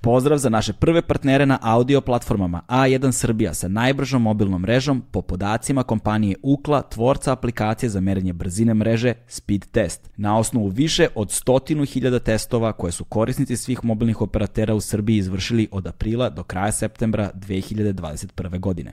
Pozdrav za naše prve partnere na audio platformama A1 Srbija sa najbržom mobilnom mrežom po podacima kompanije Ukla, tvorca aplikacije za merenje brzine mreže Speed Test. Na osnovu više od stotinu hiljada testova koje su korisnici svih mobilnih operatera u Srbiji izvršili od aprila do kraja septembra 2021. godine.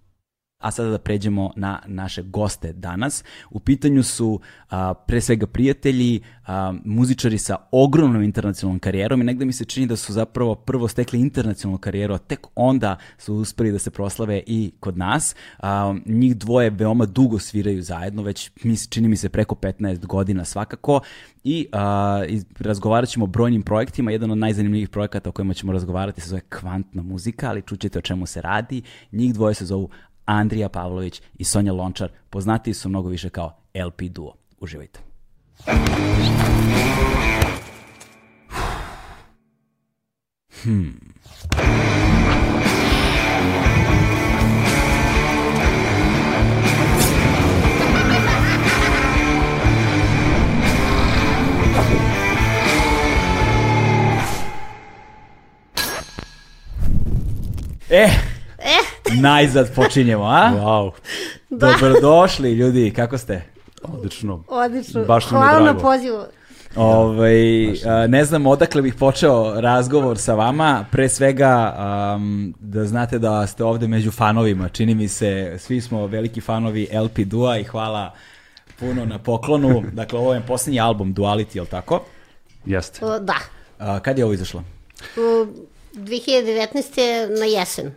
A sada da pređemo na naše goste danas. U pitanju su a, pre svega prijatelji, a, muzičari sa ogromnom internacionalnom karijerom i negde mi se čini da su zapravo prvo stekli internacionalnu karijeru, a tek onda su uspeli da se proslave i kod nas. A, njih dvoje veoma dugo sviraju zajedno, već mi čini mi se preko 15 godina svakako i, a, i razgovarat ćemo o brojnim projektima. Jedan od najzanimljivih projekata o kojima ćemo razgovarati se zove kvantna muzika, ali čućete o čemu se radi. Njih dvoje se zovu Andrija Pavlović i Sonja Lončar, poznati su mnogo više kao LP Duo. Uživajte. Hmm. E, E, najzad počinjemo, a? Wow, da, Dobrodošli, ljudi, kako ste? odlično. odlično. Baš Hvala na pozivu. Ovaj, a, ne znam odakle bih počeo razgovor sa vama, pre svega am, da znate da ste ovde među fanovima, čini mi se, svi smo veliki fanovi LP Dua i hvala puno na poklonu, dakle ovo je posljednji album Duality, je li tako? Jeste. Da. A, kad je ovo izašlo? U 2019. na jesen.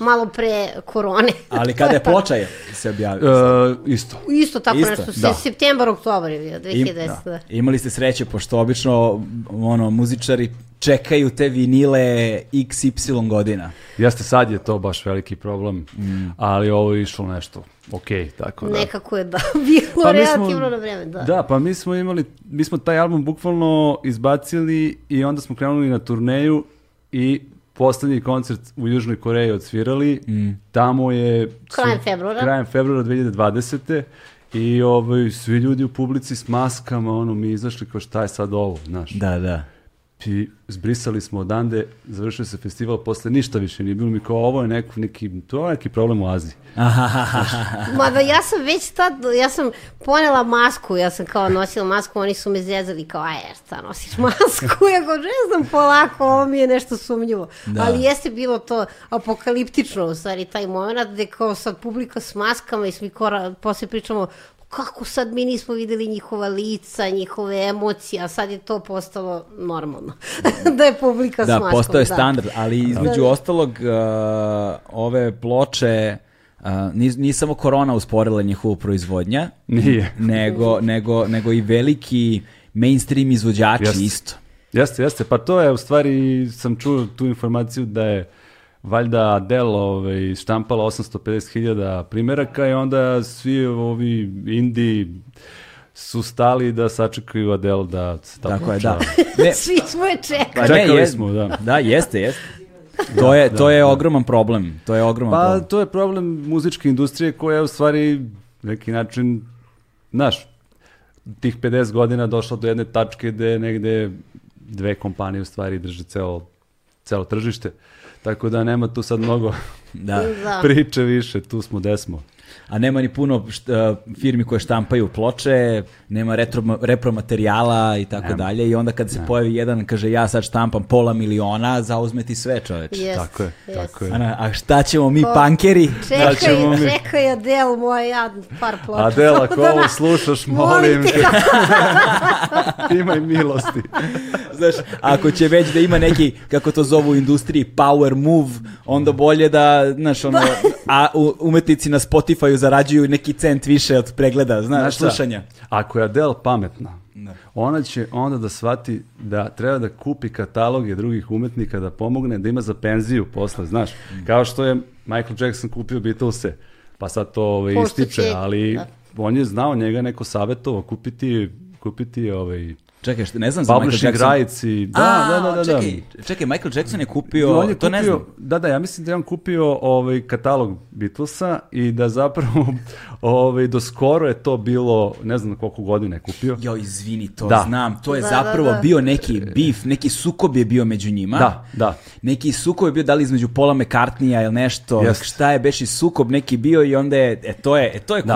Malo pre korone. Ali kada je ploča je se objavio? E, isto. Isto tako Isto, nešto. da. Da. Septembar, oktobar je bio, Im- 2010. Da. Imali ste sreće, pošto obično ono, muzičari čekaju te vinile XY godina. Jeste, sad je to baš veliki problem, ali ovo je išlo nešto ok, tako da. Nekako je da bilo Pa mi smo- relativno na vreme. Da. Da, pa mi smo imali, mi smo taj album bukvalno izbacili i onda smo krenuli na turneju i poslednji koncert u Južnoj Koreji odsvirali. Tamo je... Krajem februara. Krajem februara 2020. I ovaj, svi ljudi u publici s maskama, ono, mi izašli kao šta je sad ovo, znaš. Da, da. I zbrisali smo odande, završio se festival, posle ništa više nije bilo mi kao ovo je neko, neki, to je neki problem u Aziji. Mada ja sam već tad, ja sam ponela masku, ja sam kao nosila masku, oni su me zezali kao, aj, jer šta nosiš masku? Ja go, ne znam, polako, ovo mi je nešto sumnjivo. Da. Ali jeste bilo to apokaliptično, u stvari, taj moment gde kao sad publika s maskama i svi kora, posle pričamo, kako sad mi nismo videli njihova lica, njihove emocije, a sad je to postalo normalno. da je publika s Da, maskom. postao je standard, ali između Da. ostalog uh, ove ploče uh, nije, nije samo korona usporila njihovu proizvodnja, Nije. nego, nego, nego i veliki mainstream izvođači Jeste. isto. Jeste, jeste, pa to je u stvari, sam čuo tu informaciju da je valjda Adele ovaj, štampala 850.000 primjeraka i onda svi ovi indi su stali da sačekaju Adele da se ta Tako je, da. Ne, Svi smo je čekali. pa ne, Čekali smo, da. Da, jeste, jeste. To je, to je ogroman problem. To je ogroman Pa problem. to je problem muzičke industrije koja je u stvari neki način, znaš, tih 50 godina došla do jedne tačke gde negde dve kompanije u stvari drže celo, celo tržište. Tako da nema tu sad mnogo Da. Priče više, tu smo gde smo. A nema ni puno št- firmi koje štampaju ploče, nema retro, repromaterijala i tako dalje. I onda kad se pojavi jedan, kaže ja sad štampam pola miliona, zauzme ti sve čoveč. Jest, Tako je, jest. tako je. Ana, a šta ćemo mi, Pa- pankeri? Čekaj, ćemo mi. čekaj Adel, moj ja par ploča. Adela, ako da ovo na- slušaš, Molim te. te, imaj milosti. Znaš, ako će već da ima neki, kako to zovu u industriji, power move, onda bolje da, znaš, ono, a u- umetnici na Spotify zarađuju neki cent više od pregleda, znaš, Znaš šta? slušanja. Ako je Adele pametna, ona će onda da shvati da treba da kupi kataloge drugih umetnika da pomogne, da ima za penziju posle, znaš. Kao što je Michael Jackson kupio Beatlese, pa sad to ovaj, što ističe, će- ali da. on je znao njega neko savjetovo kupiti, kupiti ovaj, Čekaj, šta, ne znam za Michael Publishing Jackson. rights i... Da, A, da, da, da. da. Čekaj, čekaj, Michael Jackson je kupio, on je to ne kupio, znam. da, da, ja mislim da je on kupio ovaj katalog Beatlesa i da zapravo ovaj, do skoro je to bilo, ne znam koliko godina je kupio. Jo, izvini, to Da. znam. To je Da, zapravo da, da. bio neki bif, neki sukob je bio među njima. Da, da. Neki sukob je bio da li između Paula McCartneya ili nešto. Jest. Šta je beši sukob neki bio i onda je, e, to je, e, to je Da.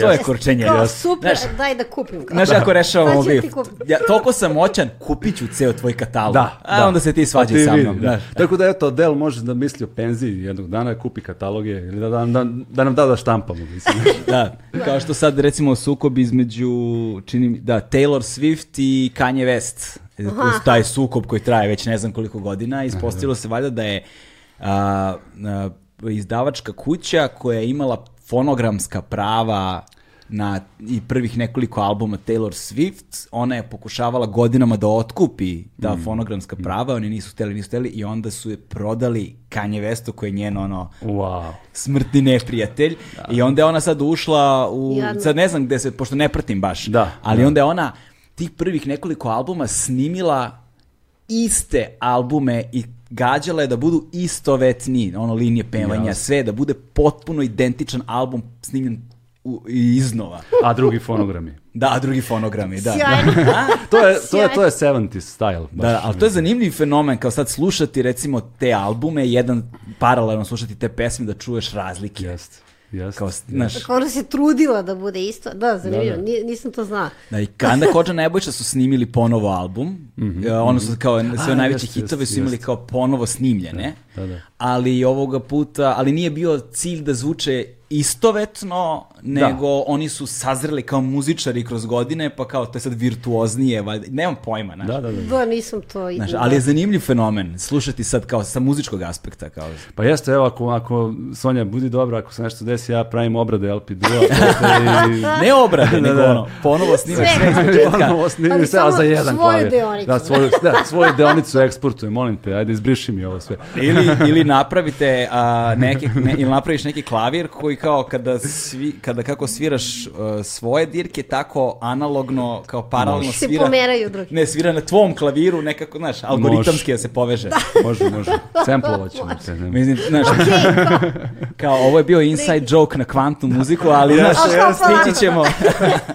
To je kurčenje. Kao, super, Znaš, daj da kupim. Kao. Znaš kako rešavamo kupiti. Ja, toliko sam moćan, kupit ću ceo tvoj katalog. Da, A da. onda se ti Pa svađaj ti sa mnom. da. Tako da eto, Del može da misli o penziji jednog dana, kupi kataloge ili da, da, da, da nam da da štampamo. Mislim. Da, kao što sad recimo sukob između, čini mi, da, Taylor Swift i Kanye West. Uz taj sukob koji traje već ne znam koliko godina. Ispostavilo se valjda da je a, a, izdavačka kuća koja je imala fonogramska prava na i prvih nekoliko albuma Taylor Swift, ona je pokušavala godinama da otkupi ta fonogramska prava, oni nisu hteli, nisu hteli i onda su je prodali Kanye Westu koji je njeno ono Wow. smrtni neprijatelj i onda je ona sad ušla u, Jadno. sad ne znam gde se, pošto ne pratim baš, Da, ali da. onda je ona tih prvih nekoliko albuma snimila iste albume i gađala je da budu istovetni, ono linije pevanja, Jasno. sve, da bude potpuno identičan album snimljen u, iznova. A drugi fonogrami. Da, a drugi fonogrami, da. Sjajno. To je, to je, to je 70s style. baš. Da, ali to je zanimljiv fenomen, kao sad slušati recimo te albume, jedan paralelno slušati te pesme da čuješ razlike. Jest, jest. Kao, jest. znaš, Kao ona se trudila da bude isto. Da, zanimljivo, Da, da. ni- nisam to znala. Da, i Kanda Kođa Nebojša su snimili ponovo album. E, ono su kao sve Mhm, A, najveće jeste, hitove su imali jeste. kao ponovo snimljene. Da, da. Ali i ovoga puta, ali nije bio cilj da zvuče istovetno, nego oni su sazreli kao muzičari kroz godine, pa kao to je sad virtuoznije, valjda, nemam pojma, znaš. Da, da, da. Da, nisam to... Znaš, da. ali je zanimljiv fenomen, slušati sad kao sa muzičkog aspekta. Kao. Pa jeste, evo, ako, ako Sonja budi dobra, ako se nešto desi, ja pravim obrade LP duo. i... Ne obrade, nego da. ono, ponovo snimaš Sve. sve iz početka. Ponovo snimim Ali sve, a za jedan svoju klavir. deonicu. Da, svoju, da, svoju deonicu eksportujem, molim te, ajde izbriši mi ovo sve. ili, ili napravite a, neke, ne, ili napraviš neki klavir koji kao kada, svi, kada kako sviraš a, svoje dirke, tako analogno, kao paralelno Se svira. pomeraju drugi. Ne, svira na tvom klaviru nekako, znaš, algoritamski da se poveže. Može, može. Semplovat ćemo te. ne. Mislim, znaš, kao ovo je bio inside joke na kvantnu muziku, ali znaš, stići ćemo,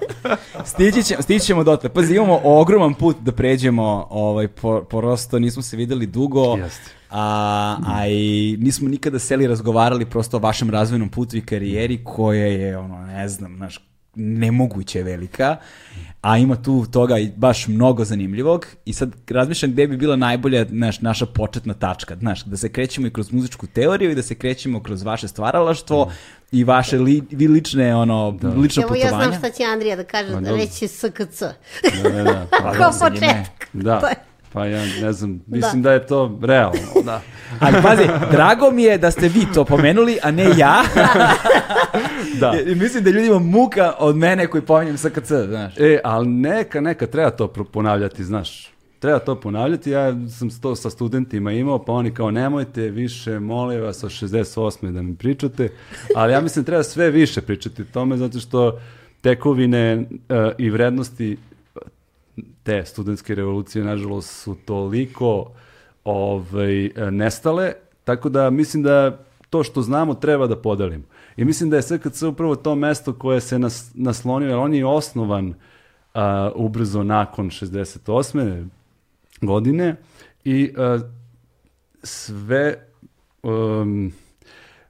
stići ćemo, stići ćemo dotle. Pazi, imamo ogroman put da pređemo, ovaj, po, prosto nismo se videli dugo. Jeste. A, a i nismo nikada seli razgovarali prosto o vašem razvojnom putu i karijeri koja je, ono, ne znam, znaš, nemoguće velika, a ima tu toga i baš mnogo zanimljivog i sad razmišljam gde bi bila najbolja naš, naša početna tačka, znaš, da se krećemo i kroz muzičku teoriju i da se krećemo kroz vaše stvaralaštvo i vaše li, vi lične, ono, lično Evo ja putovanja. znam šta će Andrija da kaže, da reći SKC. Da, da, da. Pa, Kao početak. da. Pa ja ne znam, mislim da, je to realno. Da. Ali pazi, drago mi je da ste vi to pomenuli, a ne ja. da. I mislim da ljudima muka od mene koji pominjem SKC, znaš. E, ali neka, neka, treba to ponavljati, znaš. Treba to ponavljati, ja sam to sa studentima imao, pa oni kao nemojte više, molim vas, od 68. da mi pričate, ali ja mislim treba sve više pričati o tome, zato što tekovine e, i vrednosti te studentske revolucije, nažalost, su toliko ovaj, nestale, tako da mislim da to što znamo treba da podelimo. I mislim da je SKC upravo to mesto koje se nas, naslonio, jer on je osnovan a, ubrzo nakon 68. godine i a, sve um,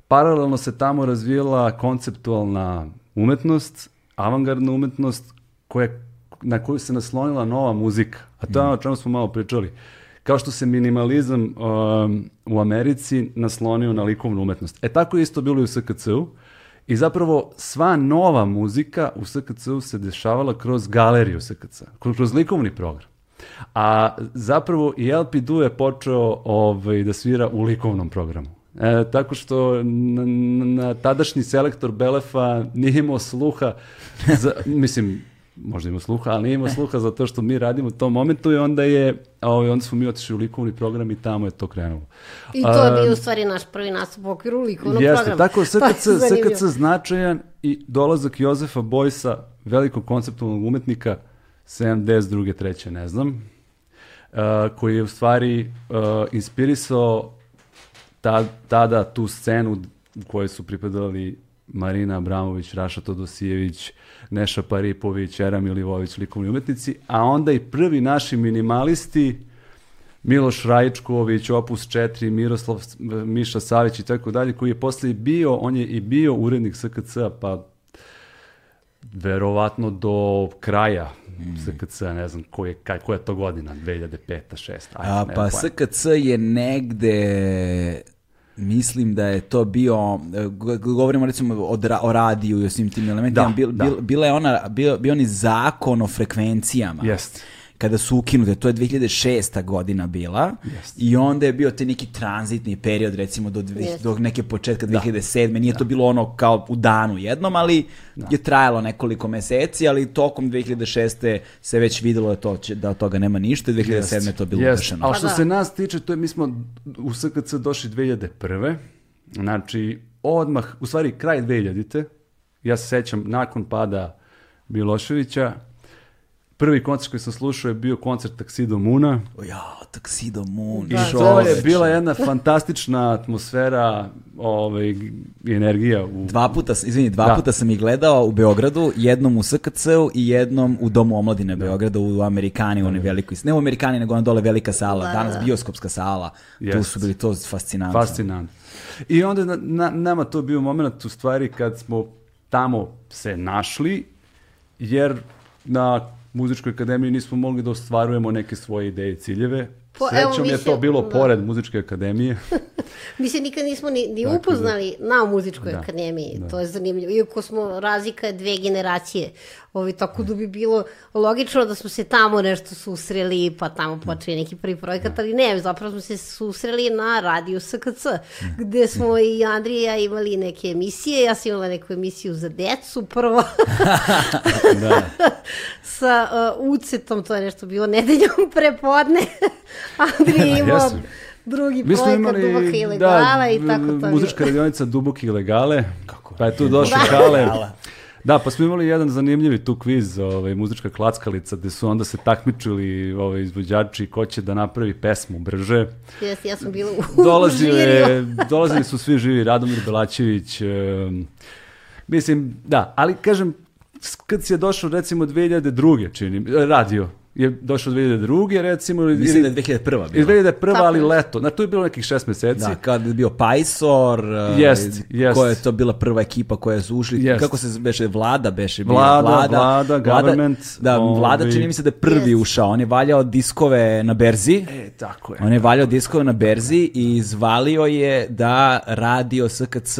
paralelno se tamo razvijala konceptualna umetnost, avangardna umetnost koja, na koju se naslonila nova muzika. A to je ono o čemu smo malo pričali. Kao što se minimalizam um, u Americi naslonio na likovnu umetnost. E tako je isto bilo i u SKC-u. I zapravo sva nova muzika u SKC-u se dešavala kroz galeriju SKC, kroz, kroz likovni program. A zapravo i LP Du je počeo ovaj, da svira u likovnom programu. E, tako što na, na tadašnji selektor Belefa nije imao sluha, za, mislim, možda imao sluha, ali nije imao sluha za to što mi radimo u tom momentu i onda je, ovaj, onda smo mi otišli u likovni program i tamo je to krenulo. I to je bio u stvari naš prvi nastup u okviru likovnog Jeste, programa. tako To je SKC, zanimljivo. SKC značajan i dolazak Jozefa Bojsa, velikog konceptualnog umetnika, 72. treće, ne znam, uh, koji je u stvari uh, inspirisao ta, tada tu scenu u kojoj su pripadali Marina Abramović, Raša Todosijević, Neša Paripović, Era Milivović, likovni umetnici, a onda i prvi naši minimalisti, Miloš Rajičković, Opus 4, Miroslav Miša Savić i tako dalje, koji je posle bio, on je i bio urednik SKC, pa verovatno do kraja mm. SKC, ne znam koji je, kaj, koja je to godina, 2005. 6. Ajde, A, pa SKC je negde mislim da je to bio, govorimo recimo o, o radiju i o svim tim elementima, da, bil, da. Bil, bila je ona, bio, bio oni zakon o frekvencijama. Jeste kada su ukinute, to je 2006. godina bila yes. i onda je bio te neki tranzitni period recimo do, dvih, yes. do neke početka 2007. Da. Nije da. to bilo ono kao u danu jednom, ali da. je trajalo nekoliko meseci, ali tokom 2006. se već videlo da, to, da od toga nema ništa i 2007. Yes. je to bilo yes. Ali što pa da. se nas tiče, to je, mi smo u SKC došli 2001. Znači, odmah, u stvari kraj 2000. Ja se sećam, nakon pada Miloševića, Prvi koncert koji sam slušao je bio koncert Taxido Muna. O ja, Taxido Moon. I to je bila jedna fantastična atmosfera ovaj, i energija. U... Dva puta, izvini, dva da. puta sam ih gledao u Beogradu, jednom u SKC-u i jednom u Domu omladine da. Beograda u Amerikani, oni veliko, ne u Amerikani, nego ona dole velika sala, da, danas da. bioskopska sala. Yes. Tu su bili to fascinantno. Fascinantno. I onda na, na, nama to bio moment u stvari kad smo tamo se našli, jer na muzičkoj akademiji nismo mogli da ostvarujemo neke svoje ideje i ciljeve. Po, Srećom je to bilo da. pored muzičke akademije. mi se nikad nismo ni, ni dakle, upoznali na muzičkoj da, akademiji, da. to je zanimljivo. Iako smo razlika dve generacije, ovi, tako da bi bilo logično da smo se tamo nešto susreli, pa tamo počeli neki prvi projekat, da. ali ne, zapravo smo se susreli na radiju SKC, gde smo i Andrija imali neke emisije, ja sam imala neku emisiju za decu prvo. da. Sa uh, ucetom, to je nešto bilo nedeljom prepodne. Andrija imao drugi Mi projekat imali, Duboka ilegala da, i tako to. Muzička radionica Duboke ilegale, Kako? pa je tu došao da. Kale. Da, pa smo imali jedan zanimljivi tu kviz, ovaj, muzička klackalica, gde su onda se takmičili ovaj, izvođači ko će da napravi pesmu brže. Jes, ja sam bila u, Dolazile, Dolazili su svi živi, Radomir Belačević, mislim, da, ali kažem, kad si je došao recimo 2002. čini, radio, je došao 2002. recimo. Mislim da je 2001. bila. 2001. ali leto. Znači, to je bilo nekih šest meseci. Da, kad je bio Pajsor, jest, jest. koja je to bila prva ekipa koja su ušli, jest. kako se beše, Vlada beše. Vlada, Vlada, Vlada, government. Da, ovi... Vlada čini mi se da je prvi yes. ušao. On je valjao diskove na berzi. E, tako je. On je valjao diskove na berzi i izvalio je da radio SKC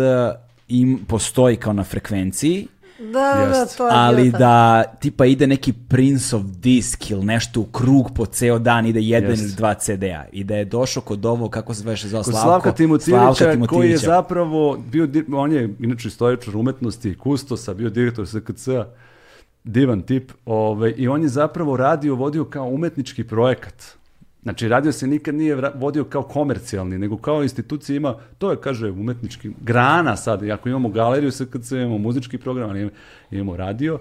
im postoji kao na frekvenciji Da, da, to je Ali da tipa ide neki Prince of Disc ili nešto u krug po ceo dan, ide jedan ili dva CD-a. I da je došao kod ovo, kako se veše zvao, Slavko, Slavka Timotivića, koji je zapravo bio, on je inače istoričar umetnosti, kustosa, bio direktor SKC-a, divan tip, ove, i on je zapravo radio, vodio kao umetnički projekat Znači, radio se nikad nije vodio kao komercijalni, nego kao institucija ima, to je, kaže, umetnički grana sad, ako imamo galeriju SKC, imamo muzički program, ali imamo radio,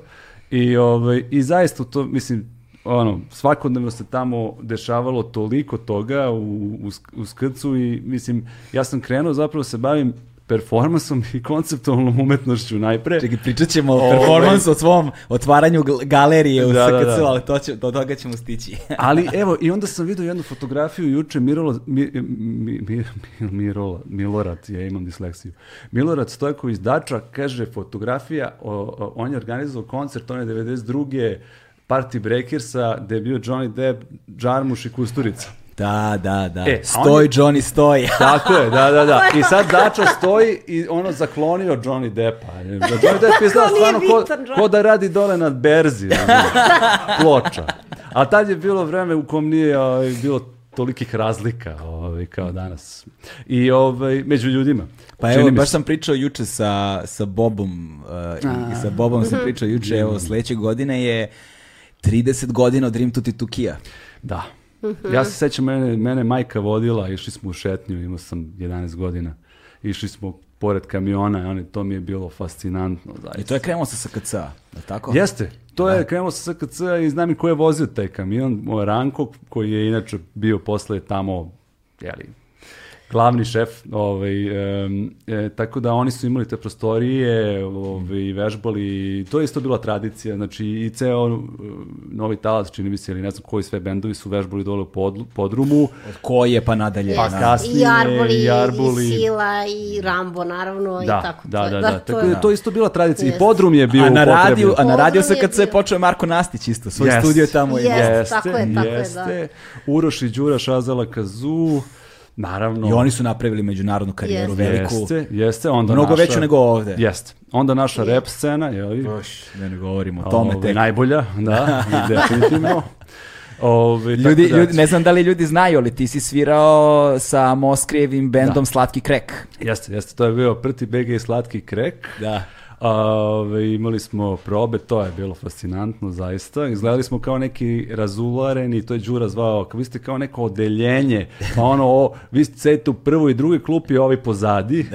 i, ovaj, i zaista to, mislim, ono, svakodnevno se tamo dešavalo toliko toga u, u, u skrcu i, mislim, ja sam krenuo zapravo da se bavim performansom i konceptualnom umetnošću najpre. Čekaj, pričat ćemo o performansu, o svom otvaranju galerije u da, SKC, da, da. ali to će, do toga ćemo stići. ali evo, i onda sam vidio jednu fotografiju juče Mirola, mi, mi, mi, Mirola, Milorad, ja imam disleksiju. Milorad Stojković Dača kaže fotografija, o, o, on je organizovao koncert, on je 92. Party Breakersa, gde je bio Johnny Depp, Džarmuš i Kusturica. Da, da, da. E, stoj, je... Johnny, stoj. Tako je, da, da, da. I sad Dača stoji i ono zaklonio Johnny Deppa. Da Johnny Depp je znao stvarno ko, ko da radi dole nad berzi. Ploča. A tad je bilo vreme u kom nije ovaj, bilo tolikih razlika ovaj, kao danas. I ovaj, među ljudima. Pa evo, baš sam pričao juče sa, sa Bobom uh, i, i sa Bobom sam pričao juče, evo, sledeće godine je 30 godina od Rim Tuti Tukija. Da. -hmm. Ja se sećam, mene, mene majka vodila, išli smo u šetnju, imao sam 11 godina. Išli smo pored kamiona, oni, to mi je bilo fascinantno. Zaista. I to je krenulo sa SKC-a, da tako? Jeste, to je krenulo sa SKC i znam i ko je vozio taj kamion, moj Ranko, koji je inače bio posle tamo, jeli, glavni šef, ovaj, e, tako da oni su imali te prostorije, ovaj, vežbali, to je isto bila tradicija, znači i ceo Novi Talas, čini mi se, ili ne znam koji sve bendovi su vežbali dole u pod, podrumu, Od koje pa nadalje. Pa da. kasnije, I Arboli, i Arboli. i Sila, i Rambo, naravno, i da, tako. da, to da, je- da, to tako je- da to je isto bila tradicija, i Jeste. podrum je bio A na radiju, a na radio Podrum je SKC bio. počeo je Marko Nastić isto, svoj Jeste. studio je tamo imao. Jeste. tako je, tako je, da. jeste. Uroš i Đura Šazala Kazu, naravno. I oni su napravili međunarodnu karijeru Jeste. veliku. Jeste, jeste, onda Mnogo naša, veću nego ovde. Jeste. Onda naša rap scena, je li? Boš, da ne govorimo o tome tek. najbolja, da, definitivno. Ove, Ljudi, da- ljudi, ne znam da li ljudi znaju, ali ti si svirao sa Moskrijevim bendom Slatki krek. Jeste, jeste, to je bio Prti BG i Slatki krek. Da. Ove, imali smo probe, to je bilo fascinantno, zaista. Izgledali smo kao neki razulareni, to je Đura zvao, vi ste kao neko odeljenje, pa ono, o, vi ste sedite u prvoj i drugoj klupi, ovi pozadi.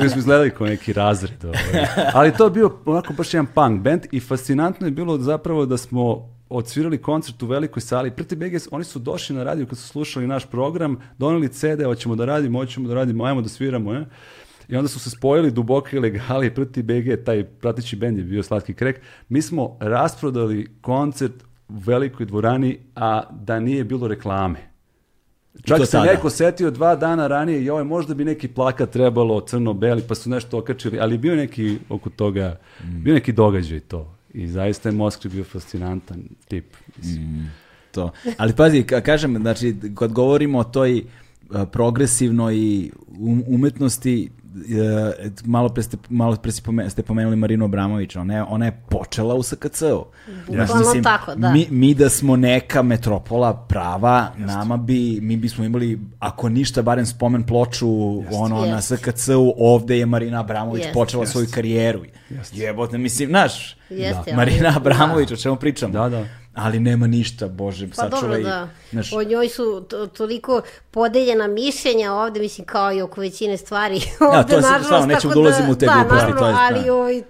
Mi smo izgledali kao neki razred. Ovaj. Ali to je bio onako baš jedan punk band i fascinantno je bilo zapravo da smo odsvirali koncert u velikoj sali. Prti BG, oni su došli na radio kad su slušali naš program, doneli CD, hoćemo da radimo, hoćemo da radimo, ajmo da sviramo, ne? I onda su se spojili Duboka ilegali i Prti BG, taj prateći bend je bio Slatki krek. Mi smo rasprodali koncert u velikoj dvorani, a da nije bilo reklame. Čak se neko setio dva dana ranije, joj, možda bi neki plakat trebalo crno-beli, pa su nešto okačili, ali bio neki oko toga, bio neki događaj to. I zaista je Moskva bio fascinantan tip. mislim. To. Ali pazi, ka- kažem, znači, kad govorimo o toj progresivnoj um- umetnosti, e, malo pre ste, malo pre si pome- ste pomenuli Marinu Abramović, ona je, ona je počela u SKC-u. Bukvalno tako, da. Mi, mi da smo neka metropola prava, nama bi, mi bismo imali, ako ništa, barem spomen ploču ono, na Jeste. SKC-u, ovde je Marina Abramović Jeste. počela svoju karijeru. Jebote, mislim, znaš, ali- Marina Abramović, o čemu pričamo? Da, da. Ali nema ništa, bože, Pa sačuvaj. dobro, da. znaš, O njoj su to- toliko podeljena mišljenja ovde, mislim, kao i oko većine stvari. Ja, ovde, to je nažalost, stvarno, nećemo tako da ulazimo u te da, gluposti, naravno, to je- ali da. ovaj,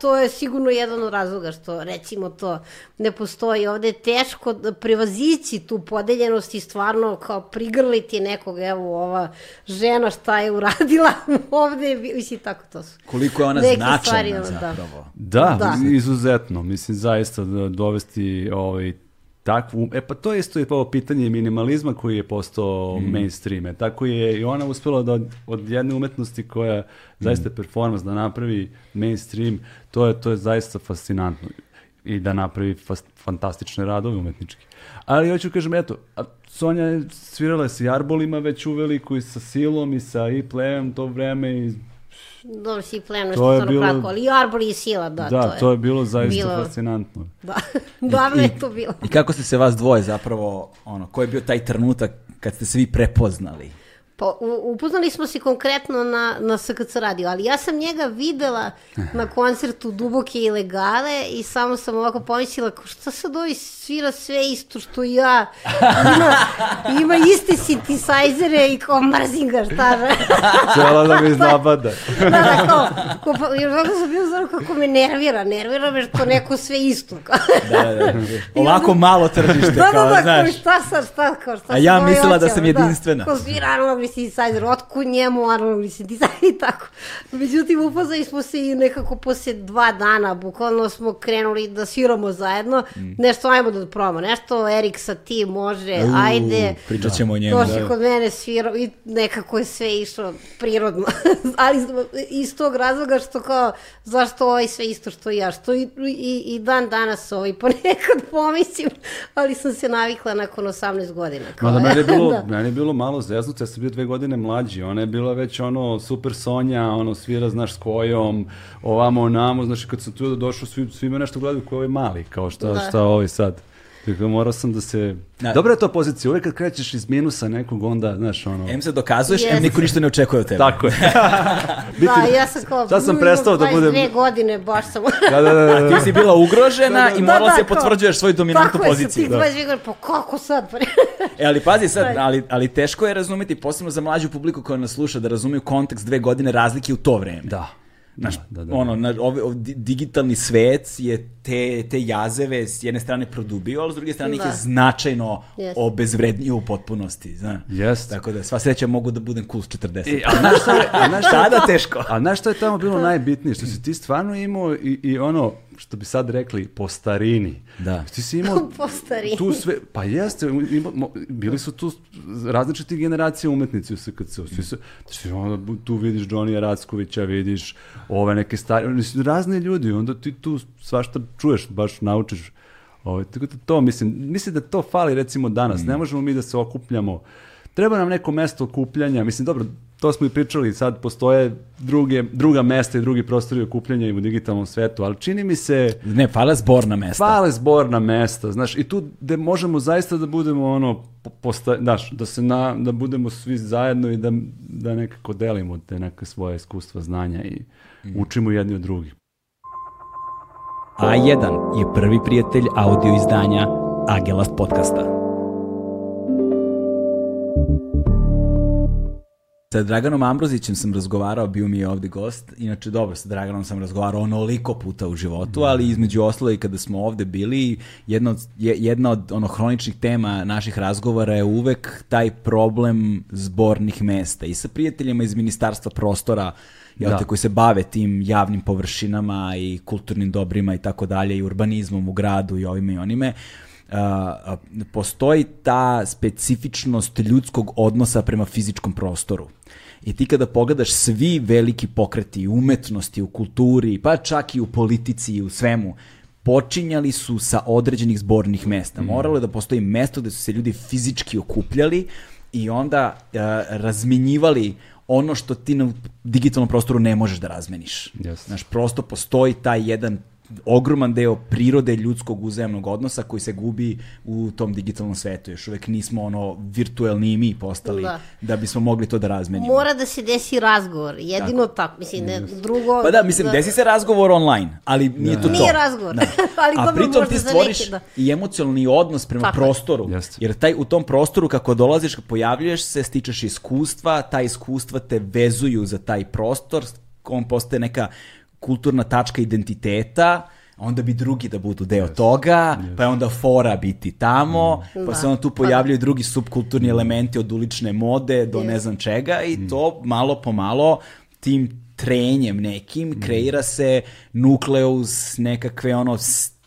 to je sigurno jedan od razloga što, recimo, to ne postoji. Ovde je teško da prevazići tu podeljenost i stvarno kao prigrliti nekog, evo, ova žena šta je uradila ovde, mislim, tako to su. koliko je ona Neke značajna stvari, da. zapravo. Da, Da. izuzetno. Mislim, zaista da dovesti ovaj, takvu... E pa to isto je ovo pitanje minimalizma koji je postao mainstream. E, tako je i ona uspela da od, od jedne umetnosti koja zaista je performance da napravi mainstream, to je, to je zaista fascinantno. I da napravi fas- fantastične radove umetnički. Ali hoću kažem, eto, a Sonja je svirala sa Jarbolima već uveliko i sa Silom i sa i Plejem to vreme i Dobro, si plenu, To što je stvarno bilo- kratko, ali i Arbor i Sila, da, da, to je. to je bilo zaista bilo- fascinantno. Da, davno je to bilo. I kako ste se vas dvoje zapravo, ono, koji je bio taj trenutak kad ste se vi prepoznali? Pa, upoznali smo se konkretno na, na SKC radio, ali ja sam njega videla na koncertu Duboke ilegale i samo sam ovako pomislila, šta sad ovi svira sve isto što i ja, ima, ima iste sintisajzere i kao mrzim ga, šta da? Cijela da mi zabada. da, da, kao, kao, pa, jer ovako sam bio znam kako me nervira, nervira me što neko sve isto. Kao. Da, da, da. Ovako malo tržište, Da, kao, da, da, znaš. kao šta sad, šta, kao šta A ja mislila da sam jedinstvena. Kao svira analogni synthesizer, otkud njemu analogni synthesizer i tako. Međutim, upoznali smo se i nekako posle dva dana, bukvalno smo krenuli da sviramo zajedno, Mm. nešto ajmo da probamo, nešto Erik sa ti može, U, ajde. Pričat ćemo o njemu. Došli da. kod mene svirao i nekako je sve išlo prirodno. Ali iz tog razloga što kao, zašto ovaj sve isto što ja, što i, i, i dan danas ovaj ponekad pomislim, ali sam se navikla nakon 18 godina. Kao, Mada meni je bilo, da. meni je bilo malo zeznuto, ja sam bio dve godine mlađi, ona je bila već ono super Sonja, ono svira znaš s kojom, ovamo onamo, znači kad sam tu došao, svi, svi me nešto gledaju koji je mali, kao šta, Da. šta ovaj sad. Tako morao sam da se... Da. Dobra je to pozicija, uvijek kad krećeš iz minusa nekog, onda, znaš, ono... Em se dokazuješ, em Jeste. niko ništa ne očekuje od tebe. Tako je. Da, ja sam kao... Sad sam "Mm, prestao da budem- 22 godine, baš sam... da, da, da, da. Ti si bila ugrožena i Da, morala da, se kao- potvrđuješ svoju dominantnu Tako poziciju. Tako je, sa tih 22 pa kako sad? E, ali pazi sad, Da. ali, ali teško je razumeti, posebno za mlađu publiku koja nas sluša, da razumiju kontekst dve godine razlike u to vreme. Da. Znaš, da, da. ono, na, ove, ov- di- digitalni svet je te, te jazeve s jedne strane produbio, ali s druge strane ih je Da. značajno Jeste. obezvrednio u potpunosti, znaš. Jeste. Tako da, sva sreća mogu da budem cool s 40. I, a znaš šta je, a znaš šta je- Tada teško. A znaš što je tamo bilo najbitnije? Što si ti stvarno imao i, i ono, što bi sad rekli, po starini. Da. Ti si imao Po starini. tu sve, pa jeste, ima- mo- bili su tu različiti generacije umetnici u SKC. Svi su, svi onda tu vidiš Johnny Rackovića, vidiš ove neke stari, oni su razni ljudi, onda ti tu svašta čuješ, baš naučiš. Ovaj, tako da to, mislim, mislim da to fali recimo danas. Ne možemo mi da se okupljamo. Treba nam neko mesto okupljanja. Mislim, dobro, to smo i pričali, sad postoje druge, druga mesta i drugi prostori okupljanja u digitalnom svetu, ali čini mi se Ne, fala zborna mesta. fale zborna mesta, znaš, i tu gde možemo zaista da budemo ono, po- posta, znaš, da se na, da budemo svi zajedno i da, da nekako delimo te neke svoje iskustva, znanja i učimo jedni od drugih. A1 je prvi prijatelj audio izdanja Agelast podcasta. Sa Draganom Ambrozićem sam razgovarao, bio mi je ovde gost. Inače, dobro, sa Draganom sam razgovarao onoliko puta u životu, ali između ostalo i kada smo ovde bili, jedna od, je- jedna od ono hroničnih tema naših razgovora je uvek taj problem zbornih mesta. I sa prijateljima iz Ministarstva prostora, jel Da. te, koji se bave tim javnim površinama i kulturnim dobrima i tako dalje i urbanizmom u gradu i ovime i onime, a, a, postoji ta specifičnost ljudskog odnosa prema fizičkom prostoru. I ti kada pogledaš svi veliki pokreti u umetnosti, u kulturi, pa čak i u politici i u svemu, počinjali su sa određenih zbornih mesta. Moralo je da postoji mesto gde su se ljudi fizički okupljali i onda a, razmenjivali ono što ti na digitalnom prostoru ne možeš da razmeniš. Jeste. Znaš, prosto postoji taj jedan ogroman deo prirode ljudskog uzajamnog odnosa koji se gubi u tom digitalnom svetu. Još uvek nismo ono virtuelni i mi postali da. Da. bismo mogli to da razmenimo. Mora da se desi razgovor, jedino tako, mislim, ne, drugo... Pa da, mislim, desi se razgovor online, ali nije to to. Nije razgovor, ali A pritom ti stvoriš da. i emocionalni odnos prema Tako prostoru. Jeste. Jer taj, u tom prostoru kako dolaziš, kako pojavljuješ se, stičeš iskustva, ta iskustva te vezuju za taj prostor, on postaje neka kulturna tačka identiteta, onda bi drugi da budu deo toga, pa je onda fora biti tamo, pa Da. se onda tu pojavljaju drugi subkulturni elementi od ulične mode do ne znam čega i to malo po malo tim trenjem nekim kreira se nukleus nekakve ono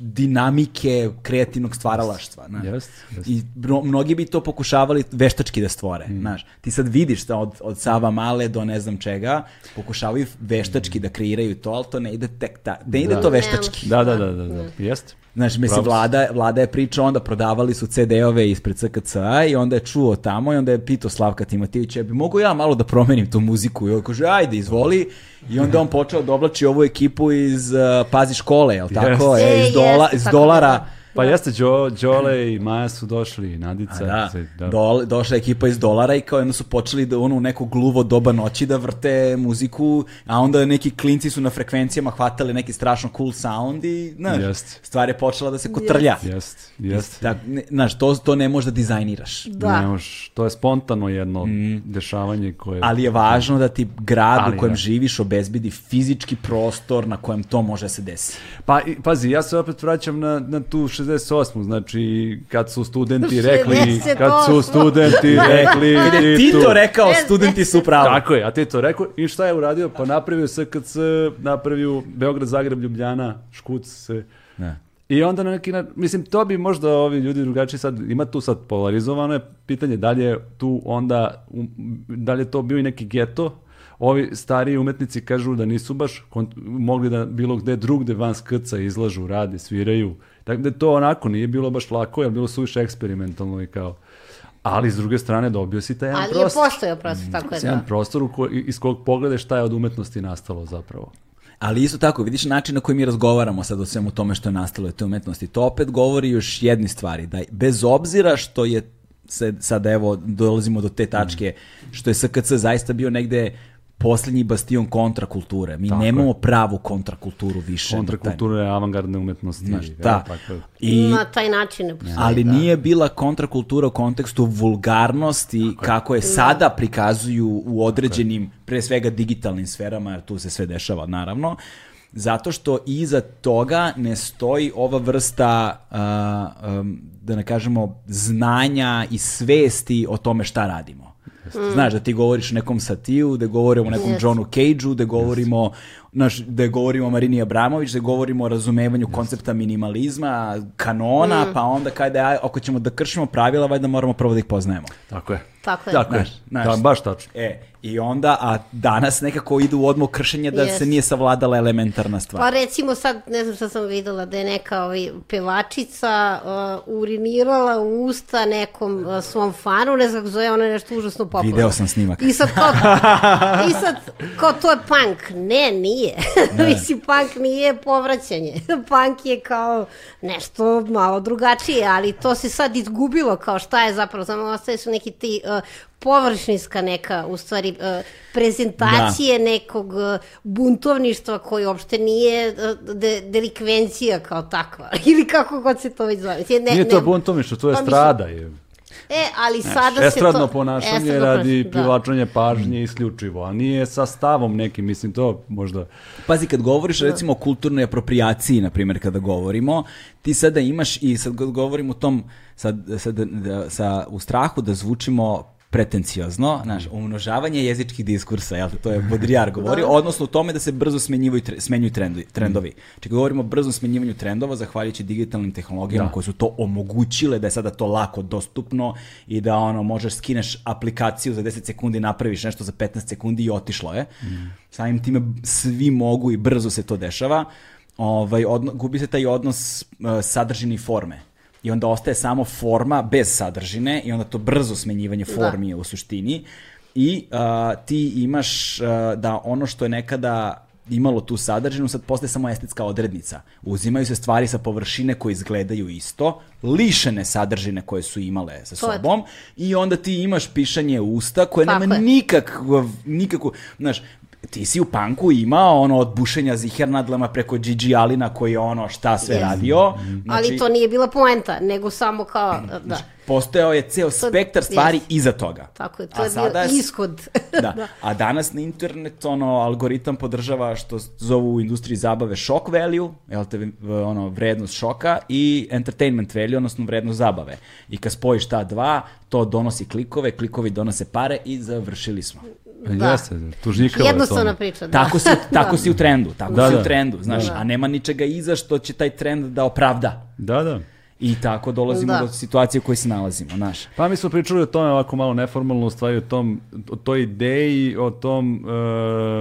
dinamike kreativnog stvaralaštva. znaš. Jest, jest. I bro- mnogi bi to pokušavali veštački da stvore. Znaš, ti sad vidiš da od, od Sava Male do ne znam čega, pokušavaju veštački da kreiraju to, ali to ne ide tek ta, ne ide Da. to veštački. Da, da, da, da, da. jeste. Znaš, mislim, vlada, vlada je pričao, onda prodavali su CD-ove ispred CKC-a i onda je čuo tamo i onda je pitao Slavka Timotijevića, ja bi mogu ja malo da promenim tu muziku? I on kaže, ajde, izvoli. I onda on počeo da oblači ovu ekipu iz uh, Pazi škole, jel tako? Jeste. E, iz, E, dola, jeste, iz tako dolara. da. Pa jeste, Đo, Đole i Maja su došli, i A Nadica. da, sve, Dol, došla je ekipa iz dolara i kao onda su počeli da ono u neko gluvo doba noći da vrte muziku, a onda neki klinci su na frekvencijama hvatali neki strašno cool sound i, znaš, Jeste. stvar je počela da se kotrlja. Jeste, jeste. Tak, ne, znaš, to, to ne možeš da dizajniraš. Da. Ne možeš, to je spontano jedno dešavanje koje... Mm. Ali je važno da ti grad Ali u kojem da. živiš obezbedi fizički prostor na kojem to može da se desi. Pa, pazi, ja se opet vraćam na, na tu 68. Znači, kad su studenti rekli, 68. kad su studenti rekli... Kad je Tito rekao, Ne, studenti su pravo. Tako je, a ti to rekao. I šta je uradio? Pa napravio SKC, napravio Beograd, Zagreb, Ljubljana, Škuc se... Ne. I onda na neki način, mislim, to bi možda ovi ljudi drugačiji sad, ima tu sad polarizovano je pitanje da li je tu onda, da li je to bio i neki geto, ovi stariji umetnici kažu da nisu baš mogli da bilo gde drugde van skrca izlažu, rade, sviraju, tako da je to onako nije bilo baš lako, jer bilo suviše eksperimentalno i kao, ali s druge strane dobio si taj jedan Ali je prostor. postojao prostor, tako je, jedan da. prostor u koj, iz kog pogledaš šta je od umetnosti nastalo zapravo. Ali isto tako, vidiš način na koji mi razgovaramo sad o svemu tome što je nastalo u te umetnosti. To opet govori još jedni stvari, da bez obzira što je se, sad evo dolazimo do te tačke, što je SKC zaista bio negde poslednji bastion kontrakulture. Mi Tako nemamo je. pravu kontrakulturu više. na taj- Kontrakulture, avangardne umetnosti. Znaš, jel, da. tako je. I, Na taj način ne postoji. ali da. nije bila kontrakultura u kontekstu vulgarnosti kako je sada prikazuju u određenim, pre svega digitalnim sferama, jer tu se sve dešava naravno, zato što iza toga ne stoji ova vrsta, a, um, da ne kažemo, znanja i svesti o tome šta radimo. Znaš, da ti govoriš o nekom Satiju, da govorimo o nekom Jeste. Johnu Cageu, da govorimo, znaš, da govorimo o Marini Abramović, da govorimo o razumevanju koncepta minimalizma, kanona, pa onda kada aj, ako ćemo da kršimo pravila, valjda moramo prvo da ih poznajemo. Tako je. Tako je. Tako je. Znaš, znaš. Da, baš tačno. E, i onda, a danas nekako idu u odmah kršenja da Jest. se nije savladala elementarna stvar. Pa recimo sad, ne znam šta sam videla, da je neka ovaj, pevačica uh, urinirala u usta nekom uh, svom fanu, ne znam kako zove, ona je nešto užasno popularno. Video sam snimak. I sad kao, i sad kao to je punk. Ne, nije. Mislim, punk nije povraćanje. punk je kao nešto malo drugačije, ali to se sad izgubilo kao šta je zapravo, samo ostaje su neki ti uh, površinska neka, u stvari, uh, prezentacije nekog uh, buntovništva koji uopšte nije uh, de, delikvencija kao takva. Ili kako god se to već zove. Ne, Nije to ne- buntomište, to je Pa strada. Je. E, ali sada se Estradno to... ponašanje estradno radi ponašanje, da. privlačenja pažnje isključivo, a nije sa stavom nekim, mislim to možda... Pazi, kad govoriš recimo o kulturnoj apropriaciji, na primjer, kada govorimo, ti sada imaš i sad kad govorim u tom, sad, sad, da, sa, u strahu da zvučimo pretenciozno, znaš, umnožavanje jezičkih diskursa, jel te, to je Baudrillard govorio, odnosno u tome da se brzo smenjuju, tre- smenjuju trendovi. trendovi. Znači, kad govorimo o brzom smenjivanju trendova, zahvaljujući digitalnim tehnologijama Da. koje su to omogućile, da je sada to lako dostupno i da ono, možeš skineš aplikaciju za 10 sekundi, napraviš nešto za 15 sekundi i otišlo je. Samim time svi mogu i brzo se to dešava. Ovaj, odno, gubi se taj odnos uh, sadržine i forme. I onda ostaje samo forma bez sadržine i onda to brzo smenjivanje formi je u suštini. I uh, ti imaš uh, da ono što je nekada imalo tu sadržinu, sad postaje samo estetska odrednica. Uzimaju se stvari sa površine koje izgledaju isto, lišene sadržine koje su imale sa sobom i onda ti imaš pišanje usta koje Tako nema nikakvu, nikakvu, znaš, ti si u panku imao ono od bušenja zihernadlama preko Gigi Alina koji je ono šta sve Yes. radio. Znači, Ali to nije bila poenta, nego samo kao, da. Postojao je ceo spektar stvari yes. iza toga. Tako je, to A je sada bio ishod. Da. A danas na internet ono algoritam podržava što zovu u industriji zabave shock value, jel te, ono vrednost šoka i entertainment value, odnosno vrednost zabave. I kad spojiš ta dva, to donosi klikove, klikovi donose pare i završili smo. Da. Jeste, tužnjikava je Jednostavna to. priča, da. Tako si, tako si u trendu, tako Da, si da. u trendu, znaš, Da. a nema ničega iza što će taj trend da opravda. Da, da. I tako dolazimo Da. do situacije u kojoj se nalazimo, znaš. Pa mi smo pričali o tome ovako malo neformalno, u stvari o, tom, o toj ideji, o tom,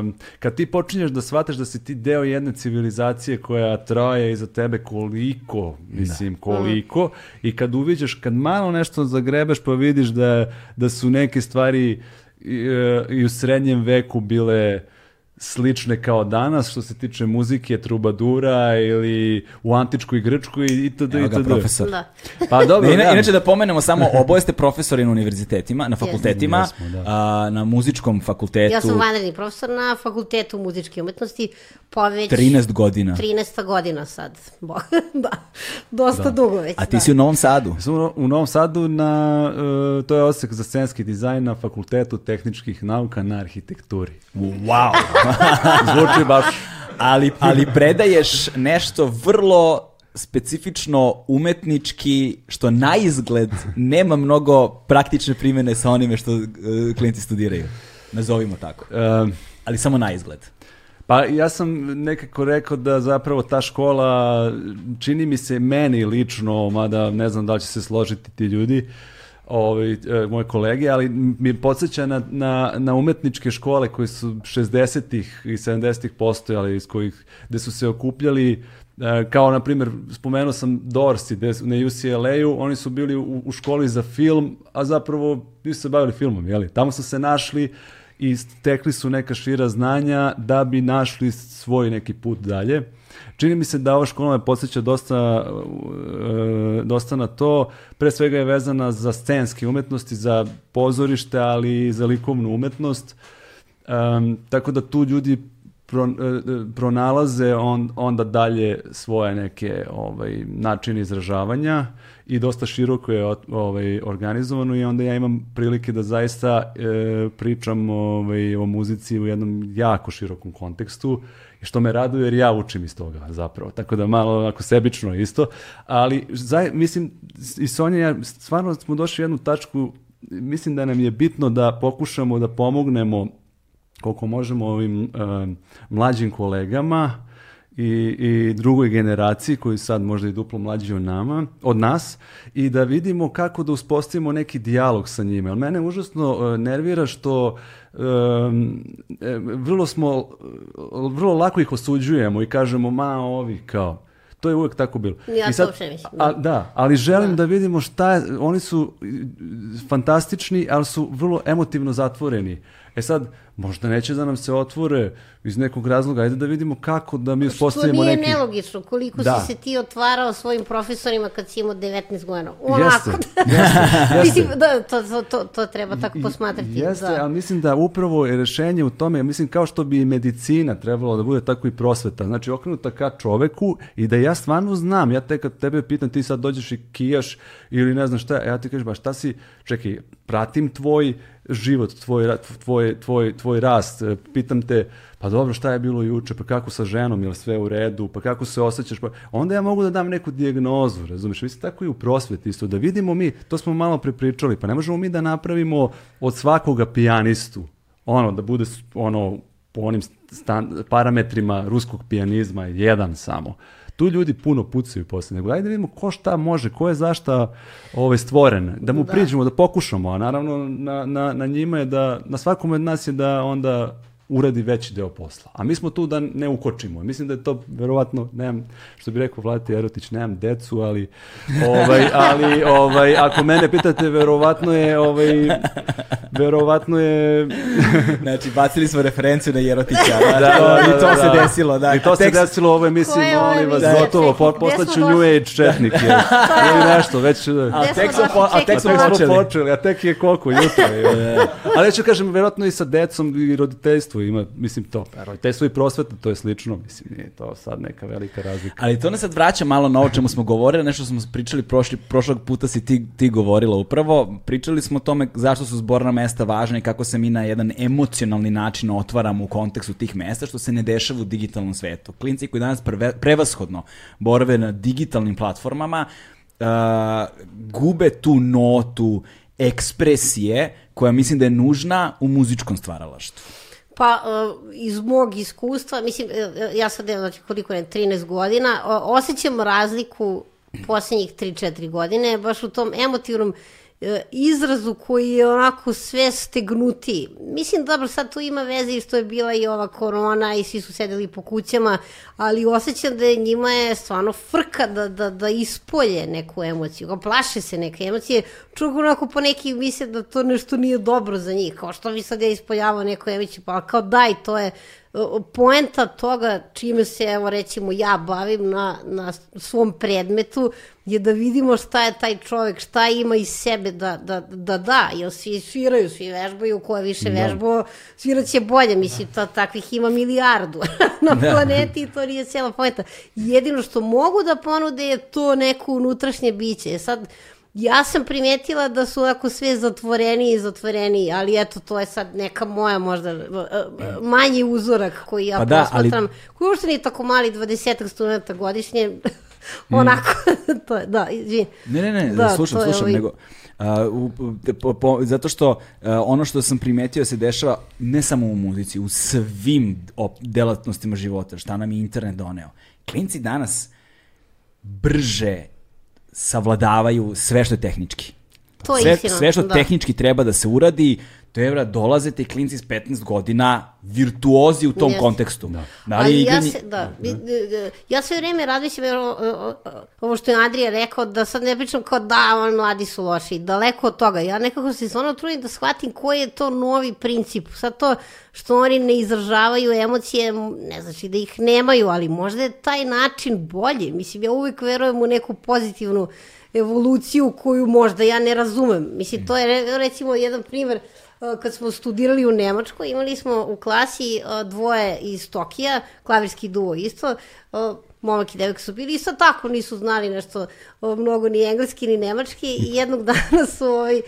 e, kad ti počinješ da shvataš da si ti deo jedne civilizacije koja traje iza tebe koliko, mislim koliko, i kad uviđaš, kad malo nešto zagrebeš pa vidiš da, da su neke stvari i, e, i u srednjem veku bile slične kao danas što se tiče muzike, trubadura ili u antičkoj Grčkoj itd. Evo ga, itd. profesor. Da. Pa dobro, Ina, da. inače da pomenemo samo, oboje ste profesori na univerzitetima, na fakultetima, Jesmo, da. a, na muzičkom fakultetu Ja sam vanredni profesor na Fakultetu muzičke umetnosti, pa već 13 godina. 13 godina sad. Bo- da, dosta dugo već. A ti da. si u Novom Sadu. Sam u- Novom Sadu na, e, to je osek za scenski dizajn na Fakultetu tehničkih nauka na arhitekturi. Wow. Zvuči baš... ali, ali predaješ nešto vrlo specifično umetnički, što na izgled nema mnogo praktične primjene sa onime što uh, klijenti studiraju. Nazovimo tako. e, Ali samo na izgled. Pa ja sam nekako rekao da zapravo ta škola čini mi se meni lično, mada ne znam da li će se složiti ti ljudi, ovaj, e, moje kolege, ali mi podsjeća na, na, na umetničke škole koje su 60-ih i 70-ih postojali, iz kojih, gde su se okupljali e, kao na primjer, spomenuo sam Dorsi gde na UCLA-u, oni su bili u, u školi za film, a zapravo nisu se bavili filmom, jeli? Tamo su se našli i stekli su neka šira znanja da bi našli svoj neki put dalje. Čini mi se da ova škola me podsjeća dosta, e, dosta na to. Pre svega je vezana za scenske umetnosti, za pozorište, ali i za likovnu umetnost. Um, tako da tu ljudi pro, e, pronalaze on, onda dalje svoje neke ovaj, načine izražavanja i dosta široko je ovaj, organizovano i onda ja imam prilike da zaista e, pričam ovaj, o muzici u jednom jako širokom kontekstu i što me raduje jer ja učim iz toga zapravo, tako da malo onako sebično isto, ali zaj, mislim i Sonja ja stvarno smo došli u jednu tačku, mislim da nam je bitno da pokušamo da pomognemo koliko možemo ovim uh, mlađim kolegama i, i drugoj generaciji koji sad možda i duplo mlađi od nama, od nas i da vidimo kako da uspostavimo neki dijalog sa njima. Jer mene užasno uh, nervira što um, vrlo smo vrlo lako ih osuđujemo i kažemo ma ovi kao To je uvek tako bilo. Ja I sad, to uopšte. A, da, ali želim da. da vidimo šta je, oni su fantastični, ali su vrlo emotivno zatvoreni. E sad, možda neće da nam se otvore iz nekog razloga, ajde da vidimo kako da mi uspostavimo neki... Što nije nelogično, koliko da. si se ti otvarao svojim profesorima kad si imao 19 godina. Onako. Jeste, jeste, mislim, da, to, to, to, to treba tako posmatrati. Jeste, da. ali mislim da upravo je rešenje u tome, mislim kao što bi i medicina trebalo da bude tako i prosveta, znači okrenuta ka čoveku i da ja stvarno znam, ja te kad tebe pitam, ti sad dođeš i kijaš ili ne znam šta, ja ti kažeš, ba šta si, čekaj, pratim tvoj život, tvoj, tvoj, tvoj, tvoj rast, pitam te, pa dobro, šta je bilo juče, pa kako sa ženom, je li sve u redu, pa kako se osjećaš, pa onda ja mogu da dam neku dijagnozu, razumiješ, mislim tako i u prosveti isto, da vidimo mi, to smo malo prepričali, pa ne možemo mi da napravimo od svakoga pijanistu, ono, da bude ono, po onim stan, parametrima ruskog pijanizma, jedan samo tu ljudi puno pucaju posle, nego ajde da vidimo ko šta može, ko je zašta ovaj, stvoren, da mu da. priđemo, da pokušamo, a naravno na, na, na njima je da, na svakom od nas je da onda uradi veći deo posla. A mi smo tu da ne ukočimo. Mislim da je to verovatno, nemam, što bi rekao Vladite Erotić, nemam decu, ali, ovaj, ali ovaj, ako mene pitate, verovatno je, ovaj, verovatno je... znači, bacili smo referenciju na Jerotića, da, da, da, i to da, se da. desilo. Da. I to se desilo u ovoj emisiji, molim vas, da. gotovo, po, postaću New Age četnik, je, ili nešto, već... A tek smo, po, a tek smo počeli. počeli. A tek je koliko, jutro. ali ja ću kažem, verovatno i sa decom i roditeljstvo ima, mislim to, roditeljstvo i prosveta, to je slično, mislim, nije to sad neka velika razlika. Ali to nas sad vraća malo na ovo čemu smo govorili, nešto smo pričali prošli, prošlog puta si ti, ti govorila upravo, pričali smo o tome zašto su zborna mesta važna i kako se mi na jedan emocionalni način otvaramo u kontekstu tih mesta, što se ne dešava u digitalnom svetu. Klinci koji danas preve, prevashodno borave na digitalnim platformama, uh, gube tu notu ekspresije koja mislim da je nužna u muzičkom stvaralaštvu. Pa, uh, iz mog iskustva, mislim, e, e, ja sad, znači, koliko je, 13 godina, osjećam razliku poslednjih 3-4 godine, baš u tom emotivnom E, izrazu koji je onako sve stegnuti. Mislim, dobro, sad tu ima veze i što je bila i ova korona i svi su sedeli po kućama, ali osjećam da je njima je stvarno frka da, da, da ispolje neku emociju, kao plaše se neke emocije, čugo onako po neki misle da to nešto nije dobro za njih, kao što bi sad ja ispoljavao neku emociju, pa kao daj, to je poenta toga čime se, evo recimo, ja bavim na, na svom predmetu je da vidimo šta je taj čovek, šta ima iz sebe da da, da, da jer svi sviraju, svi vežbaju, ko je više da. vežbao, sviraće bolje, mislim, to, takvih ima milijardu na da. planeti i to nije cijela poenta. Jedino što mogu da ponude je to neko unutrašnje biće. Sad, Ja sam primetila da su ovako sve zatvoreni i zatvoreni, ali eto, to je sad neka moja možda e, e, manji uzorak koji ja pa da, posmatram, ali... koji uopšte nije tako mali, 20 studenta godišnje, mm. onako, to je, da, izvini. Ne, ne, ne, da, slušam, slušam, ovaj... nego... Uh, po, po, zato što uh, ono što sam primetio se dešava ne samo u muzici, u svim op, delatnostima života, šta nam je internet doneo. Klinci danas brže savladavaju sve što je tehnički. To je sve, sve što da. tehnički treba da se uradi, to je, bra, dolaze ti klinci s 15 godina, virtuozi u tom Jeste. kontekstu. Da. Da li Ali igra ja se, da, da. ja sve vreme razmišljam, jer o- ovo što je Andrija rekao, da sad ne pričam kao da, oni mladi su loši, daleko od toga. Ja nekako se stvarno trudim da shvatim koji je to novi princip. Sad to što oni ne izražavaju emocije, ne znači da ih nemaju, ali možda je taj način bolji. Mislim, ja uvijek verujem u neku pozitivnu evoluciju koju možda ja ne razumem. Mislim, to je re- recimo jedan primer Uh, kad smo studirali u Nemačkoj, imali smo u klasi uh, dvoje iz Tokija, klavirski duo isto, uh, momak i devojka su bili isto tako, nisu znali nešto mnogo ni engleski ni nemački i jednog dana su ovaj,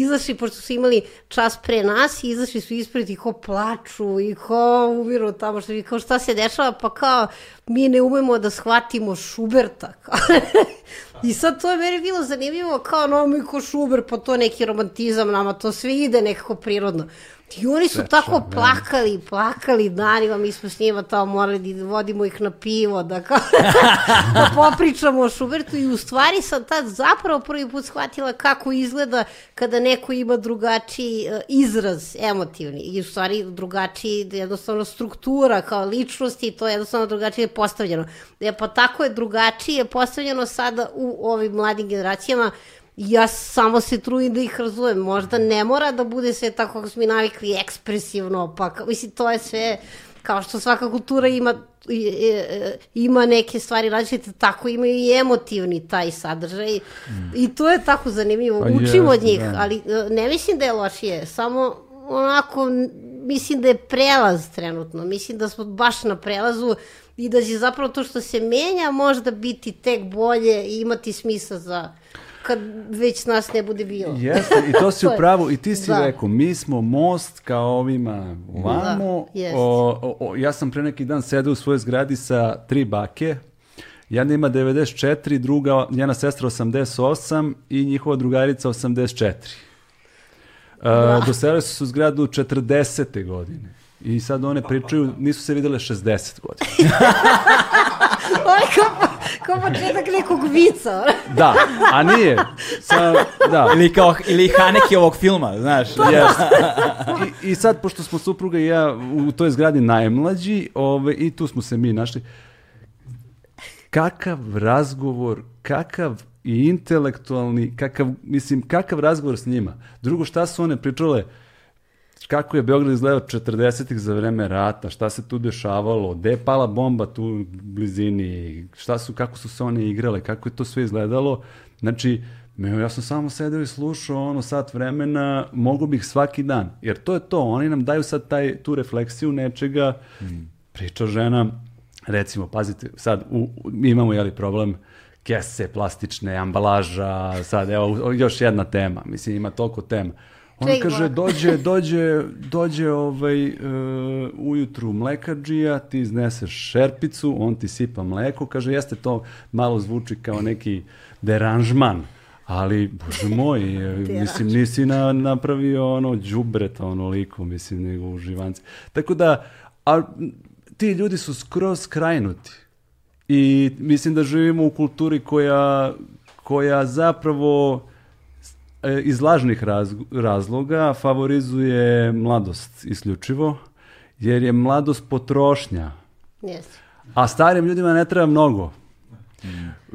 izašli, pošto su imali čas pre nas, i izašli su ispred i ko plaču i ko umiru tamo, što kao šta se dešava, pa kao mi ne umemo da shvatimo Šuberta. I sad to je meni bilo zanimljivo, kao no mi ko Šuber, pa to neki romantizam, nama to sve ide nekako prirodno. I oni su tako plakali, plakali danima, mi smo s njima tamo morali da vodimo ih na pivo, da, kao, da popričamo o Šubertu i u stvari sam tad zapravo prvi put shvatila kako izgleda kada neko ima drugačiji uh, izraz emotivni i u stvari drugačiji jednostavno struktura kao ličnosti i to je jednostavno drugačije postavljeno. E, pa tako je drugačije postavljeno sada u ovim mladim generacijama ja samo se trudim da ih razumem. Možda ne mora da bude sve tako kako smo mi navikli ekspresivno, pa mislim to je sve kao što svaka kultura ima i- e, ima neke stvari različite, tako imaju i emotivni taj sadržaj. I to je tako zanimljivo. Pa Učimo od njih, da. ali e, ne mislim da je lošije, samo onako mislim da je prelaz trenutno. Mislim da smo baš na prelazu i da će zapravo to što se menja možda biti tek bolje i imati smisla za kad već nas ne bude bilo. Jeste, i to si To u je- pravu, i ti si da. rekao, mi smo most kao ovima ovamo. Da, o, o, o, ja sam pre neki dan sedeo u svojoj zgradi sa tri bake, jedna ima 94, druga, njena sestra 88 i njihova drugarica 84. Uh, doselili su se u zgradu 40. godine. I sad one pričaju, nisu se videle 60 godina. Ovo je kao, početak nekog vica. Da, a nije. Sa, da. Ili kao, ili Haneke ovog filma, znaš. Jeste. I, I sad, pošto smo supruga i ja u toj zgradi najmlađi, ove, i tu smo se mi našli, kakav razgovor, kakav i intelektualni, kakav, mislim, kakav razgovor s njima. Drugo, šta su one pričale, kako je Beograd izgledao 40-ih za vreme rata, šta se tu dešavalo, gde je pala bomba tu u blizini, šta su, kako su se one igrale, kako je to sve izgledalo. Znači, ja sam samo sedeo i slušao ono sat vremena, mogu bih svaki dan, jer to je to, oni nam daju sad taj, tu refleksiju nečega, priča žena, recimo, pazite, sad u, u- imamo jeli problem kese, plastične, ambalaža, sad evo još jedna tema, mislim ima toliko tema. On Ček, kaže, dođe, dođe, dođe ovaj, e, ujutru mlekarđija, ti izneseš šerpicu, on ti sipa mleko, kaže, jeste to malo zvuči kao neki deranžman, ali, bože moj, mislim, nisi na, napravio ono đubreta onoliko, mislim, nego uživance. Tako da, a, ti ljudi su skroz skrajnuti. I mislim da živimo u kulturi koja, koja zapravo iz lažnih raz- razloga favorizuje mladost isključivo, jer je mladost potrošnja, Jeste. a starim ljudima ne treba mnogo.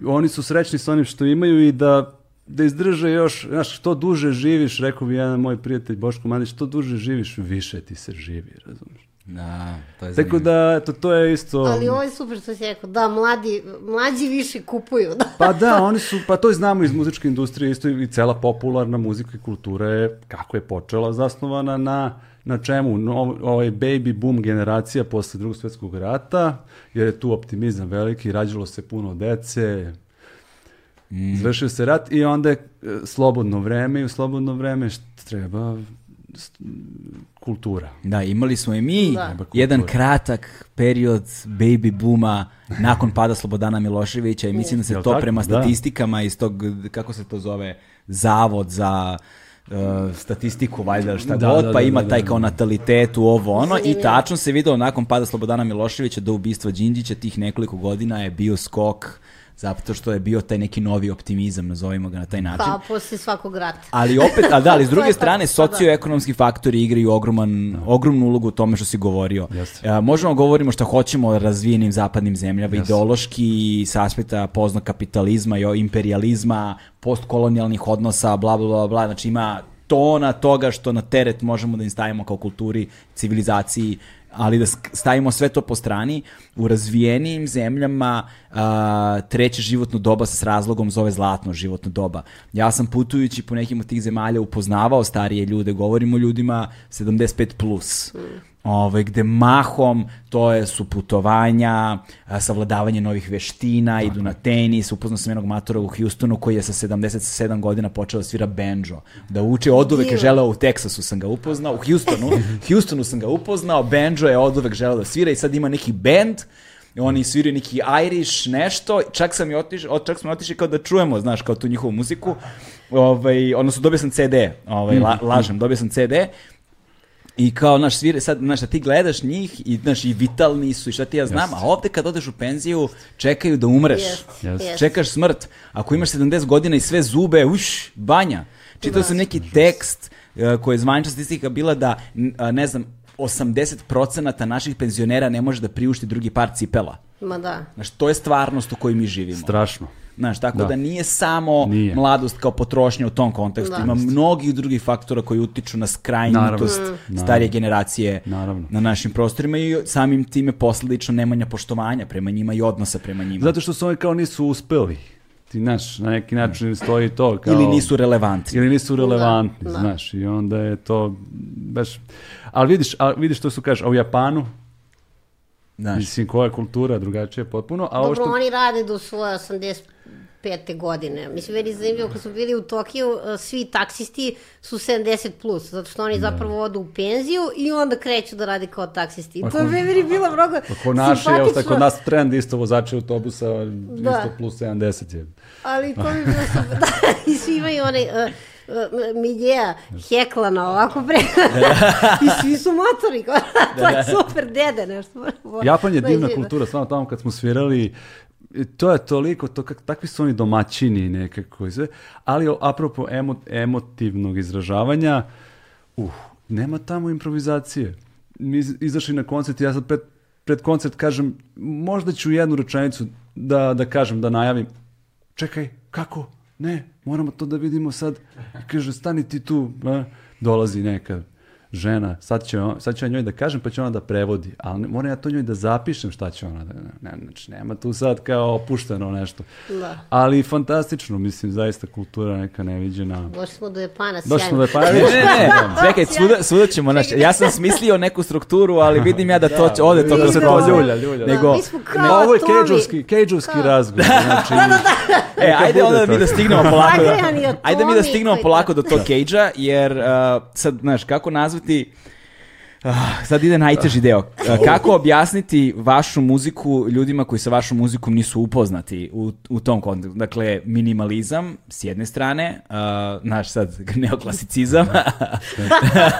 Oni su srećni sa onim što imaju i da da izdrže još, znaš, što duže živiš, rekao bi jedan moj prijatelj Boško Mandić, što duže živiš, više ti se živi, razumiješ? Da, to je Tako zanimljivo. da, eto, to je isto... Ali ovo je super što si rekao, da, mladi, mlađi više kupuju. Da. Pa da, oni su, pa to i znamo iz muzičke industrije, isto i cela popularna muzika i kultura je, kako je počela, zasnovana na, na čemu? No, ovaj baby boom generacija posle drugog svjetskog rata, jer je tu optimizam veliki, rađalo se puno dece, izvršio se rat i onda je e, slobodno vreme i u slobodno vreme treba kultura. Da, imali smo i mi Da. jedan kratak period baby booma nakon pada Slobodana Miloševića i mislim da se Jel to tako? prema Da. statistikama iz tog, kako se to zove, zavod za uh, statistiku, valjda šta Da, god, da, pa da, ima da, taj kao natalitetu, ovo ono, i tačno se videlo nakon pada Slobodana Miloševića do ubistva Đinđića tih nekoliko godina je bio skok zato što je bio taj neki novi optimizam, nazovimo ga na taj način. Kao posle svakog rata. Ali opet, a da, ali s druge strane, tako, da. socioekonomski faktori igraju ogroman, ogromnu ulogu u tome što si govorio. Jeste. E, možemo da govorimo šta hoćemo o razvijenim zapadnim zemljama, ideološki, s aspekta poznog kapitalizma i imperializma, postkolonijalnih odnosa, bla, bla, bla, bla, znači ima tona toga što na teret možemo da im stavimo kao kulturi, civilizaciji, ali da stavimo sve to po strani, u razvijenijim zemljama a, treće životno doba s razlogom zove zlatno životno doba. Ja sam putujući po nekim od tih zemalja upoznavao starije ljude, govorimo o ljudima 75+. Plus. Ovaj, gde mahom to je su putovanja, a, savladavanje novih veština, idu na tenis, upoznao sam jednog matora u Houstonu koji je sa 77 godina počeo da svira banjo, da uče, od uvek je želeo u Teksasu sam ga upoznao, u Houstonu, Houstonu sam ga upoznao, banjo je od uvek želeo da svira i sad ima neki band, oni sviraju neki Irish nešto, čak sam i otišao, čak smo otišli kao da čujemo, znaš, kao tu njihovu muziku, ovaj, odnosno dobio sam CD, ovaj, la, lažem, dobio sam CD, i kao, znaš, svire, sad, znaš, da ti gledaš njih i, znaš, i vitalni su i šta ti ja znam, a ovde kad odeš u penziju, čekaju da umreš. Yes. jest. Čekaš smrt. Ako imaš 70 godina i sve zube, uš, banja. Čitao sam neki tekst uh, koji je zvanična statistika bila da, a, ne znam, 80% naših penzionera ne može da priušti drugi par cipela. Ma da. Znaš, to je stvarnost u kojoj mi živimo. Strašno. Znaš, tako da, Da. nije samo Nije. mladost kao potrošnja u tom kontekstu. Da. Ima mnogih drugih faktora koji utiču na skrajnutost Naravno. starije generacije Naravno. na našim prostorima i samim time posledično nemanja poštovanja prema njima i odnosa prema njima. Zato što su oni kao nisu uspeli. Ti, znaš, na neki način stoji to kao... Ili nisu relevantni. Ili nisu relevantni, Da, da. znaš, i onda je to baš... Ali vidiš, a vidiš što su kažeš, a u Japanu, Znaš, mislim, koja je kultura drugačija potpuno, a ovo Dobro, što... oni rade do svoje 85. godine. Mislim, meni je zanimljivo, kad smo bili u Tokiju, uh, svi taksisti su 70+, plus, zato što oni zapravo odu u penziju i onda kreću da rade kao taksisti. I to je meni bilo mnogo Ako naši, evo simpatično, tako nas trend isto vozači autobusa, Da. isto plus 70 je. ali to je bilo. Da, I svi imaju onaj... Uh, miljeja heklana ovako pre i svi su motori kao, to je super dede nešto Japan je To divna kultura, stvarno tamo kad smo svirali, i to je toliko, to kak, takvi su oni domaćini nekako i sve, ali apropo emo, emotivnog izražavanja, uh, nema tamo improvizacije. Mi iz- izašli na koncert, ja sad pred, pred koncert kažem, možda ću jednu rečenicu da, da kažem, da najavim, čekaj, kako? Ne, moramo to da vidimo sad. I kaže, stani ti tu. A? Dolazi neka žena, sad, će on, sad ću ja njoj da kažem, pa će ona da prevodi. Ali moram ja to njoj da zapišem šta će ona da... Ne, znači, nema tu sad kao opušteno nešto. Da. Ali fantastično, mislim, zaista kultura neka neviđena. Došli smo do Japana, Došli smo sjajno. da je pa... Ne, ne, ne, čekaj, svuda, svuda ćemo, znaš, ja sam smislio neku strukturu, ali vidim ja da to će, ode to da se prozor. to ljulja, ljulja. Nego, smo kao Ne, ovo je keđovski Kao- razgovor. Znači, E, ajde onda da mi da stignemo polako. Da, ajde mi da stignemo polako do tog cage jer uh, sad, znaš, kako nazvati caso de Ah, sad ide najteži deo. Uh, kako objasniti vašu muziku ljudima koji sa vašom muzikom nisu upoznati u, u tom kontekstu? Dakle, minimalizam s jedne strane, uh, naš sad neoklasicizam.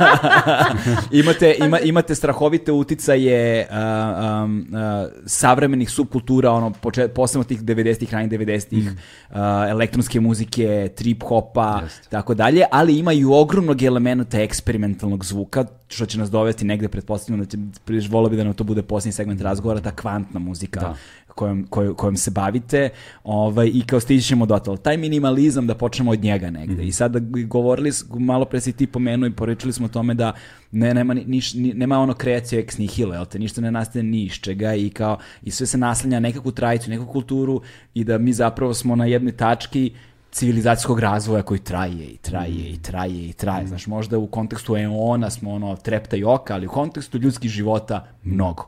imate, ima, imate strahovite uticaje uh, um, uh, savremenih subkultura, ono, poče, posebno tih 90-ih, ranih 90-ih, uh, elektronske muzike, trip hopa, tako dalje, ali ima i ogromnog elementa eksperimentalnog zvuka, što će nas dovesti negde, pretpostavljamo da će, priš volio bi da nam to bude posljednji segment razgovora, ta kvantna muzika Da. kojom, koj, kojom se bavite ovaj, i kao stići ćemo do toga. Taj minimalizam da počnemo od njega negde. I sada govorili, s- malo pre si ti pomenuo i poričili smo o tome da ne, nema, ni, niš, ni- nema ono kreacija ex nihilo, jel te, ništa ne nastaje ni iz čega i kao, i sve se naslanja na nekakvu tradiciju, nekakvu kulturu i da mi zapravo smo na jednoj tački civilizacijskog razvoja koji traje i traje i traje i traje. Znaš, možda u kontekstu eona smo ono trepta i oka, ali u kontekstu ljudskih života mnogo.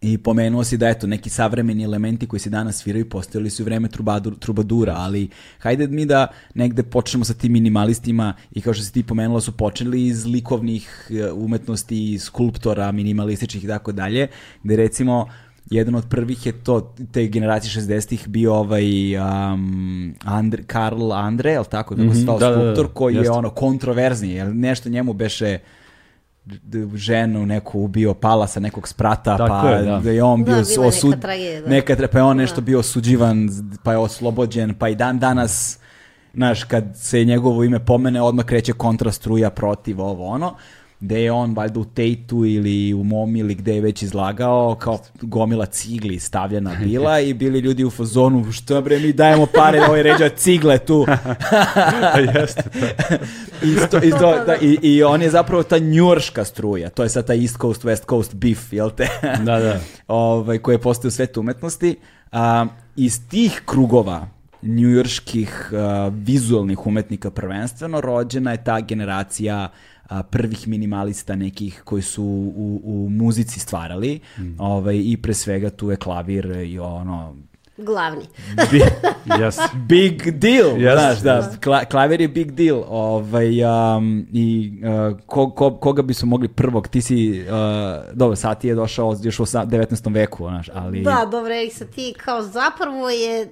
I pomenuo si da eto neki savremeni elementi koji se danas sviraju postojali su u vreme trubadur, trubadura, ali hajde mi da negde počnemo sa tim minimalistima i kao što si ti pomenula su počeli iz likovnih e, umetnosti, skulptora, minimalističkih i tako dalje, gde recimo jedan od prvih je to, te generacije 60-ih bio ovaj um, Andre, Karl Andre, jel tako, kako se zvao da, da, da, skulptor, koji je jeste. ono kontroverzni, jel nešto njemu beše ženu neku ubio, pala sa nekog sprata, Tako pa je, da. da je on Da, bio je osud... neka tragedija, da. neka tra- pa je on nešto Da. bio osuđivan, pa je oslobođen, pa i dan danas, znaš, kad se njegovo ime pomene, odmah kreće kontrastruja protiv ovo ono, gde je on valjda u Tejtu ili u Momi ili gde je već izlagao, kao gomila cigli stavljena bila i bili ljudi u fazonu, što bre mi dajemo pare da ovaj ređa cigle tu. Jeste. Isto, isto, da, i, I on je zapravo ta njurška struja, to je sad ta East Coast, West Coast beef, jel te? Da, da. ovaj, koji je postao svet umetnosti. A, iz tih krugova njujorških a, vizualnih umetnika prvenstveno rođena je ta generacija a, prvih minimalista nekih koji su u, u muzici stvarali ovaj, i pre svega tu je klavir i ono Glavni. bi- Jeste. big deal, Jeste. znaš, da, kla, klaver je big deal, ovaj, um, i uh, ko, ko, koga bi su mogli prvog, ti si, uh, dobro, sad ti je došao još u osa- 19. veku, znaš, ali... Da, dobro, Erik sa ti kao zapravo je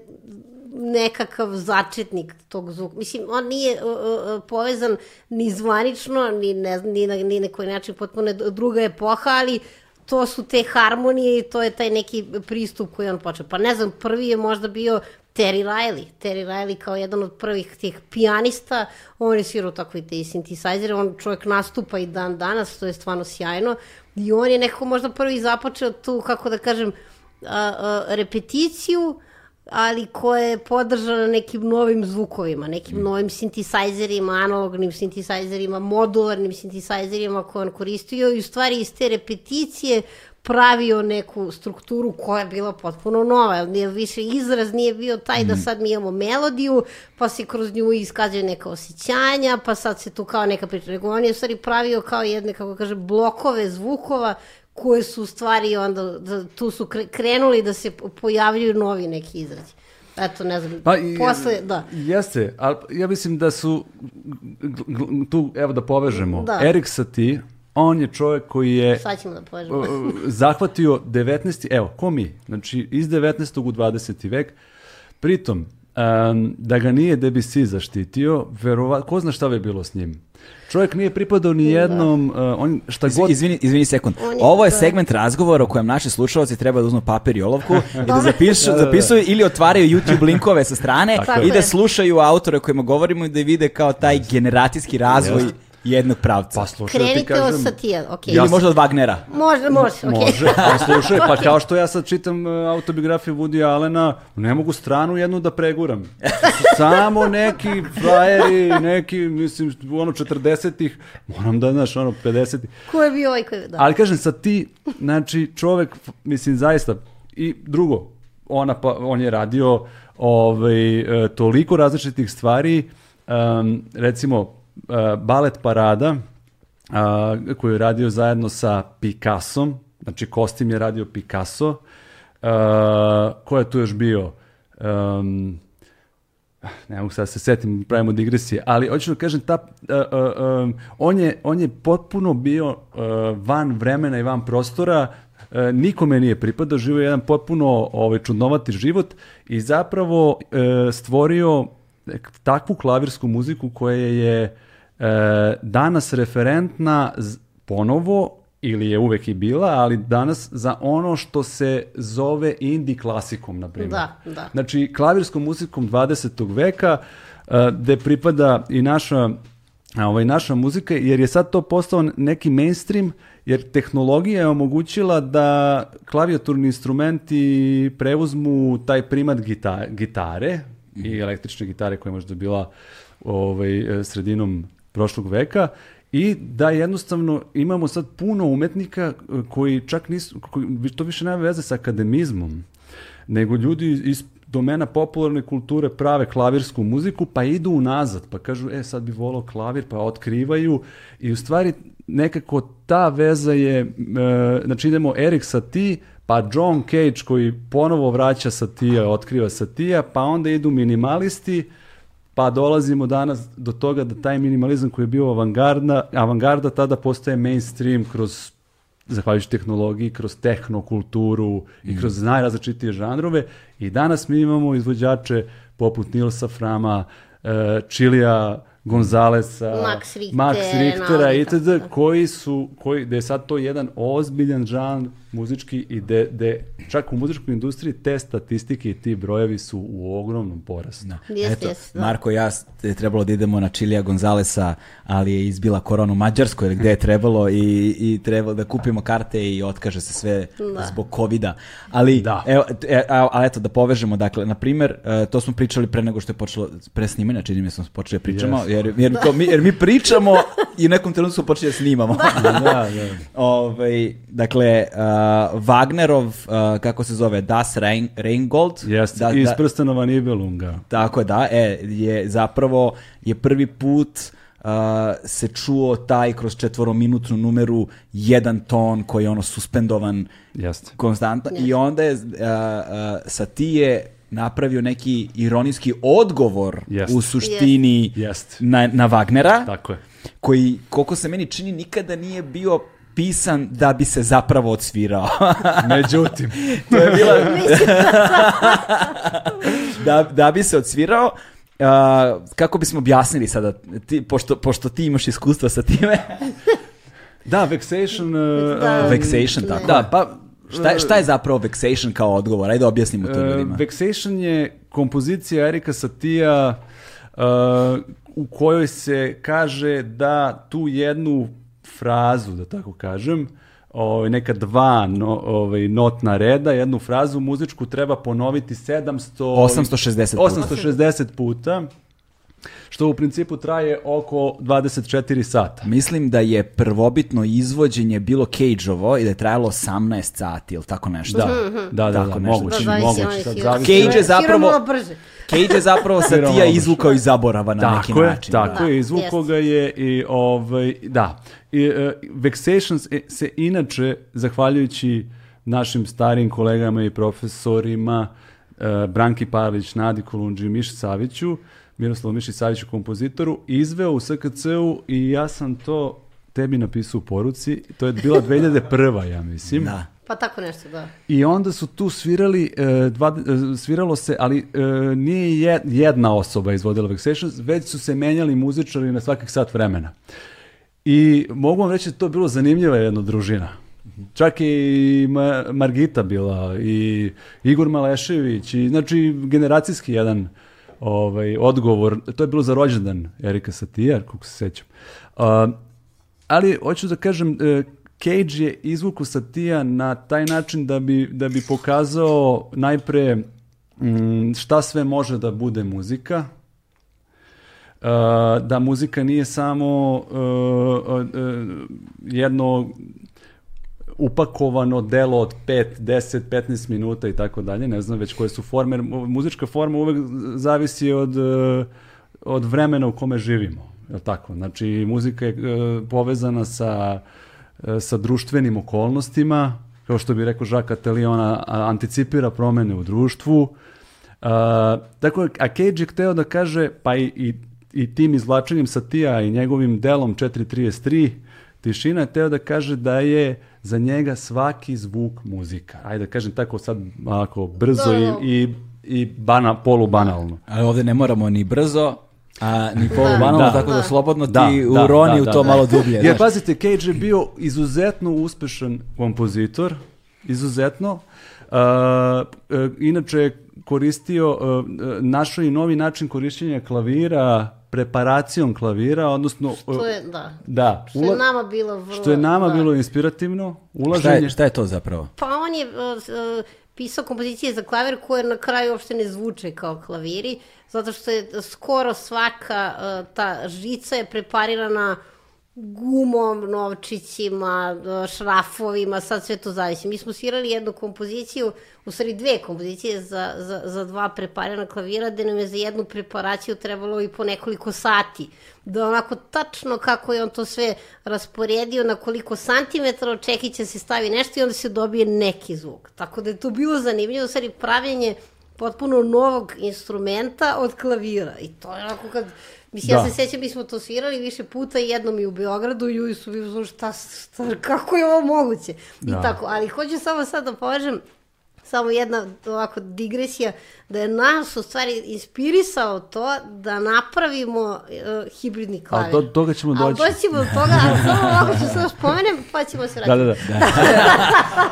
nekakav začetnik tog zvuka. Mislim, on nije uh, uh, povezan ni zvanično, ni, ne, ni na ni na koji način potpuno druga epoha, ali to su te harmonije i to je taj neki pristup koji on počeo. Pa ne znam, prvi je možda bio Terry Riley. Terry Riley kao jedan od prvih tih pijanista, on je svirao tako i te i synthesizere, on čovjek nastupa i dan danas, to je stvarno sjajno. I on je nekako možda prvi započeo tu, kako da kažem, a, a, repeticiju, ali koja je podržana nekim novim zvukovima, nekim Mm. novim sintisajzerima, analognim sintisajzerima, modularnim sintisajzerima koje on koristio i u stvari iz te repeticije pravio neku strukturu koja je bila potpuno nova, jer nije više izraz nije bio taj Mm. da sad mi imamo melodiju, pa se kroz nju iskazuje neka osjećanja, pa sad se tu kao neka priča, nego on je u stvari pravio kao jedne, kako kaže, blokove zvukova koje su u stvari onda, da, tu su kre- krenuli da se pojavljuju novi neki izrazi. Eto, ne znam, Pa, posle, da. Jeste, ali ja mislim da su, tu, evo da povežemo, Da. Erik Satie, on je čovjek koji je Sad ćemo da povežemo. zahvatio 19. Evo, ko mi? Znači, iz 19. u 20. vek. Pritom, um, da ga nije Debussy zaštitio, verova, ko zna šta bi bilo s njim? Čovjek nije pripadao ni jednom, uh, on šta god... Izvini, izvini sekund. On je- Ovo je da. segment razgovora u kojem naši slušalci treba da uzmu papir i olovku i da zapišu, Da, da, da. zapisuju ili otvaraju YouTube linkove sa strane Tako i je. da slušaju autore o kojima govorimo i da vide kao taj generacijski razvoj Jeste. Jednog pravca. Pa slušaj, da ti Krenite od kažem... Satija, ok. ili možda od Wagnera. Može, može, ok. Može, a slušaj, pa kao što ja sad čitam uh, autobiografiju Woody Allena, ne mogu stranu jednu da preguram. Samo neki frajeri, neki, mislim, ono 40-ih, moram da, znaš, ono 50-ih. Ko je bio ovaj koji... Da. Ali kažem, sad ti, znači, čovek, mislim, zaista, i drugo, ona pa, on je radio ovaj, e, toliko različitih stvari, um, recimo, e, balet parada, a, koju je radio zajedno sa Picassom, znači kostim je radio Picasso, a, ko je tu još bio? Um, ne mogu sad da se setim, pravimo digresije, ali hoću da kažem, ta, uh, uh, um, on, je, on je potpuno bio uh, van vremena i van prostora, uh, nikome nije pripadao, živio je jedan potpuno ovaj, čudnovati život i zapravo uh, stvorio takvu klavirsku muziku koja je uh, danas referentna ponovo ili je uvek i bila, ali danas za ono što se zove indie klasikom, na primjer. Da, da. Znači, klavirskom muzikom 20. veka, uh, gde pripada i naša, a, ovaj, naša muzika, jer je sad to postao neki mainstream, jer tehnologija je omogućila da klavijaturni instrumenti preuzmu taj primat gita- gitare i električne gitare koja je možda bila ovaj, sredinom prošlog veka. I da jednostavno imamo sad puno umetnika e, koji čak nisu, koji, to više nema veze sa akademizmom, nego ljudi iz domena popularne kulture prave klavirsku muziku, pa idu unazad, pa kažu, e, sad bi volao klavir, pa otkrivaju. I u stvari nekako ta veza je, e, znači idemo Erik Satie, pa John Cage koji ponovo vraća Satija, otkriva Satija, pa onda idu minimalisti, pa dolazimo danas do toga da taj minimalizam koji je bio avangarda, avangarda tada postaje mainstream kroz zahvaljujući tehnologiji, kroz tehnokulturu i kroz najrazličitije žanrove i danas mi imamo izvođače poput Nilsa Frama, uh, Čilija Gonzalesa, Max Richtera, Max Richtera i itd. da. koji su, koji, da je sad to jedan ozbiljan žan muzički i de, de, čak u muzičkoj industriji te statistike i ti brojevi su u ogromnom porastu. Da. Jeste, Eto, jeste, da. Marko i ja je trebalo da idemo na Čilija Gonzalesa, ali je izbila korona u Mađarskoj ili gde je trebalo i, i trebalo da kupimo karte i otkaže se sve Da. zbog covida. Ali, Da. evo, e, a, a eto, da povežemo, dakle, na primer, e, to smo pričali pre nego što je počelo, pre snimanja, čini mi se smo počeli da pričamo, Jeste. jer, jer, to mi, jer mi pričamo i u nekom trenutku smo počeli da snimamo. da, da. Ovaj, dakle, uh, Wagnerov, uh, kako se zove, Das Rein, Reingold. Jeste, Da- iz da- prstenova Nibelunga. tako je, da, e, je zapravo je prvi put uh, se čuo taj kroz četvorominutnu numeru jedan ton koji je ono suspendovan Jeste. konstantno i onda je uh, uh, Satije napravio neki ironijski odgovor Jest. u suštini Jest. na, na Wagnera Tako je. koji, koliko se meni čini, nikada nije bio pisan da bi se zapravo odsvirao. Međutim, to je bila... da, da bi se odsvirao, uh, kako bismo objasnili sada, ti, pošto, pošto ti imaš iskustva sa time, da, Vexation... uh, Da. um, Vexation, tako Da, pa... šta, je, šta je zapravo Vexation kao odgovor? Ajde objasnimo to Uh, ljudima. Vexation je kompozicija Erika Satija uh, u kojoj se kaže da tu jednu frazu, da tako kažem, ovaj, neka dva no, ovaj, notna reda, jednu frazu muzičku treba ponoviti 700... 860 puta. 860 puta, što u principu traje oko 24 sata. Mislim da je prvobitno izvođenje bilo Cage-ovo i da je trajalo 18 sati ili tako nešto. Da, da, da, Tako da, nešto. moguće, Da, zavisi, moguće. oni sad. Cage je zapravo- malo brže. Cage je zapravo Satija izvukao iz zaborava na neki Tako je, način. tako Da. je, izvukao Jest. ga je i ovaj, da. I, e, Vexation se, se inače, zahvaljujući našim starijim kolegama i profesorima, e, Branki Parlić, Nadi Kolundži, Miši Saviću, Miroslavu Miši Saviću, kompozitoru, izveo u SKC-u i ja sam to tebi napisao u poruci. To je bila 2001. ja mislim. Da. Pa tako nešto, da. I onda su tu svirali, e, dva, e, sviralo se, ali e, nije je- jedna osoba izvodila Vexations, već su se menjali muzičari na svakih sat vremena. I mogu vam reći da to je bilo zanimljiva jedna družina. Čak i Ma- Margita bila i Igor Malešević i znači generacijski jedan ovaj, odgovor. To je bilo za rođendan Erika Satija, kako se sećam. A, ali hoću da kažem, e, Cage je izvuku Satija na taj način da bi, da bi pokazao najpre mm, šta sve može da bude muzika, Uh, da muzika nije samo uh, uh, uh, jedno upakovano delo od 5, 10, 15 minuta i tako dalje, ne znam već koje su forme. Mu- Muzička forma uvek zavisi od, uh, od vremena u kome živimo. Je tako? Znači, muzika je uh, povezana sa, sa društvenim okolnostima, kao što bi rekao Jacques Attali, ona a, anticipira promene u društvu. Uh, tako, a Cage je hteo da kaže, pa i, i, i tim izvlačenjem Satija i njegovim delom 433, Tišina je hteo da kaže da je za njega svaki zvuk muzika. Ajde da kažem tako sad ovako brzo Da, da. i, i, i bana, polubanalno. Ali ovde ne moramo ni brzo, a ni polubanalno, Da. tako da Da. slobodno ti Da, da, uroni da, u da, to da. malo dublje. Jer pazite, Cage je bio izuzetno uspešan kompozitor, izuzetno. Uh, uh, inače je koristio, uh, uh, našao i novi način korišćenja klavira, preparacijom klavira, odnosno... uh, To je, da. da, Što je ula- nama bilo vrlo... što je nama da. bilo inspirativno, Šta ulaženje... je, šta je to zapravo? Pa on je uh, uh, pisao kompozicije za klavir koje na kraju uopšte ne zvuče kao klaviri, zato što je skoro svaka uh, ta žica je preparirana gumom, novčićima, šrafovima, sad sve to zavisi. Mi smo svirali jednu kompoziciju, u stvari dve kompozicije za, za, za dva preparirana klavira, gde nam je za jednu preparaciju trebalo i po nekoliko sati. Da onako tačno kako je on to sve rasporedio, na koliko santimetara od čekića se stavi nešto i onda se dobije neki zvuk. Tako da je to bilo zanimljivo, u stvari pravljenje potpuno novog instrumenta od klavira. I to je onako kad... Mislim, ja Da. se sećam, mi smo to svirali više puta i jednom i u Beogradu i ljudi su bili, znaš, šta, šta, kako je ovo moguće? I Da. tako, ali hoću samo sad da povežem samo jedna ovako digresija, da je nas u stvari inspirisao to da napravimo uh, hibridni klavir. A do, toga ćemo Ali doći. doći ćemo do toga, a samo ovako ću samo spomenem, pa ćemo se Da, vratiti. da, da.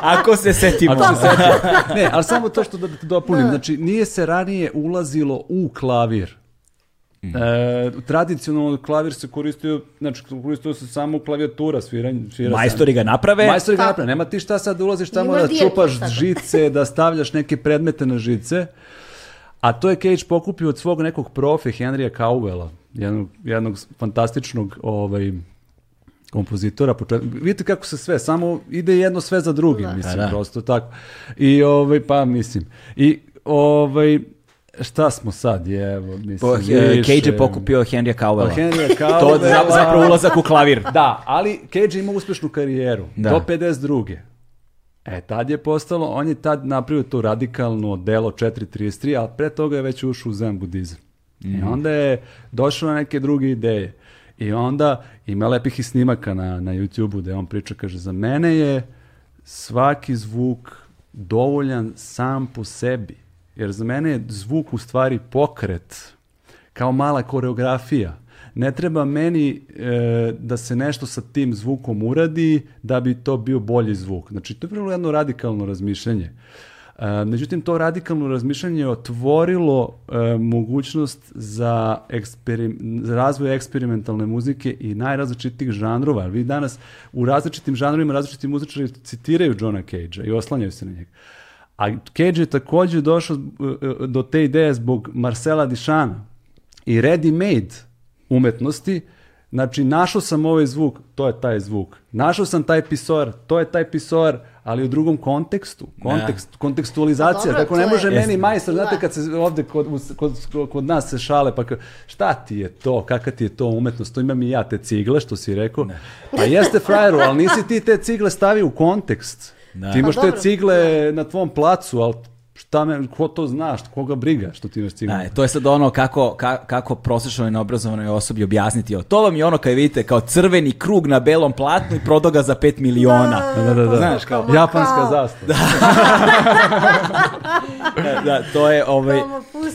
Ako se setimo. Ako se setimo. Ne, ali samo to što da te dopunim. Znači, nije se ranije ulazilo u klavir. E, tradicionalno klavir se koristio, znači koristio se samo klavijatura, sviranje, svira se- Majstori ga naprave. Majstori ga naprave. Nema ti šta sad da ulaziš tamo da čupaš sada. žice, da stavljaš neke predmete na žice. A to je Cage pokupio od svog nekog profe, Henrya Cowella, jednog, jednog fantastičnog ovaj, kompozitora. počet- Vidite kako se sve, samo ide jedno sve za drugim, mislim, Da, da. prosto tako. I ovaj, pa mislim, i ovaj, šta smo sad, je, evo, mislim, Po, više- Cage je pokupio Henrya Cowella. Henrya To Cowella. je zapravo ulazak u klavir. Da, ali Cage ima uspešnu karijeru. Da. Do 52. E, tad je postalo, on je tad napravio to radikalno delo 433, ali pre toga je već ušao u zen budizam. I onda je došao na neke druge ideje. I onda ima lepih i snimaka na, na YouTube-u gde on priča, kaže, za mene je svaki zvuk dovoljan sam po sebi. Jer za mene je zvuk u stvari pokret, kao mala koreografija. Ne treba meni e, da se nešto sa tim zvukom uradi da bi to bio bolji zvuk. Znači, to je prvo jedno radikalno razmišljanje. E, međutim, to radikalno razmišljanje je otvorilo e, mogućnost za, eksperim, za razvoj eksperimentalne muzike i najrazličitih žanrova. Vi danas u različitim žanrovima različiti muzičari citiraju Johna Cage-a i oslanjaju se na njega. A Cage je također došao e, e, do te ideje zbog Marcela Dišana i ready-made umetnosti, znači našao sam ovaj zvuk, to je taj zvuk. Našao sam taj pisoar, to je taj pisoar, ali u drugom kontekstu, kontekst, kontekstualizacija. Dobro, Tako ne to je- može meni majstor, znate Da. kad se ovde kod, kod, kod nas se šale, pa šta ti je to, kakva ti je to umetnost, to imam i ja te cigle, što si rekao. Pa jeste frajeru, ali nisi ti te cigle stavio u kontekst. Da. Ti imaš Pa te dobro. cigle na tvom placu, ali šta me, ko to znaš, koga briga što ti imaš cigle. Da, to je sad ono kako, ka- kako prosječno i neobrazovanoj osobi objasniti. O, To vam je ono kad vidite kao crveni krug na belom platnu i prodo ga za 5 miliona. Da, da, da, da. Znaš, kao- Japanska zastava. Da, da, to je ovaj...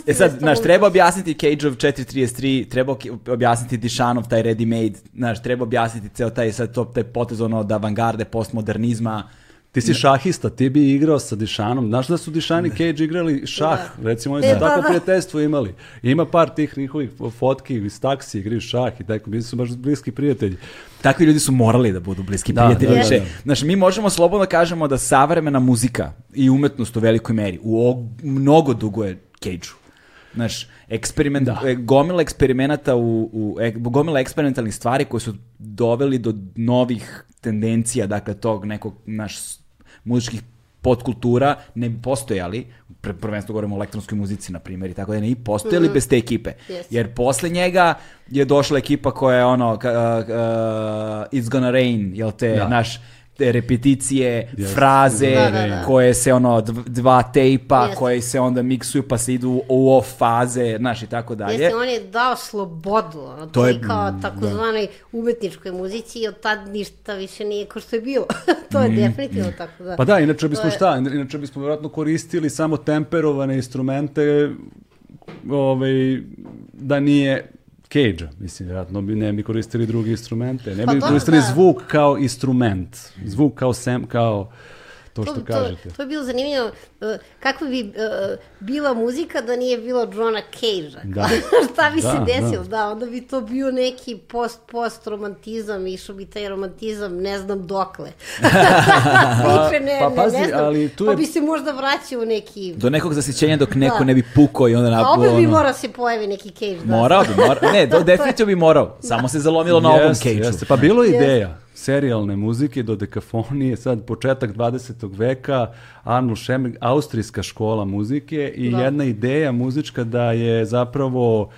E sad, znaš, treba objasniti Cageov 433, treba objasniti Dišanov taj ready made, znaš, treba objasniti ceo taj, sad to, taj potez ono od avangarde, postmodernizma. Ti si šahista, ti bi igrao sa Dišanom. Znaš da su Dišan i Cage igrali šah? Recimo, oni su E, da, tako da. prijateljstvo imali. Ima par tih njihovih fotki iz taksi, igraju šah i tako, bili su baš bliski prijatelji. Takvi ljudi su morali da budu bliski Da, prijatelji. da, više. da. Znaš, mi možemo slobodno kažemo da savremena muzika i umetnost u velikoj meri u og- mnogo duguje Cage-u. Znaš, eksperiment, e, gomila eksperimenata u, u e, gomila eksperimentalnih stvari koje su doveli do novih tendencija, dakle tog nekog naš muzičkih podkultura ne bi postojali, pre, prvenstveno govorimo o elektronskoj muzici na primjer i tako da ne bi postojali bez te ekipe. Yes. Jer posle njega je došla ekipa koja je ono ka, uh, It's Gonna Rain, jel te, Da. naš repeticije, Yes. fraze Da, da, da. koje se ono dv- dva tejpa Jeste. koje se onda miksuju pa se idu u off faze, znaš i tako dalje. Jeste, on je dao slobodu, ono, To je- kao takozvanoj umetničkoj muzici i od tad ništa više nije kao što je bilo. to je definitivno tako da. Pa da, inače bismo je- šta? Inače bismo vjerojatno koristili samo temperovane instrumente ovaj, da nije Cage-a, mislim, vjerojatno bi ne bi koristili druge instrumente, ne Pa bi dobro, koristili da. zvuk kao instrument, zvuk kao sem, kao to što to, kažete. To, to je bilo zanimljivo. uh, Kakva bi uh, bila muzika da nije bilo Johna Cage-a? Da. Šta bi se Da, desilo? Da. onda bi to bio neki post-post romantizam, išao bi taj romantizam ne znam dokle. Više ne, pa ne, pazi, ne znam. ali tu pa je- bi se možda vraćao u neki... Do nekog zasićenja dok neko Da. ne bi pukao i onda A napuo opet bi morao se pojavi neki Cage. Da. Morao bi, morao. Ne, do, definitivno bi morao. Samo se zalomilo na ovom Jeste, Cage-u. jeste. Pa bilo je ideja serijalne muzike do dekafonije, sad početak 20. veka, Arnold Scheming, austrijska škola muzike i Da. jedna ideja muzička da je zapravo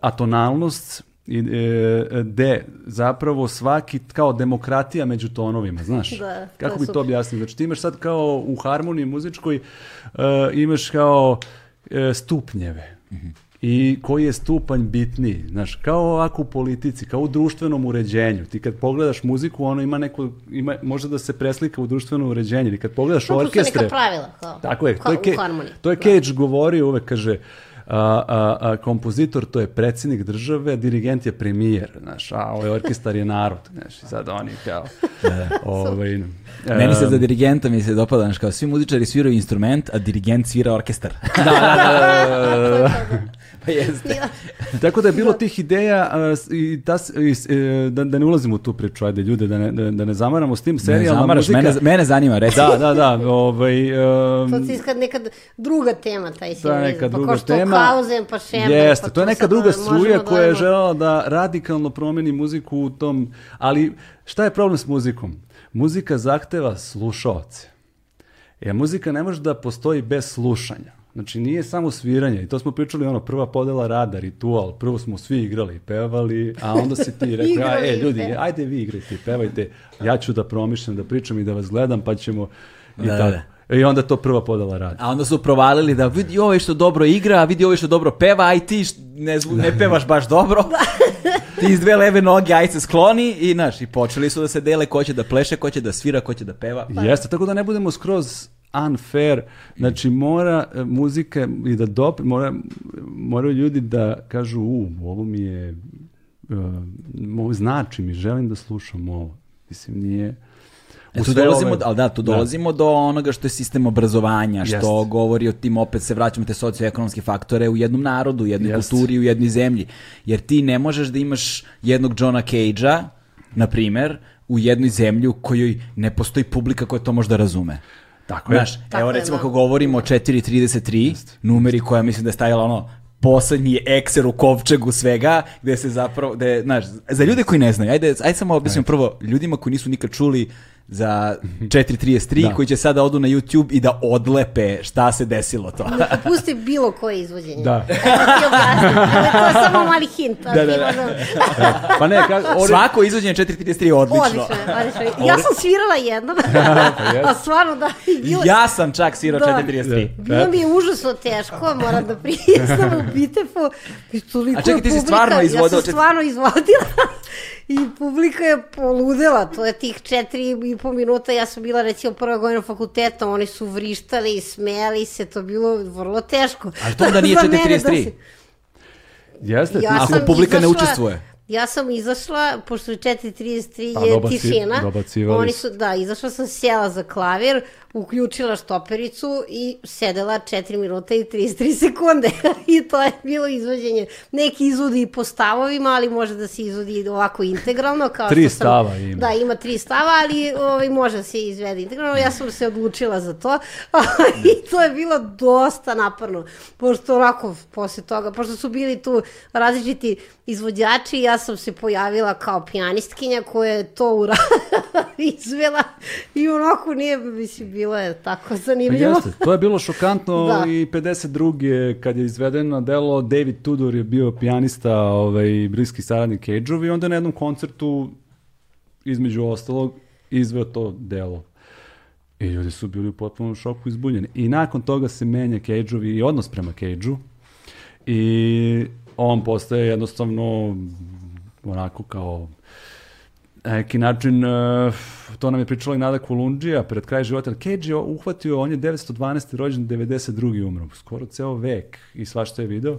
atonalnost i, e, de zapravo svaki kao demokratija među tonovima, znaš? Da, Kako bi to objasnio? Znači ti imaš sad kao u harmoniji muzičkoj e, imaš kao e, stupnjeve. I koji je stupanj bitniji. Znaš, kao ovako u politici, kao u društvenom uređenju. Ti kad pogledaš muziku, ono ima neko, ima, može da se preslika u društveno uređenje. Ili kad pogledaš No, orkestre... neka pravila, kao. Tako je, Kao to je, to je Da. Cage govorio uvek, kaže, a, a, a, kompozitor to je predsjednik države, a dirigent je premijer, znaš, a ovaj orkestar je narod, znaš, i sad oni kao, ovaj, Meni se za dirigenta mi se dopada, znaš, kao svi muzičari sviraju instrument, a dirigent svira orkestar. da, da, da, da, da. pa jeste. Tako da je bilo tih ideja i, ta, i e, da, da ne ulazimo u tu priču, ajde ljude, da ne, da, da ne zamaramo s tim, Ne serijalna zamaraš, muzika. mene, mene zanima, reci. Da, da, da, ovaj, em, To ti iskad nekad druga tema, taj To je simbolizam. neka pa druga kao što tema. Kauzen, pa Šember, Jeste, pa to je neka druga struja da koja je želela da radikalno promeni muziku u tom, ali šta je problem s muzikom? Muzika zahteva slušaoce. Jer muzika ne može da postoji bez slušanja. Znači nije samo sviranje i to smo pričali ono prva podela rada, ritual, prvo smo svi igrali i pevali, a onda si ti rekao, Igrali e ljudi, pevali." ajde vi igrajte i pevajte, ja ću da promišljam, da pričam i da vas gledam pa ćemo i Da, tako. da. I onda to prva podela rada. A onda su provalili da vidi ovaj što dobro igra, a vidi ovaj što dobro peva, aj ti ne, zvu- ne pevaš baš dobro. ti iz dve leve noge, aj se skloni i znaš, i počeli su da se dele ko će da pleše, ko će da svira, ko će da peva. Jeste, tako da ne budemo skroz unfair, znači mora e, muzika i da dop, mora, moraju ljudi da kažu, u, ovo mi je, uh, znači mi, želim da slušam ovo. Mislim, nije... E, tu dolazimo, ove- ali da, tu dolazimo do onoga što je sistem obrazovanja, što Jeste. govori o tim, opet se vraćamo te socioekonomske faktore u jednom narodu, u jednoj Jeste. kulturi, u jednoj zemlji. Jer ti ne možeš da imaš jednog Johna Cage-a, na primer, u jednoj zemlji u kojoj ne postoji publika koja to možda razume. Tako je. Znaš, Tako evo je, recimo da. ako govorimo o 4.33, numeri koja mislim da je stavila ono poslednji ekser u kovčegu svega, gde se zapravo, gde, znaš, za ljude koji ne znaju, ajde, ajde samo objasnimo prvo, ljudima koji nisu nikad čuli za 4.33, Da. koji će sada odu na YouTube i da odlepe šta se desilo to. Neka pusti bilo koje izvođenje. Da. To je samo mali hint. Da, da, da. možda- Pa ne, ka, ori- Svako izvođenje 4.33 je odlično. Odlično, odlično. Ja sam svirala jednom, a stvarno da, bilo, Ja sam čak svirao Da. 4.33. bilo mi je užasno teško, moram da priznam u Bitefu. I toliko A čekaj, ti si publika- stvarno izvodila Ja sam stvarno izvodila i publika je poludela, to je tih četiri i po minuta, ja sam bila recimo prva godina fakulteta, oni su vrištali i smejali se, to je bilo vrlo teško. Ali to onda nije Za mene da 4.33. se- jeste, Ja Ako publika ne izašla- učestvuje. Ja sam izašla, pošto je 4.33 Pa, je dobaci- tišina, oni su. su, da, izašla sam sjela za klavir, uključila štopericu i sedela 4 minuta i 33 sekunde i to je bilo izvođenje. Neki izvodi i po stavovima, ali može da se izvodi ovako integralno. Kao Tri što sam, stava ima. Da, ima tri stava, ali ovaj, može da se izvede integralno. Ja sam se odlučila za to i to je bilo dosta naporno. Pošto onako, posle toga, pošto su bili tu različiti izvođači, ja sam se pojavila kao pijanistkinja koja je to ura izvela i onako nije, mislim, bilo je tako Pa zanimljivo. jeste, to je bilo šokantno Da. i 52. kad je izvedeno delo, David Tudor je bio pijanista, ovaj, bliski saradnik Cage-ov i onda na jednom koncertu, između ostalog, izveo to delo. I ljudi su bili u potpunom šoku izbunjeni. I nakon toga se menja Cage-ov i odnos prema Cage-u i on postaje jednostavno onako kao na neki način, uh, to nam je pričala i Nada Kolundžija pred kraj života. Cage je uhvatio, on je 912. rođen, 92. umro, skoro ceo vek i svašta je video.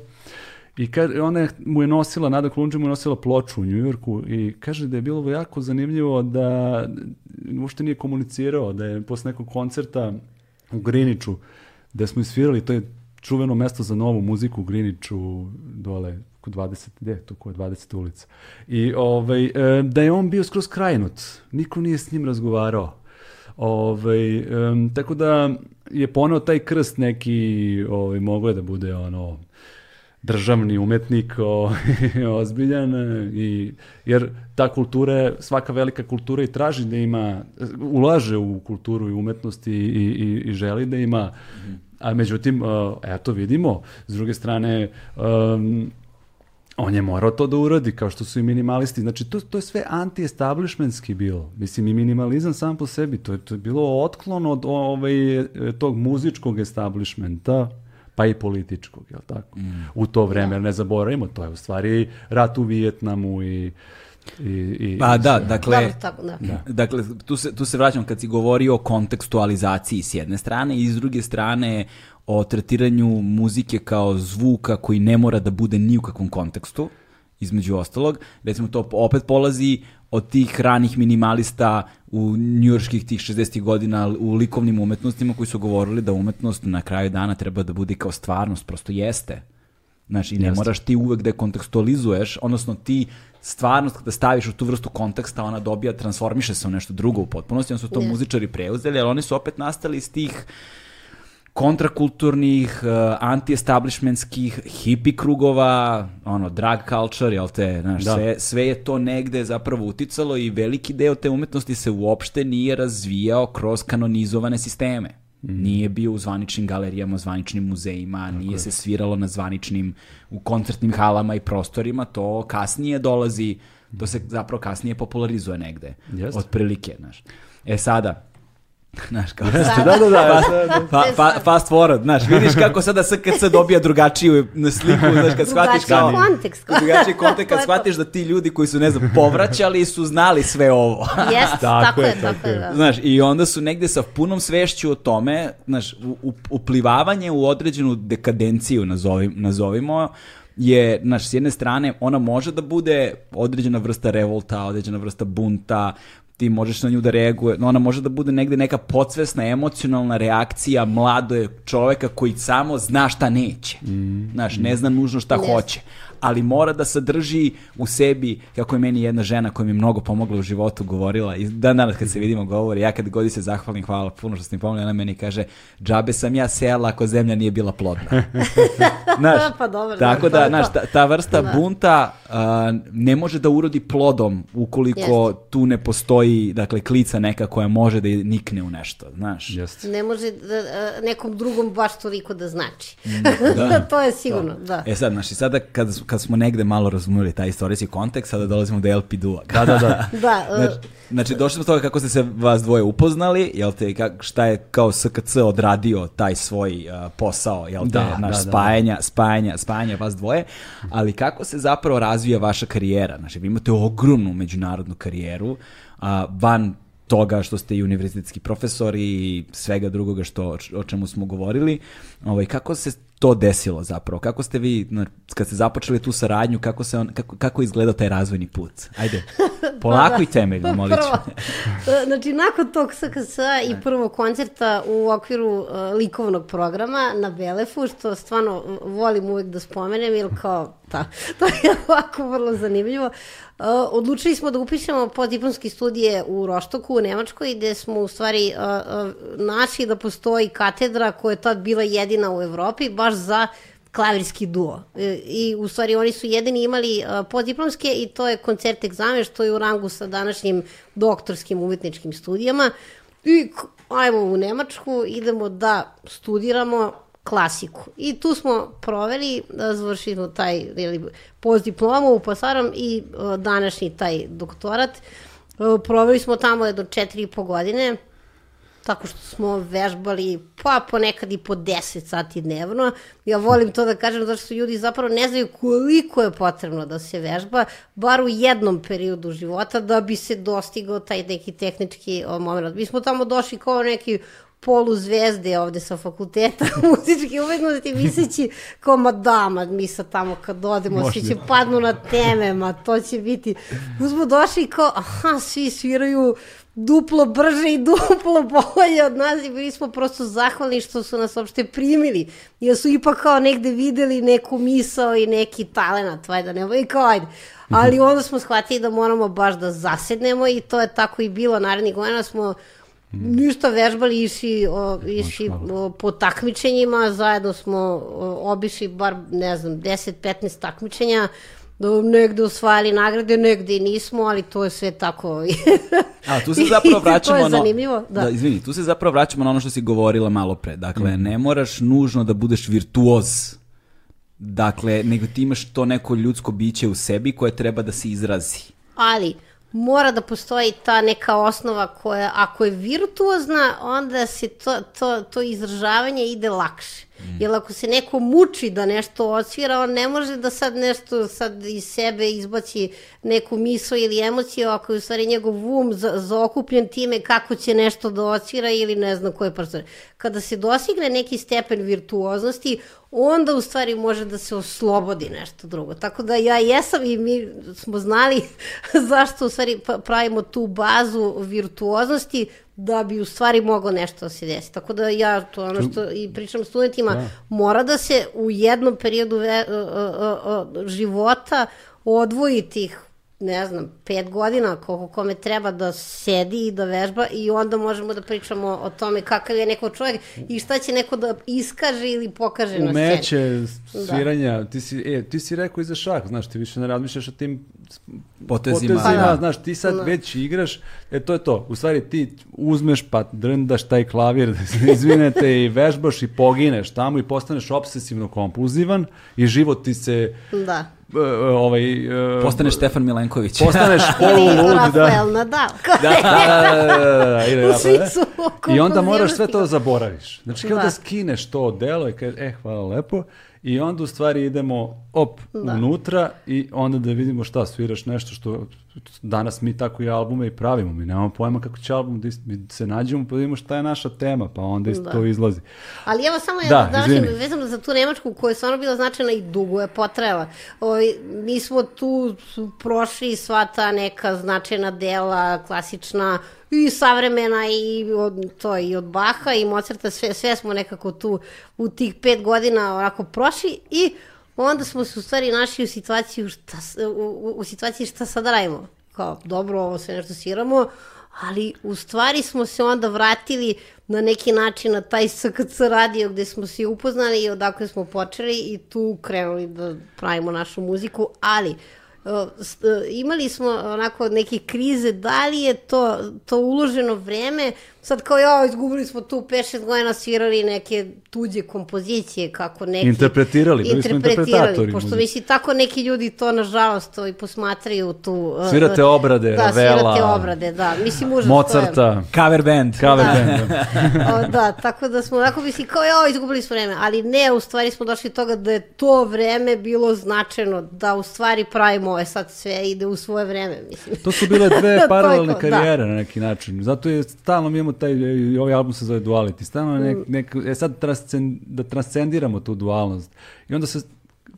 I kad, ona je, mu je nosila, Nada Kolundžija mu je nosila ploču u Njujorku i kaže da je bilo jako zanimljivo da uopšte nije komunicirao, da je posle nekog koncerta u Griniću, da smo isvirali, to je čuveno mesto za novu muziku u Griniću, dole kod 20, gde, to ko je 20 ulica. I ovaj, da je on bio skroz krajnut, niko nije s njim razgovarao. Ovaj, tako da je poneo taj krst neki, ovaj, mogo je da bude ono, državni umetnik o, ozbiljan e, i jer ta kultura je, svaka velika kultura i traži da ima ulaže u kulturu i umetnost i, i, i, i želi da ima a međutim eto vidimo s druge strane um, on je morao to da uradi, kao što su i minimalisti. Znači, to, to je sve anti-establishmentski bilo. Mislim, i minimalizam sam po sebi. To je, to je bilo otklon od ovaj, tog muzičkog establishmenta pa i političkog, jel tako? U to vreme, jer ne zaboravimo, to je u stvari rat u Vijetnamu i i, i, Pa i da, dakle, Dobro, tako, da. dakle tu, se, tu se vraćam kad si govorio o kontekstualizaciji s jedne strane i s druge strane o tretiranju muzike kao zvuka koji ne mora da bude ni u kakvom kontekstu, između ostalog. Recimo to opet polazi od tih ranih minimalista u njujorskih tih 60. godina u likovnim umetnostima koji su govorili da umetnost na kraju dana treba da bude kao stvarnost, prosto jeste. Znaš, i ne Jeste. moraš ti uvek da je kontekstualizuješ, odnosno ti stvarnost kada staviš u tu vrstu konteksta, ona dobija, transformiše se u nešto drugo u potpunosti, onda su to Je. muzičari preuzeli, ali oni su opet nastali iz tih kontrakulturnih, uh, anti-establishmentskih, hippie krugova, ono, drag culture, jel te, znaš, Da. sve, sve je to negde zapravo uticalo i veliki deo te umetnosti se uopšte nije razvijao kroz kanonizovane sisteme. Nije bio u zvaničnim galerijama, zvaničnim muzejima, nije se sviralo na zvaničnim, u koncertnim halama i prostorima, to kasnije dolazi, to se zapravo kasnije popularizuje negde, Jeste. otprilike, znaš. E sada, znaš, kao Da, da, da, da, da. Pa, pa, fast forward, znaš, vidiš kako sada SKC dobija drugačiju na sliku, znaš, kad shvatiš kao... Drugačiji kontekst. Drugačiji kontekst, kad shvatiš da ti ljudi koji su, ne znam, povraćali su znali sve ovo. Jeste, Tako tako, je, tako tako je. da. Znaš, i onda su negde sa punom svešću o tome, znaš, uplivavanje u određenu dekadenciju, nazovim, nazovimo, je, znaš, s jedne strane, ona može da bude određena vrsta revolta, određena vrsta bunta, ti možeš na nju da reaguje, no ona može da bude negde neka podsvesna, emocionalna reakcija mlade čoveka koji samo zna šta neće. Znaš, ne zna nužno šta Jeste. hoće ali mora da sadrži u sebi, kako je meni jedna žena koja mi je mnogo pomogla u životu govorila, i dan danas kad se vidimo govori, ja kad god joj se zahvalim, hvala puno što ste mi pomogli, ona meni kaže, džabe sam ja sela ako zemlja nije bila plodna. Znaš, Pa dobro, tako da, znaš, ta, ta vrsta Da. bunta a, ne može da urodi plodom ukoliko tu ne postoji, dakle, klica neka koja može da nikne u nešto, znaš. Jeste. Ne može da, nekom drugom baš toliko da znači. Da. to je sigurno, da. E sad, znaš, i sada kad, kad smo negde malo razumeli taj istorijski kontekst, sada dolazimo do LP Dua. Da, da, da. Da, a, Znači, znači, došli smo do toga kako ste se vas dvoje upoznali, jel te, kak, šta je kao SKC odradio taj svoj uh, posao, jel te, Da, naš da, da, spajanja, spajanja, spajanja vas dvoje, ali kako se zapravo razvija vaša karijera? Znači, vi imate ogromnu međunarodnu karijeru, a, van toga što ste i univerzitetski profesor i svega drugoga što, o čemu smo govorili. Ovaj, kako se to desilo zapravo? Kako ste vi, kad ste započeli tu saradnju, kako, se on, kako, kako izgledao taj razvojni put? Ajde, polako i temeljno, molit ću. E, znači, nakon tog SKS i prvog koncerta u okviru uh, likovnog programa na Belefu, što stvarno uh, volim uvek da spomenem, jer kao, ta, to je ovako vrlo zanimljivo, uh, odlučili smo da upišemo podiplomske studije u Roštoku, u Nemačkoj, gde smo u stvari uh, našli da postoji katedra koja je tad bila jedina u Evropi, baš za klavirski duo. E, I u stvari oni su jedini imali uh, podiplomske i to je koncert egzamen što je u rangu sa današnjim doktorskim umetničkim studijama. I ajmo u Nemačku, idemo da studiramo klasiku. I tu smo proveli, da završili smo taj ili, postdiplomu u Pasarom i uh, današnji taj doktorat. Proveli smo tamo jedno četiri i po godine, tako što smo vežbali pa ponekad i po 10 sati dnevno. Ja volim to da kažem zato što ljudi zapravo ne znaju koliko je potrebno da se vežba, bar u jednom periodu života da bi se dostigao taj neki tehnički moment. Mi smo tamo došli kao neki polu zvezde ovde sa fakulteta muzičke umetnosti, misleći kao madama, mi sad tamo kad odemo, svi će padnu na teme, ma to će biti. Tu smo došli kao, aha, svi sviraju duplo brže i duplo bolje od nas i bili smo prosto zahvalni što su nas uopšte primili, jer su ipak kao negde videli neku misao i neki talenat, valjda nema, i kao ajde. Ali onda smo shvatili da moramo baš da zasednemo i to je tako i bilo. Narednih godina smo ništa vežbali, išli, o, išli o, po takmičenjima, zajedno smo o, obišli bar, ne znam, 10-15 takmičenja, da negde osvajali nagrade, negde nismo, ali to je sve tako. A tu se zapravo vraćamo to je zanimljivo, da. da. izvini, tu se zapravo vraćamo na ono što si govorila malo pre. Dakle, ne moraš nužno da budeš virtuoz. Dakle, nego ti imaš to neko ljudsko biće u sebi koje treba da se izrazi. Ali, mora da postoji ta neka osnova koja, ako je virtuozna, onda se to, to, to izražavanje ide lakše. Jer ako se neko muči da nešto odsvira, on ne može da sad nešto sad iz sebe izbaci neku miso ili emociju, ako je u stvari njegov um za, zaokupljen time kako će nešto da odsvira ili ne znam koje prostore. Kada se dosigne neki stepen virtuoznosti, onda u stvari može da se oslobodi nešto drugo. Tako da ja jesam i mi smo znali zašto u stvari pa- pravimo tu bazu virtuoznosti da bi u stvari moglo nešto da se desi. Tako da ja to ono što i pričam studentima, Da. mora da se u jednom periodu ve, uh, uh, uh, života odvoji tih ne znam, pet godina, koliko kome treba da sedi i da vežba i onda možemo da pričamo o tome kakav je neko čovjek i šta će neko da iskaže ili pokaže na sceni. Umeće, sviranja, ti si, e, ti si rekao i za šah, znaš, ti više ne razmišljaš o tim Potezima. potezima, Pa da. znaš, ti sad Da. već igraš, e to je to, u stvari ti uzmeš pa drndaš taj klavir, da se izvinete, i vežbaš i pogineš tamo i postaneš obsesivno kompulzivan i život ti se Da. E, ovaj... e, Postaneš Stefan Milenković. Postaneš Ili polulud, da. Rafael Nadal. Da, da, da, da, da, Rafael. smislu I onda moraš sve to zaboraviš. Znači kao da, Da. skineš to delo i kažeš, e, hvala lepo. I onda u stvari idemo op, Da. unutra i onda da vidimo šta, sviraš nešto što danas mi tako i albume i pravimo. Mi nemamo pojma kako će album da se nađemo pa da vidimo šta je naša tema, pa onda isto Da. to izlazi. Ali evo samo Da, jedna da, izvini. vezano za tu Nemačku koja je stvarno bila značajna i dugo je potrajala. Ovaj, mi smo tu prošli sva ta neka značajna dela, klasična i savremena i od, to i od Baha i Mozarta, sve, sve smo nekako tu u tih pet godina onako prošli i onda smo se u stvari našli u situaciji šta, u, u, situaciji šta sad radimo. Kao, dobro, ovo sve nešto sviramo, ali u stvari smo se onda vratili na neki način na taj SKC radio gde smo se upoznali i odakle smo počeli i tu krenuli da pravimo našu muziku, ali uh, imali smo onako neke krize, da li je to, to uloženo vreme, sad kao ja, izgubili smo tu 5-6 godina svirali neke tuđe kompozicije, kako neki... Interpretirali, bili smo interpretatori Pošto muzike. misli, tako neki ljudi to nažalost to i posmatraju tu... uh, Svirate obrade, da, Ravela, svirate obrade, da. Mislim, užas. Mozarta, Cover band. cover Da. band. da. O, da, tako da smo onako misli kao jo, izgubili smo vreme, ali ne, u stvari smo došli do toga da je to vreme bilo značajno, da u stvari pravimo ove sad sve ide u svoje vreme, mislim. To su bile dve paralelne to, karijere na neki način. Zato je stalno mi imamo taj, ovaj album se zove Duality. Stalno nek, Mm. nek, e sad transcen, da transcendiramo tu dualnost. I onda se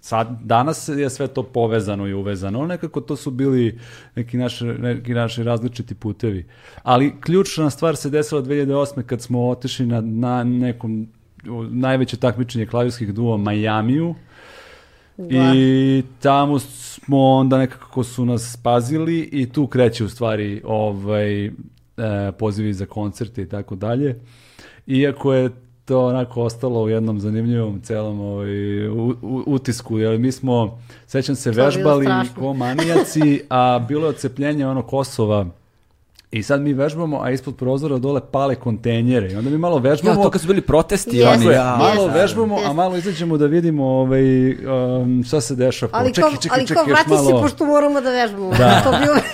sad, danas je sve to povezano i uvezano. ali Nekako to su bili neki naši, neki naši različiti putevi. Ali ključna stvar se desila 2008. kad smo otišli na, na nekom najveće takmičenje klavirskih duo Majamiju. Da. I tamo smo onda nekako su nas pazili i tu kreće u stvari ovaj, e, pozivi za koncerte i tako dalje. Iako je to onako ostalo u jednom zanimljivom celom ovaj, u- u- utisku, jer mi smo, sećam se, To vežbali ko manijaci, a bilo je ocepljenje ono Kosova i sad mi vežbamo, a ispod prozora dole pale kontejnere. I onda mi malo Ja, vežbamo. to kad su bili protesti, Jeste, oni, ja. malo Jeste. vežbamo, a Jeste. malo izađemo da vidimo ovaj, um, šta se dešava. Ali čekaj, kao, čekaj, ali čekaj, kao još vrati malo. se pošto moramo da vežbamo. Da. To bilo...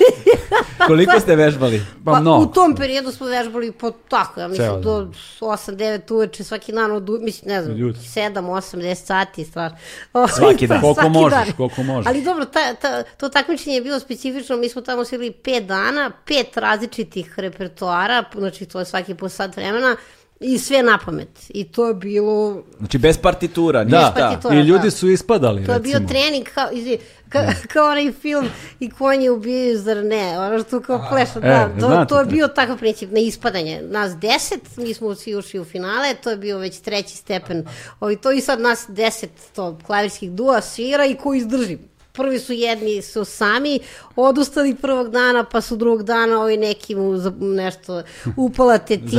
Koliko ste vežbali? Pa, Pa, mnogo. u tom periodu smo vežbali po tako, ja mislim, Ceo do 8-9 uveče, svaki dan, od, mislim, ne znam, Ljudi. 7, 8, 10 sati, strašno. Svaki dan. Koliko Svaki možeš, dan. koliko možeš. Ali dobro, ta, ta, to takmičenje je bilo specifično, mi smo tamo svirali 5 dana, pet različitih repertoara, znači to je svaki po sat vremena, i sve na pamet. I to je bilo Znači, bez partitura, Da, ništa. partitura. i ljudi da. su ispadali, To je recimo. bio trening kao, izvi, ka, kao onaj film i konji ubijaju, zar ne? Ono što kao pleša, E, da. To, znate to je to. bio takav princip na ispadanje. Nas deset, mi smo svi ušli u finale, to je bio već treći stepen. Ovi, to i sad nas deset to, klavirskih dua svira i ko izdrži. Prvi su jedni su sami odustali prvog dana, pa su drugog dana ovi neki mu za- nešto upala tetiva,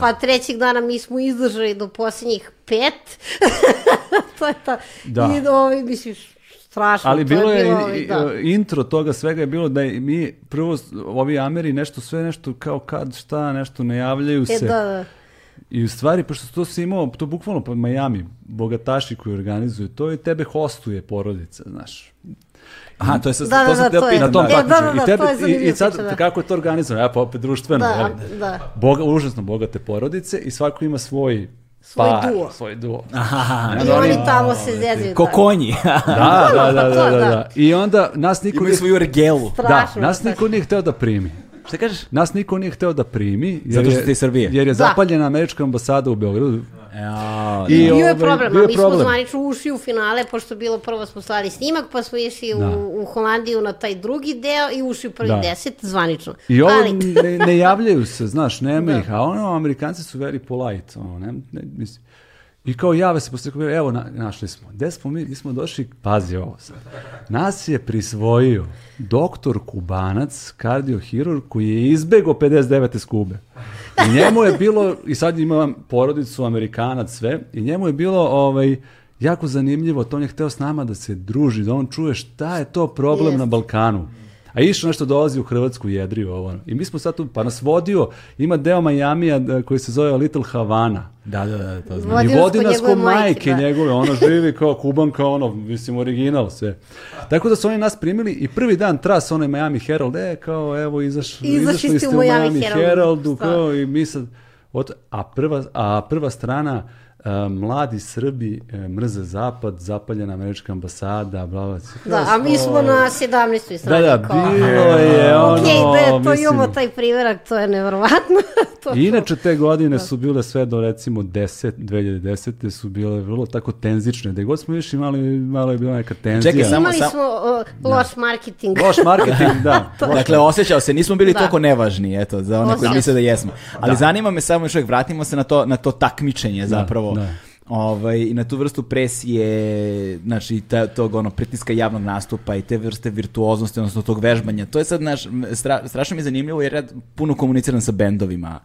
pa trećeg dana mi smo izdržali do posljednjih pet. to je ta. Da. I ovi, misliš, strašno. Ali bilo je, bilo, i- da. intro toga svega je bilo da mi prvo ovi Ameri nešto sve nešto kao kad šta nešto ne javljaju E, se. da, da. I u stvari, pošto to si imao, to bukvalno po Miami, bogataši koji organizuju to i tebe hostuje porodica, znaš. Aha, to je sa, Da, to da, sam da, teo to je-. Na tom E, da, takmičenju. da, da, I, tebe, to je i, i sad, priča, da. kako je to organizovano? Ja, pa opet društveno, Da, jeli? da. Boga, užasno bogate porodice i svako ima svoj Svoj par, duo. svoj duo. Aha, I oni tamo se zezaju. ko tako. konji. Da, da, da, da, da, da. da. I onda nas niko Imaju svoju ergelu. da, nas strašno. niko nije hteo da primi. Šta kažeš? Nas niko nije hteo da primi. Jer Zato što je- ste iz Srbije. Jer je Da. zapaljena američka ambasada u Beogradu. Ja, I- Bio je ovaj, problem, bio je mi smo zvanično ušli u finale, pošto bilo prvo smo slali snimak, pa smo išli Da. u, u Holandiju na taj drugi deo i ušli u prvi Da. deset, zvanično. I ovo ne, ne javljaju se, znaš, nema Da. ih, a ono, Amerikanci su very polite, ono, ne, ne, mislim. I kao jave se posle, evo, na, našli smo. Gde smo mi? Mi smo došli, pazi ovo sad. Nas je prisvojio doktor Kubanac, kardiohirurg, koji je izbegao 59. skube. I njemu je bilo, i sad imam porodicu, Amerikanac, sve, i njemu je bilo, ovaj, jako zanimljivo, to on je hteo s nama da se druži, da on čuje šta je to problem Jest. na Balkanu. A išao nešto dolazi u Hrvatsku jedri ovo. I mi smo sad tu, pa nas vodio, ima deo Majamija da, koji se zove Little Havana. Da, da, da, to znam. Vodio I nas vodi nas njegove ko majke, majke da. njegove, ono živi kao kubanka, ono, mislim, original sve. Tako da su oni nas primili i prvi dan tras onaj Miami Herald, e, kao, evo, izaš, Izašli ste u Miami Miami Heraldu. Heraldu, Šta? kao, i mi sad, od, a, prva, a prva strana, mladi Srbi e, mrze zapad, zapaljena američka ambasada, bla, bla, da, a mi smo na 17. strani. Da, da, bilo je ono, Ok, da to mislim- imamo taj primjerak, to je nevjerovatno. to, inače te godine su bile sve do recimo 10, 2010. su bile vrlo tako tenzične. Da god smo išli malo, malo je bila neka tenzija. Čekaj, samo- Imali sam- smo uh, loš marketing. Loš marketing, da. Dakle, osjećao se, nismo bili Da. toliko nevažni, eto, za one koji misle da jesmo. Ali zanima me samo još uvijek, vratimo se na to, na to takmičenje zapravo. Da. Ovaj, I na tu vrstu presije, znači, ta, tog ono, pritiska javnog nastupa i te vrste virtuoznosti, odnosno tog vežbanja. To je sad, naš, stra, strašno mi je zanimljivo jer ja puno komuniciram sa bendovima.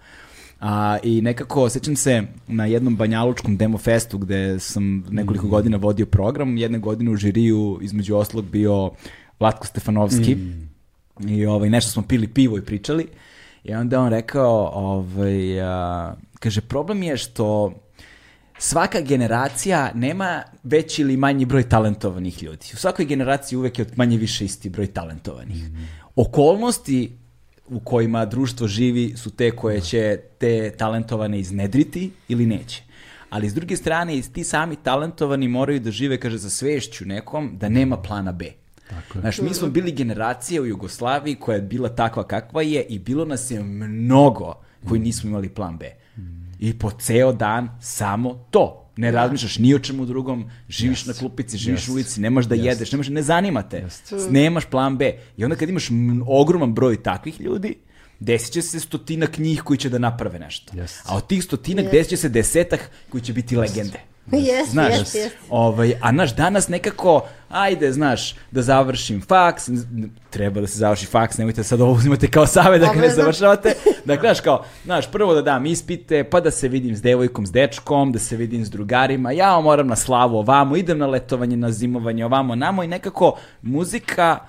A, I nekako, sećam se na jednom banjalučkom demo festu gde sam nekoliko godina vodio program, jedne godine u žiriju između oslog bio Vlatko Stefanovski. I ovaj, nešto smo pili pivo i pričali. I onda on rekao, ovaj, a, kaže, problem je što svaka generacija nema veći ili manji broj talentovanih ljudi. U svakoj generaciji uvek je od manje više isti broj talentovanih. Okolnosti u kojima društvo živi su te koje će te talentovane iznedriti ili neće. Ali s druge strane, i ti sami talentovani moraju da žive, kaže, za svešću nekom, da nema plana B. Tako je. Znaš, mi smo bili generacija u Jugoslaviji koja je bila takva kakva je i bilo nas je mnogo koji nismo imali plan B. I po ceo dan samo to. Ne razmišljaš ni o čemu drugom, živiš na klupici, živiš u ulici, nemaš da jedeš, nemaš, ne zanima te. Nemaš plan B. I onda kad imaš ogroman broj takvih ljudi, desit će se stotinak njih koji će da naprave nešto. Jest. A od tih stotinak desit će se desetak koji će biti legende. Jes, Znaš, jes, jes. Ovaj, a naš danas nekako, ajde, znaš, da završim faks, treba da se završi faks, nemojte sad ovo uzimate kao savjet da ga ne završavate. Dakle, znaš, kao, znaš, prvo da dam ispite, pa da se vidim s devojkom, s dečkom, da se vidim s drugarima, ja moram na slavu ovamo, idem na letovanje, na zimovanje ovamo, namo i nekako muzika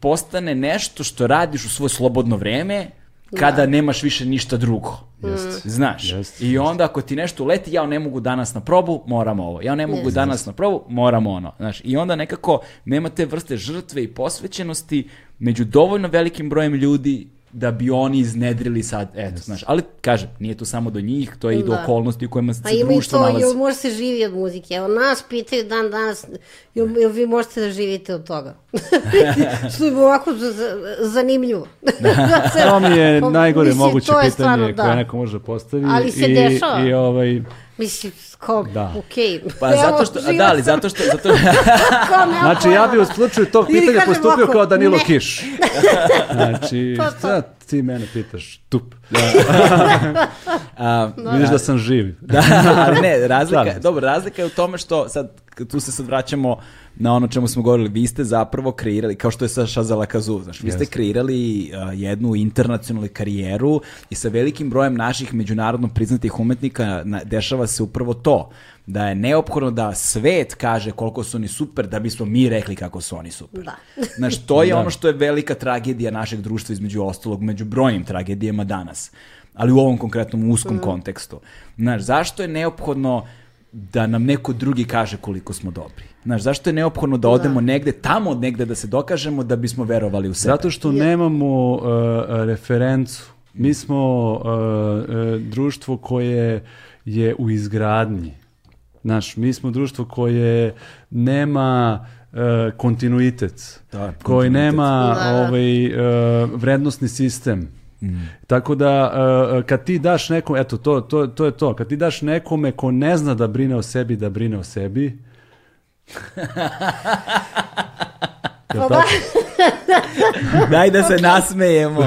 postane nešto što radiš u svoje slobodno vreme, kada nemaš više ništa drugo. Znaš. Jest. I onda ako ti nešto leti, ja ne mogu danas na probu, moram ovo. Ja ne mogu danas na probu, moram ono. Znaš, I onda nekako nema te vrste žrtve i posvećenosti među dovoljno velikim brojem ljudi da bi oni iznedrili sad, eto, znaš, ali kažem, nije to samo do njih, to je i do Da. okolnosti u kojima se A ima i društvo to, nalazi. jel može se živi od muzike? Evo, nas pitaju dan danas, jel, jel vi možete da živite od toga? Što je ovako za- za- zanimljivo. Da se- To mi je Pa, najgore mislim, moguće pitanje stvarno, da. koje neko može postaviti. Ali se i, dešava. I ovaj, Mislim, kao, Da. okej. Pa Evo, zato što, da, ali zato što, zato, Znači, ja bi u slučaju tog pitanja postupio ovako, kao Danilo ne. Kiš. Znači, To, to. šta ti mene pitaš? Tup. a, Vidiš da sam živ. Da, ali ne, razlika, dobro, razlika je u tome što sad, tu se sad vraćamo na ono čemu smo govorili, vi ste zapravo kreirali, kao što je sa Shazala Kazu, znaš, vi ste kreirali a, jednu internacionalnu karijeru i sa velikim brojem naših međunarodno priznatih umetnika na- dešava se upravo to, da je neophodno da svet kaže koliko su oni super, da bismo mi rekli kako su oni super. Da. Znaš, to je Da. ono što je velika tragedija našeg društva između ostalog, među brojnim tragedijama danas. Ali u ovom konkretnom uskom kontekstu. Znaš, zašto je neophodno da nam neko drugi kaže koliko smo dobri? Znaš, zašto je neophodno da odemo negde, tamo od negde da se dokažemo da bismo verovali u sebe? Zato što nemamo uh, referencu Mi smo uh, uh, društvo koje je u izgradnji. Znaš, mi smo društvo koje nema uh, kontinuitet, Da, koji kontinuitet. nema Da, da. ovaj, uh, vrednostni sistem. Tako da uh, kad ti daš nekom, eto to, to, to je to, kad ti daš nekome ko ne zna da brine o sebi, da brine o sebi, Pa tako? Daj da se nasmejemo.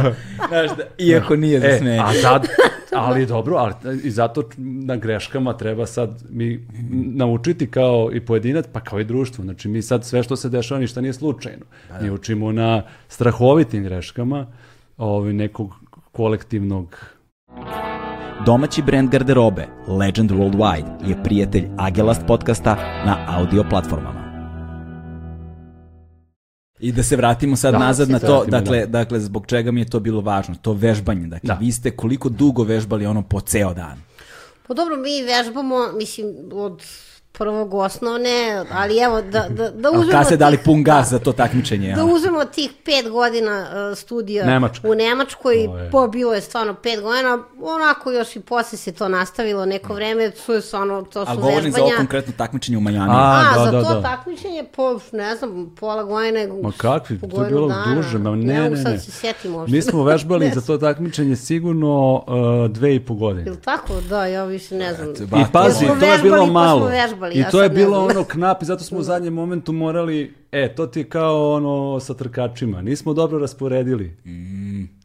Znaš, da, iako nije za E, smeje. a sad, ali dobro, ali i zato na greškama treba sad mi naučiti kao i pojedinac, pa kao i društvo. Znači mi sad sve što se dešava ništa nije slučajno. Mi učimo na strahovitim greškama ovaj, nekog kolektivnog Domaći brend garderobe Legend Worldwide je prijatelj Agelast podcasta na audio platformama. I da se vratimo sad Da, nazad se na to, vratimo, dakle, da. dakle, zbog čega mi je to bilo važno, to vežbanje, dakle, Da. vi ste koliko dugo vežbali ono po ceo dan? Pa dobro, mi vežbamo, mislim, od prvog osnovne, ali evo, da, da, da uzmemo... kad ste dali pun gas za to takmičenje? Da ono? uzmemo tih pet godina uh, studija Nemačka. u Nemačkoj, je- po bilo je stvarno pet godina, onako još i posle se to nastavilo neko vreme, to je stvarno, to su Ali govorim za vežbanja. ovo konkretno takmičenje u Majami. A, A, da, za da, to da. takmičenje po, ne znam, pola godine. Ma kakvi, po to je bilo dana. duže, ma ne, ne, mogu ne, sad ne. se sjetim uopšte. Mi smo vežbali Ne za to takmičenje sigurno uh, dve i po godine. Jel tako? Da, ja više ne znam. Eto, I pazi, to je bilo pa malo. Smo vežbali, I ja to je bilo ono knap i zato smo u zadnjem momentu morali, e, to ti je kao ono sa trkačima. Nismo dobro rasporedili.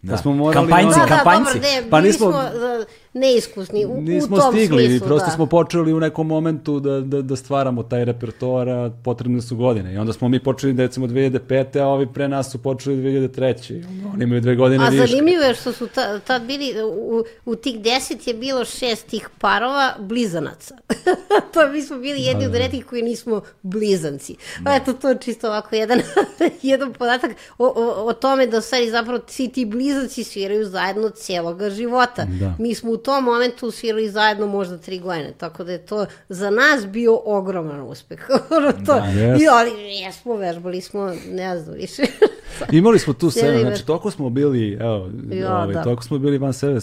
Da. Pa smo morali... Kampanjci, ono- Da, da, kampanjci. dobro, ne, Pa nismo- smo uh, neiskusni u, Nismo u tom stigli, smislu, prosto da. smo počeli u nekom momentu da, da, da stvaramo taj repertoar, a potrebne su godine. I onda smo mi počeli recimo 2005. a ovi pre nas su počeli 2003. I onda Oni imaju dve godine A viška. zanimljivo je što su ta, tad bili, u, u tih deset je bilo šest tih parova blizanaca. to mi smo bili jedni od redkih koji nismo blizanci. Pa eto, to je čisto ovako jedan, jedan podatak o, o, o tome da u stvari zapravo svi ti blizanci sviraju zajedno cijeloga života. Da. Mi smo u tom momentu svirali zajedno možda tri godine, tako da je to za nas bio ogroman uspeh. To, Jest. I, ali jesmo, vežbali smo, ne znam više. Imali smo tu me. znači toliko smo bili, evo, Ja, ovaj, da. toliko smo bili van sebe,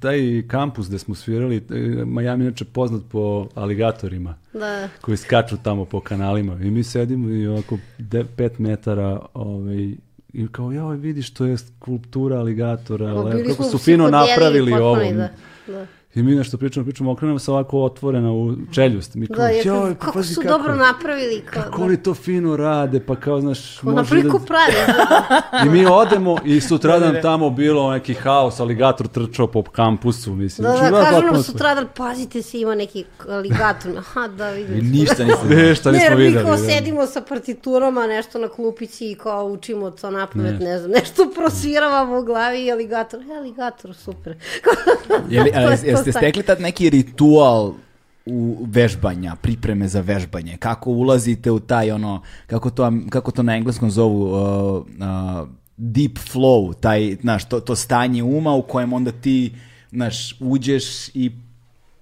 taj kampus gde smo svirali, e, Miami inače poznat po aligatorima da. koji skaču tamo po kanalima i mi sedimo i ovako 5 metara ovaj, i kao, joj, vidiš, to je skulptura aligatora, lepo, bili kako su fino napravili ovo. Da, da. I mi nešto pričamo, pričamo, okrenemo se ovako otvorena u čeljust. Mi kao, Da, je, joj, pa kako su dobro napravili. Kao, Kako da. oni to fino rade, pa kao, znaš, može priliku da... pravi. da. I mi odemo i sutradan tamo bilo neki haos, aligator trčao po kampusu, mislim. Da, Znači, da, kažu nam sutradan, pazite se, ima neki aligator. Aha, da, I vidim. ništa niste Ništa nismo ne, mi videli. kao da. sedimo sa partiturama, nešto na klupici i kao učimo to napamet, ne znam, nešto prosviravamo u glavi i aligator. E, aligator, super. Je a, jeste stekli tad neki ritual u vežbanja, pripreme za vežbanje? Kako ulazite u taj ono, kako to, kako to na engleskom zovu, uh, uh, deep flow, taj, znaš, to, to stanje uma u kojem onda ti, znaš, uđeš i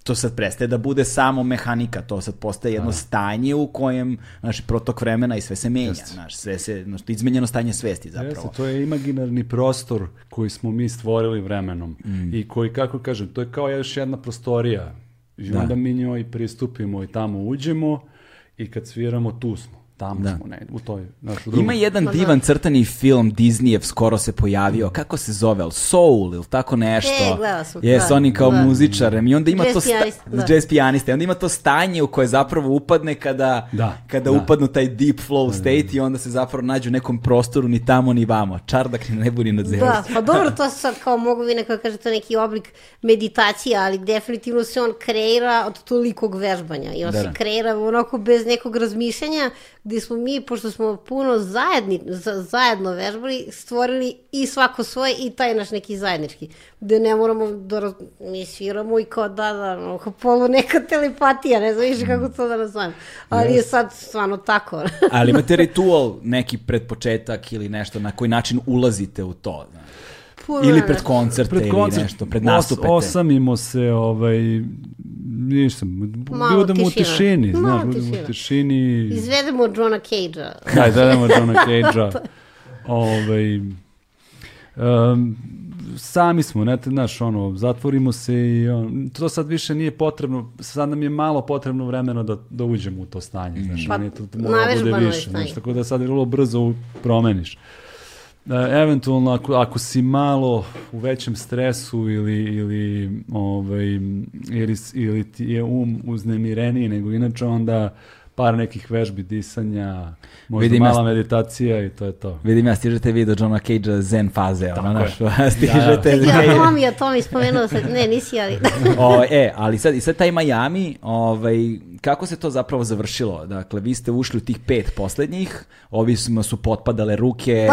to sad prestaje da bude samo mehanika, to sad postaje jedno stanje u kojem, znaš, protok vremena i sve se menja, znaš, sve se, znaš, izmenjeno stanje svesti zapravo. Jeste, to je imaginarni prostor koji smo mi stvorili vremenom Mm. i koji, kako kažem, to je kao još jedna prostorija i onda mi njoj pristupimo i tamo uđemo i kad sviramo tu smo, tamo Da. smo, ne, u toj, znaš, u drugom. Ima jedan divan crtani film Disneyev skoro se pojavio. Kako se zove? Al Soul ili tako nešto? E, gledala sam, Jes, da, oni kao da. muzičarem i onda ima Jazz to sta- pijanista, da. jazz pijanista. I onda ima to stanje u koje zapravo upadne kada, Da, kada da. upadnu taj deep flow state i onda se zapravo nađu u nekom prostoru ni tamo ni vamo. Čardak ni nebu ni na zemlji. Da, pa dobro, to sad kao mogu vi neko kažete neki oblik meditacije, ali definitivno se on kreira od tolikog vežbanja i on Da, se da. kreira onako bez nekog razmišljanja gdje smo mi, pošto smo puno zajedni, za- zajedno vežbali, stvorili i svako svoje i taj naš neki zajednički, gde ne moramo da raz... mi sviramo i kao da, da, ono, kao polu neka telepatija, ne znam više kako to da nazovem, ali je sad stvarno tako. Ali imate ritual neki pred početak ili nešto na koji način ulazite u to. znaš? Ili pred koncerte pred ili koncert, nešto, pred os- nastupete. osamimo se, ovaj, nisam, Malo budemo u tišina. tišini, znaš, Malo budemo u tišina. tišini. Izvedemo Johna Cage-a. Da idemo Johna Cage-a. Ovaj, um, sami smo, ne, te, znaš, ono, zatvorimo se i on, to sad više nije potrebno, sad nam je malo potrebno vremena da, da uđemo u to stanje, znaš, Pa, pa, to mora bude navežbano je više, stanje. znaš, tako da sad vrlo brzo u- promeniš. E, eventualno ako, ako si malo u većem stresu ili, ili, ovaj, ili, ili ti je um uznemireniji nego inače onda par nekih vežbi disanja, možda Vidim ja mala s- meditacija i to je to. Vidim ja, stižete vi do Johna Cage zen faze, ono, je. znaš, stižete... Ja, to mi je, to mi spomenuo se, ne, nisi, ali... o, e, ali sad, i sad taj Miami, ovaj, kako se to zapravo završilo? Dakle, vi ste ušli u tih pet poslednjih, ovi su, su potpadale ruke,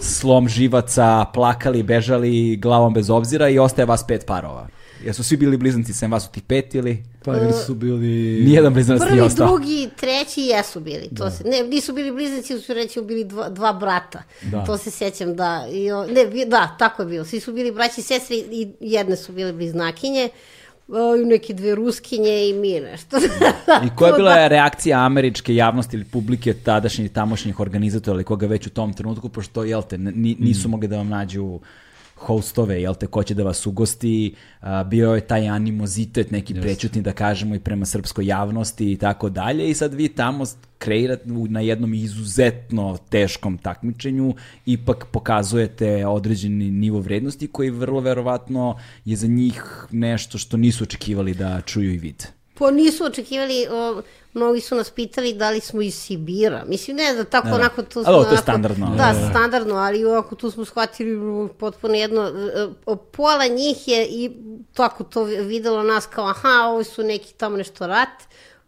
slom živaca, plakali, bežali glavom bez obzira i ostaje vas pet parova. Jesu svi bili blizanci sem vas u tih pet ili? Pa ili su bili... Nijedan blizanac nije Prvi, ostao. drugi, treći jesu bili. To se, ne, nisu bili bliznici, su recimo bili dva, dva brata. Da. To se sjećam da. I, ne, da, tako je bilo. Svi su bili braći i sestre i jedne su bile bliznakinje. i neke dve ruskinje i mi nešto. I koja je bila da. reakcija američke javnosti ili publike tadašnjih tamošnjih organizatora ili koga već u tom trenutku, pošto, jel te, ni- nisu mogli da vam nađu hostove, jel te, ko će da vas ugosti, a, bio je taj animozitet neki prećutni, da kažemo, i prema srpskoj javnosti i tako dalje, i sad vi tamo kreirate na jednom izuzetno teškom takmičenju, ipak pokazujete određeni nivo vrednosti koji vrlo verovatno je za njih nešto što nisu očekivali da čuju i vide. Pa nisu očekivali, o, mnogi su nas pitali da li smo iz Sibira. Mislim, ne da tako Da. onako tu Ali smo... ovo, to je standardno. Da, Da, da. standardno, ali ovako tu smo shvatili potpuno jedno... e, e, Pola njih je i tako to videlo nas kao, aha, ovo su neki tamo nešto rat,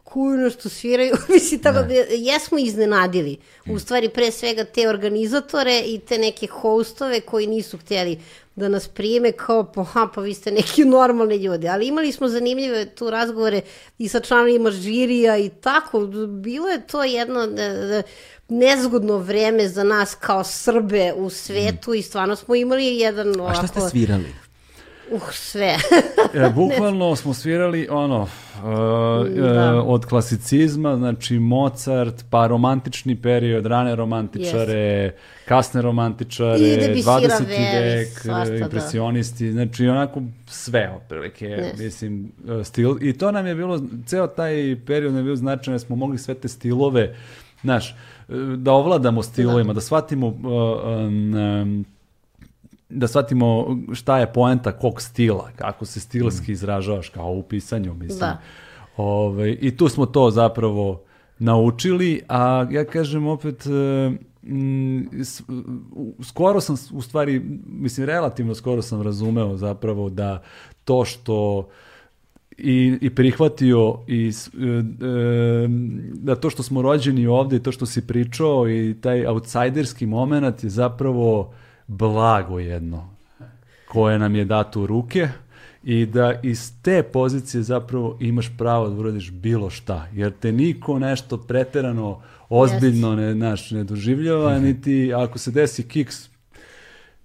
kuju nešto sviraju, mislim, tako da jesmo iznenadili. U stvari, pre svega, te organizatore i te neke hostove koji nisu htjeli da nas prime kao, pa, ha, pa vi ste neki normalni ljudi. Ali imali smo zanimljive tu razgovore i sa članovima žirija i tako. Bilo je to jedno e, e, nezgodno vreme za nas kao Srbe u svetu i stvarno smo imali jedan A šta ste svirali? Uh, sve. E, bukvalno smo svirali ono uh, Da. uh, od klasicizma, znači Mozart, pa romantični period, rane romantičare, kasne romantičare, I Debussy, 20. Ravel, vek, svašta, da. impresionisti, znači onako sve otprilike, Ne. mislim, uh, stil. I to nam je bilo, ceo taj period nam je bio značajan, jer smo mogli sve te stilove, znaš, da ovladamo stilovima, da, shvatimo uh, um, um, da shvatimo šta je poenta kog stila, kako se stilski izražavaš kao u pisanju, mislim. Da. Ovaj, I tu smo to zapravo naučili, a ja kažem opet, e, mm, skoro sam, u stvari, mislim, relativno skoro sam razumeo zapravo da to što i, i prihvatio i e, e, da to što smo rođeni ovde i to što si pričao i taj outsiderski moment je zapravo blago jedno koje nam je dato u ruke i da iz te pozicije zapravo imaš pravo da uradiš bilo šta, jer te niko nešto preterano ozbiljno ne, naš, ne doživljava, niti ako se desi kiks,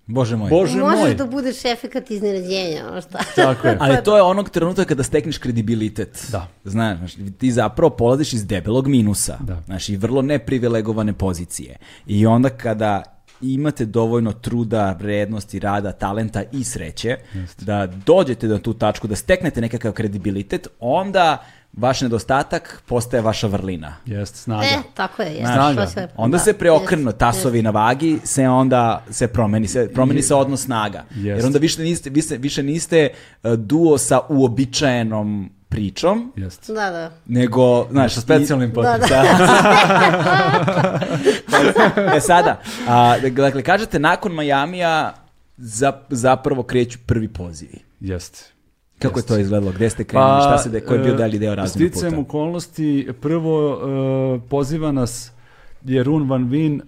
Bože moj. bože Možeš moj, da budeš efekat iznenađenja, ono šta. tako je. Ali to je onog trenutka kada stekneš kredibilitet. Da. Znaš, znaš, ti zapravo polaziš iz debelog minusa. Da. Znaš, i vrlo neprivilegovane pozicije. I onda kada imate dovoljno truda, vrednosti, rada, talenta i sreće da dođete do tu tačku, da steknete nekakav kredibilitet, onda vaš nedostatak postaje vaša vrlina. Jest, snaga. E, tako je, jeste. Snaga. Onda da, se preokrenu jeste, tasovi jeste. na vagi, se onda se promeni se promeni se odnos snaga. Jest. Jer onda više niste više, više niste uh, duo sa uobičajenom pričom, Jest. Da, da. nego, znaš, Sa specijalnim i- potrebama. Da. e sada, a, dakle, kažete, nakon Majamija za, zapravo kreću prvi pozivi. Jest. Kako je Jest. to izgledalo? Gde ste krenuli? šta se de, ko je bio e, dalji deo Sticajem puta? okolnosti, prvo e, poziva nas je Run Van Vin e,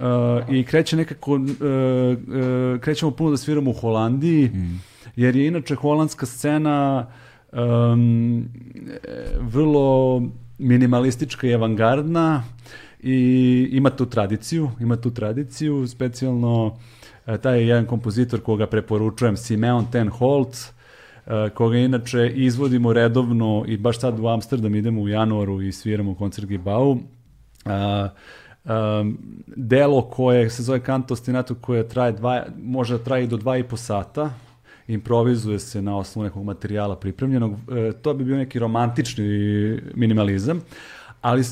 i kreće nekako, e, e, krećemo puno da sviramo u Holandiji, Mm. jer je inače holandska scena em, e, vrlo minimalistička i avangardna i ima tu tradiciju, ima tu tradiciju, specijalno e, taj je jedan kompozitor koga preporučujem, Simeon ten Holtz, e, koga inače izvodimo redovno i baš sad u Amsterdam idemo u januaru i sviramo koncert Gibau. Um, delo koje se zove Kanto ostinato koje traje dva, može traje do dva i po sata improvizuje se na osnovu nekog materijala pripremljenog. E, to bi bio neki romantični minimalizam. Ali e,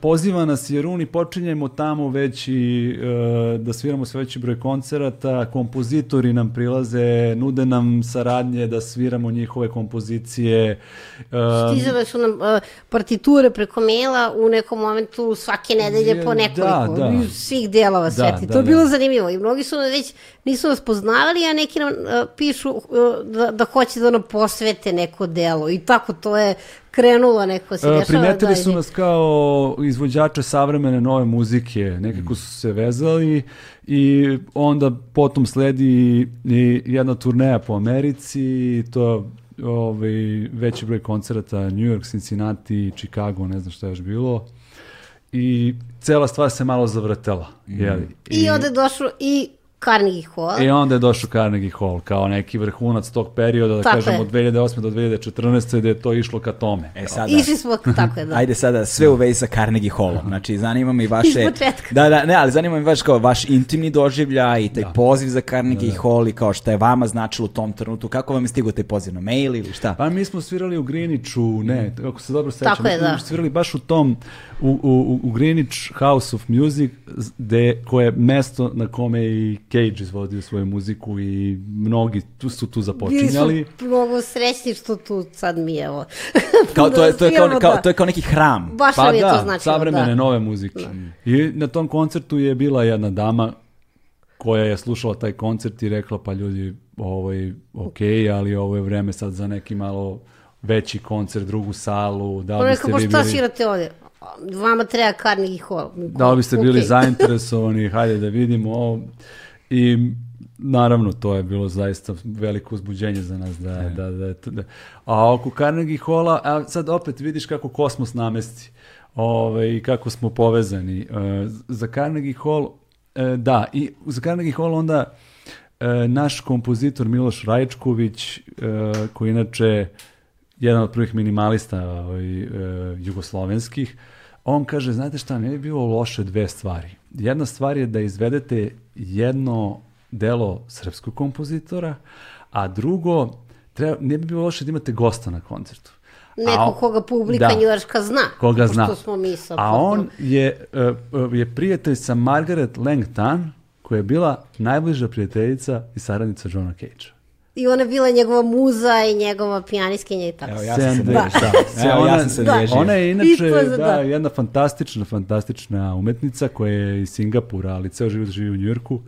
poziva nas jer Runi, počinjemo tamo već i e, da sviramo sve veći broj koncerata, kompozitori nam prilaze, nude nam saradnje da sviramo njihove kompozicije. E, Stizale su nam e, partiture preko maila u nekom momentu svake nedelje je, po nekoliko, da, da. svih delova da, sveti. Da, to je bilo da. zanimljivo i mnogi su već, nisu nas poznavali, a neki nam uh, pišu uh, da, da hoće da nam posvete neko delo i tako to je krenulo neko se dešava. Primetili su nas kao izvođače savremene nove muzike, nekako su se vezali i onda potom sledi i jedna turneja po Americi, to ovaj, veći broj koncerata, New York, Cincinnati, Chicago, ne znam šta je još bilo. I cela stvar se malo zavrtela. Mm. Jeli? I, I onda je došlo i Carnegie Hall. I onda je došao Carnegie Hall kao neki vrhunac tog perioda, da tako kažemo je. od 2008. do 2014. gde je to išlo ka tome. E, sada, Išli smo, tako je, da. Ajde sada sve u vezi sa Carnegie Hallom. Znači, zanima me i vaše... Da, da, ne, ali zanima me vaš kao vaš intimni doživljaj i taj da. poziv za Carnegie da, da. Hall i kao šta je vama značilo u tom trenutku. Kako vam je stigao taj poziv na mail ili šta? Pa mi smo svirali u Greenwichu, ne, kako se dobro sećam. Tako je, da. Svirali baš u tom, u, u, u Greenwich House of Music, gde, koje je mesto na kome i Cage izvodio svoju muziku i mnogi tu su tu započinjali. Bili su mnogo srećni što tu sad mi je ovo. kao, to, je, to, je kao, kao, to je kao neki hram. Baš pa je da, to značilo. savremene da. nove muzike. Da. I na tom koncertu je bila jedna dama koja je slušala taj koncert i rekla pa ljudi ovo je ok, ali ovo je vreme sad za neki malo veći koncert, drugu salu, da li biste vi bili... šta svirate ovde? Vama treba Carnegie Hall. Da li biste bili okay. zainteresovani, hajde da vidimo ovo. I naravno to je bilo zaista veliko uzbuđenje za nas da, da, da, da, a oko Carnegie Halla a sad opet vidiš kako kosmos namesti ove, i kako smo povezani. Uh, za Carnegie Hall uh, da i za Carnegie Hall onda uh, naš kompozitor Miloš Rajčković koji inače jedan od prvih minimalista ovaj, jugoslovenskih on kaže, znate šta, ne bi bilo loše dve stvari. Jedna stvar je da izvedete jedno delo srpskog kompozitora, a drugo, treba, ne bi bilo loše da imate gosta na koncertu. Neko koga publika da, njujorska zna. Koga zna. Smo mi sad a on je, uh, je prijatelj sa Margaret Langton, koja je bila najbliža prijateljica i saradnica Johna Cage-a. I ona bila njegova muza i njegova pijaniskinja i tako. Evo, ja sam se da. da. Evo, ja sam se da. Ona je inače da, da, jedna fantastična, fantastična umetnica koja je iz Singapura, ali ceo život živi u Njujorku.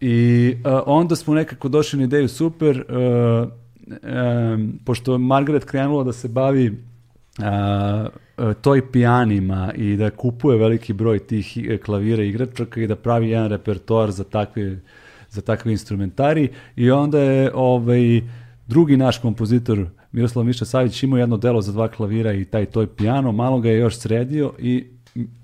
I uh, onda smo nekako došli na ideju super, uh, um, pošto Margaret krenula da se bavi uh, toj pijanima i da kupuje veliki broj tih klavira i igračaka i da pravi jedan repertoar za takve za takve instrumentari i onda je ovaj, drugi naš kompozitor Miroslav Miša Savić imao jedno delo za dva klavira i taj toj piano, malo ga je još sredio i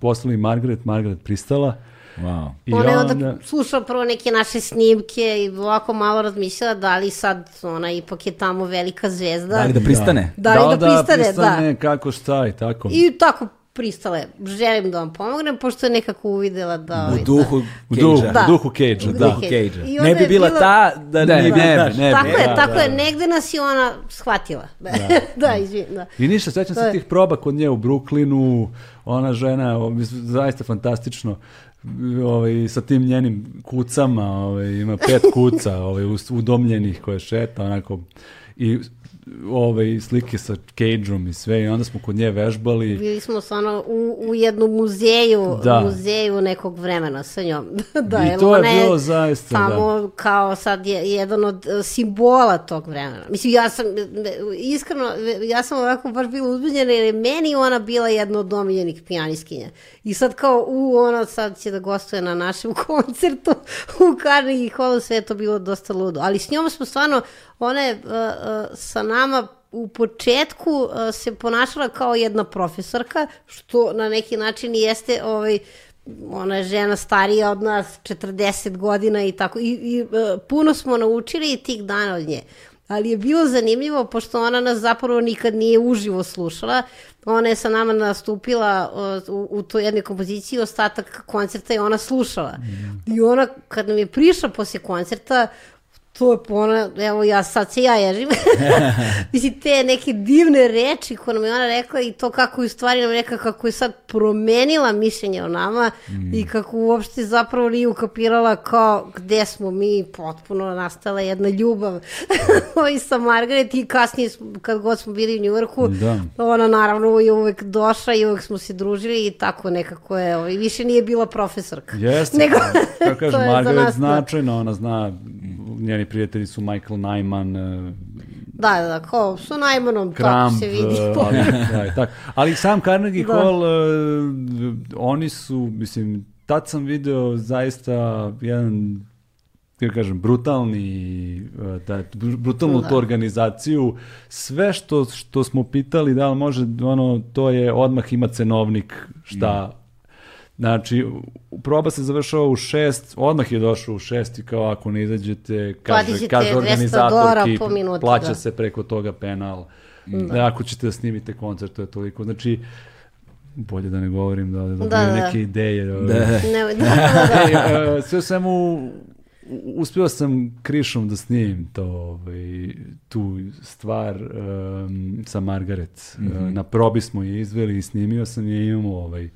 poslali Margaret, Margaret pristala. Wow. I ona je onda, onda slušala prvo neke naše snimke i ovako malo razmišljala da li sad ona ipak je tamo velika zvezda. Da li da pristane? Da, da li da, da pristane, da. pristane, da. kako šta i tako. I tako pristale, želim da vam pomognem, pošto je nekako uvidela da... U duhu da. Cage-a. Da. U duhu Cage-a, da. Cage ne bi bila, ta da ne, ne, bi, ne, ne, Tako je, da, tako da, je, negde nas je ona shvatila. Da, da izvim, da. I ništa, sećam se tih proba kod nje u Bruklinu, ona žena, zaista fantastično, ovaj, sa tim njenim kucama, ovaj, ima pet kuca ovaj, udomljenih koje šeta, onako, i ove slike sa Cage-om i sve i onda smo kod nje vežbali. Bili smo stvarno u, u jednom muzeju, da. muzeju nekog vremena sa njom. da, I to je bilo zaista, samo da. kao sad je jedan od e, simbola tog vremena. Mislim, ja sam, iskreno, ja sam ovako baš bila uzbuđena jer je meni ona bila jedna od omiljenih pijaniskinja. I sad kao, u, ona sad će da gostuje na našem koncertu u Carnegie Hallu, sve je to bilo dosta ludo. Ali s njom smo stvarno, ona je uh, uh, sa nama u početku uh, se ponašala kao jedna profesorka, što na neki način jeste ovaj, ona je žena starija od nas, 40 godina i tako. I, i uh, puno smo naučili tih dana od nje. Ali je bilo zanimljivo, pošto ona nas zapravo nikad nije uživo slušala, ona je sa nama nastupila uh, u, u toj jednoj kompoziciji, ostatak koncerta je ona slušala. Mm. I ona, kad nam je prišla posle koncerta, to je pona, evo ja sad se ja ježim. Mislim, te neke divne reči koje nam je ona rekla i to kako je u stvari nam rekla kako je sad promenila mišljenje o nama mm. i kako uopšte zapravo nije ukapirala kao gde smo mi potpuno nastala jedna ljubav i sa Margaret i kasnije kad god smo bili u Njurku, da. ona naravno je uvek došla i uvek smo se družili i tako nekako je, ovaj, više nije bila profesorka. Jeste, Nego, kako kaže Margaret značajno, ona zna njeni prijatelji su Michael Nyman, e, Da, da, kao su Najmanom, Kramp, tako se vidi. E, ali, da, tako. ali sam Carnegie da. Hall, uh, oni su, mislim, tad sam video zaista jedan kako kažem, brutalni, da, brutalnu da. tu organizaciju. Sve što, što smo pitali, da li može, ono, to je odmah ima cenovnik šta Znači, proba se završava u šest, odmah je došao u šest i kao ako ne izađete, kaže, kaže organizatorki, minuti, plaća da. se preko toga penal. Da. Ako ćete da snimite koncert, to je toliko. Znači, bolje da ne govorim, da, da, da, da. neke ideje. Da, da. Ne, da, da, da. Sve svemu, uspio sam krišom da snimim to, ovaj, tu stvar um, sa Margaret. Mm -hmm. Na probi smo je izveli i snimio sam je imamo ovaj,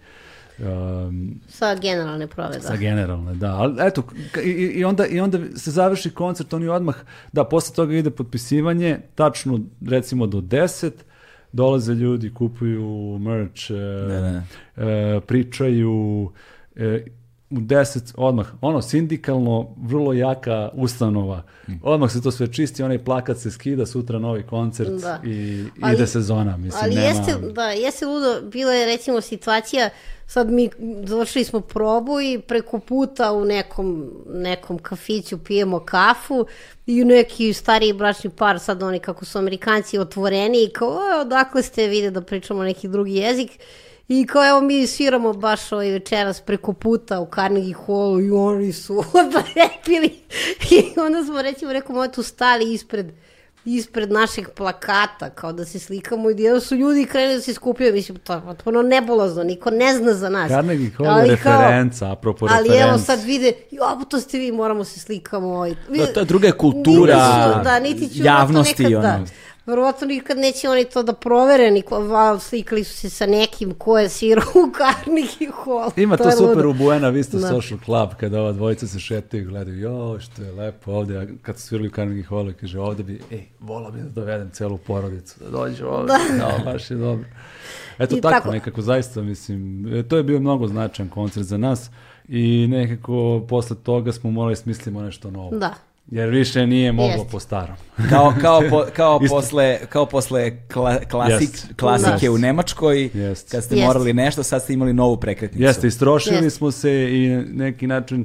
Um, sa generalne prove, da. Sa generalne, da. Ali eto, i, i, onda, i onda se završi koncert, oni odmah, da, posle toga ide potpisivanje, tačno recimo do 10, dolaze ljudi, kupuju merch, ne, ne. E, pričaju, e, u 10 odmah, ono, sindikalno, vrlo jaka ustanova. Mm. Odmah se to sve čisti, onaj plakat se skida, sutra novi koncert da. i ali, ide sezona, mislim. Ali nema... jeste, da, jeste ludo, bila je recimo situacija, sad mi završili smo probu i preko puta u nekom, nekom kafiću pijemo kafu i neki stariji bračni par, sad oni kako su amerikanci otvoreni i kao, odakle ste, vide da pričamo neki drugi jezik I kao evo mi sviramo baš ovaj večeras preko puta u Carnegie Hallu i oni su odlepili. I onda smo recimo rekao moje tu stali ispred ispred našeg plakata, kao da se slikamo i jedan su ljudi krenuli da se skupljaju, mislim, to je potpuno nebulozno, niko ne zna za nas. Carnegie Hall je referenca, apropo ali referenca. Ali evo sad vide, jo, to ste vi, moramo se slikamo. Ovaj. Da, to je druga kultura, niti, da, niti javnosti. Nekad, da. ono. Da. Verovatno nikad neće oni to da provere, niko, val, slikali su se sa nekim ko je svirao u Carnegie Hall. Ima to, to super ludo. u Buena Vista da. Social Club, kada ova dvojica se šetaju i gledaju, jo, što je lepo ovde, a kad su svirali u Carnegie Hall, kaže, ovde bi, ej, vola bi da dovedem celu porodicu, da dođe ovde, da. no, baš je dobro. Eto tako, tako, nekako, zaista, mislim, e, to je bio mnogo značajan koncert za nas i nekako posle toga smo morali smislimo nešto novo. Da. Jer više nije moglo Jest. po starom. kao, kao, po, kao, posle, kao posle kla, klasik, Jest. klasike u Nemačkoj, Jest. kad ste morali nešto, sad ste imali novu prekretnicu. Jeste, istrošili smo se i neki način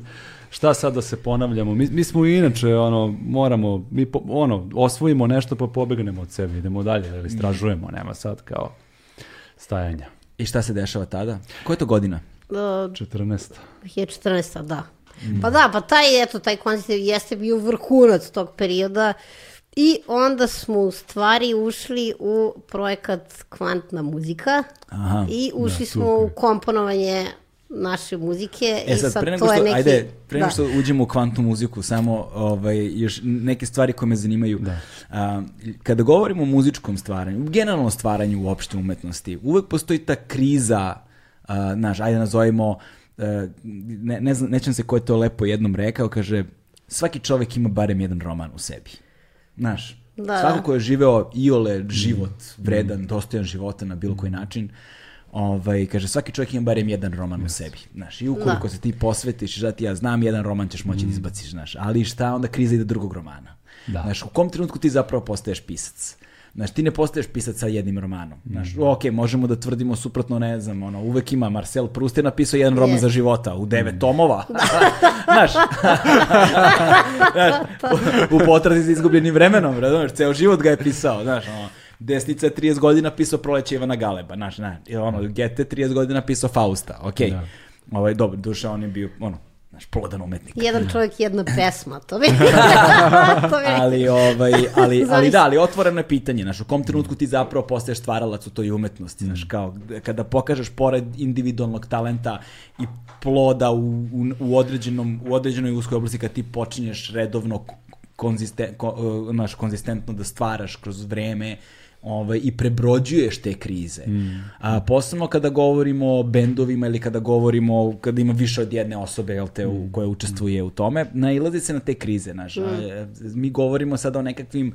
šta sad da se ponavljamo. Mi, mi smo inače, ono, moramo, mi po, ono, osvojimo nešto pa pobegnemo od sebe, idemo dalje, ili istražujemo, nema sad kao stajanja. I šta se dešava tada? Koja je to godina? Uh, 14. Je 14. da. Pa da, pa taj, eto, taj koncert jeste bio vrhunac tog perioda i onda smo u stvari ušli u projekat Kvantna muzika Aha, i ušli da, smo u komponovanje naše muzike e, sad, i sad pre nego to što, je neki... Ajde, pre nego da. što uđemo u kvantnu muziku, samo ovaj, još neke stvari koje me zanimaju. Da. A, kada govorimo o muzičkom stvaranju, generalno stvaranju uopšte umetnosti, uvek postoji ta kriza, a, naš, ajde nazovimo, ne, ne znam, nećem se ko je to lepo jednom rekao, kaže, svaki čovek ima barem jedan roman u sebi. Znaš, da, svako da. ko je živeo iole život vredan, mm. dostojan života na bilo koji način, ovaj, kaže, svaki čovjek ima barem jedan roman yes. u sebi. Znaš, i ukoliko da. se ti posvetiš, da ti ja znam jedan roman ćeš moći mm. da izbaciš, znaš, ali šta onda kriza ide drugog romana. Da. Znaš, u kom trenutku ti zapravo postaješ pisac? Znaš, ti ne postaješ pisac sa jednim romanom. Znaš, mm. ok, možemo da tvrdimo suprotno, ne znam, ono, uvek ima, Marcel Proust je napisao jedan roman yes. za života, u devet mm. tomova. znaš, znaš, u, u potrazi za izgubljenim vremenom, razumeš, ceo život ga je pisao, znaš, ono, Desnica je 30 godina pisao Proleće Ivana Galeba, znaš, ne, ono, Gete 30 godina pisao Fausta, okej. Okay. Da. Ovaj, dobro, duša, on je bio, ono, Znaš, plodan umetnik. Jedan čovjek, jedna pesma, to bi... to bi ali, ovaj, ali, ali da, ali otvoreno je pitanje, znaš, u kom trenutku ti zapravo postaješ stvaralac u toj umetnosti, znaš, mm. kao, kada pokažeš pored individualnog talenta i ploda u, u, u, određenom, u određenoj uskoj oblasti, kad ti počinješ redovno konzisten, ko, uh, naš, konzistentno da stvaraš kroz vreme ovaj, i prebrođuješ te krize. Mm. A, posebno kada govorimo o bendovima ili kada govorimo, kada ima više od jedne osobe jel te, u, koja učestvuje u tome, nailazi se na te krize. Naš, mm. a, mi govorimo sada o nekakvim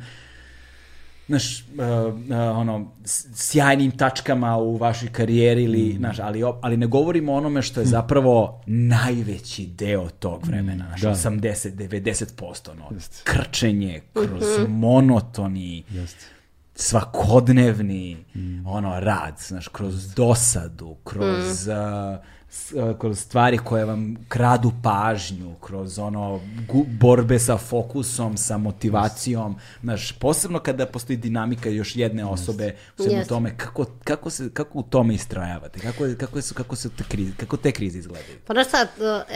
naš, uh, uh, ono, sjajnim tačkama u vašoj karijeri ili, mm. naš, ali, ali ne govorimo o onome što je zapravo najveći deo tog vremena, naš, da. 80-90%, ono, Just. krčenje kroz monotoni, Just svakodnevni mm. ono rad, znaš, kroz dosadu, kroz mm. uh, s, uh, kroz stvari koje vam kradu pažnju, kroz ono gu, borbe sa fokusom, sa motivacijom, znaš, posebno kada postoji dinamika još jedne osobe u svemu yes. tome, kako, kako, se, kako u tome istrajavate, kako, kako, su, kako, su te krize, kako te krize izgledaju? Pa znaš sad,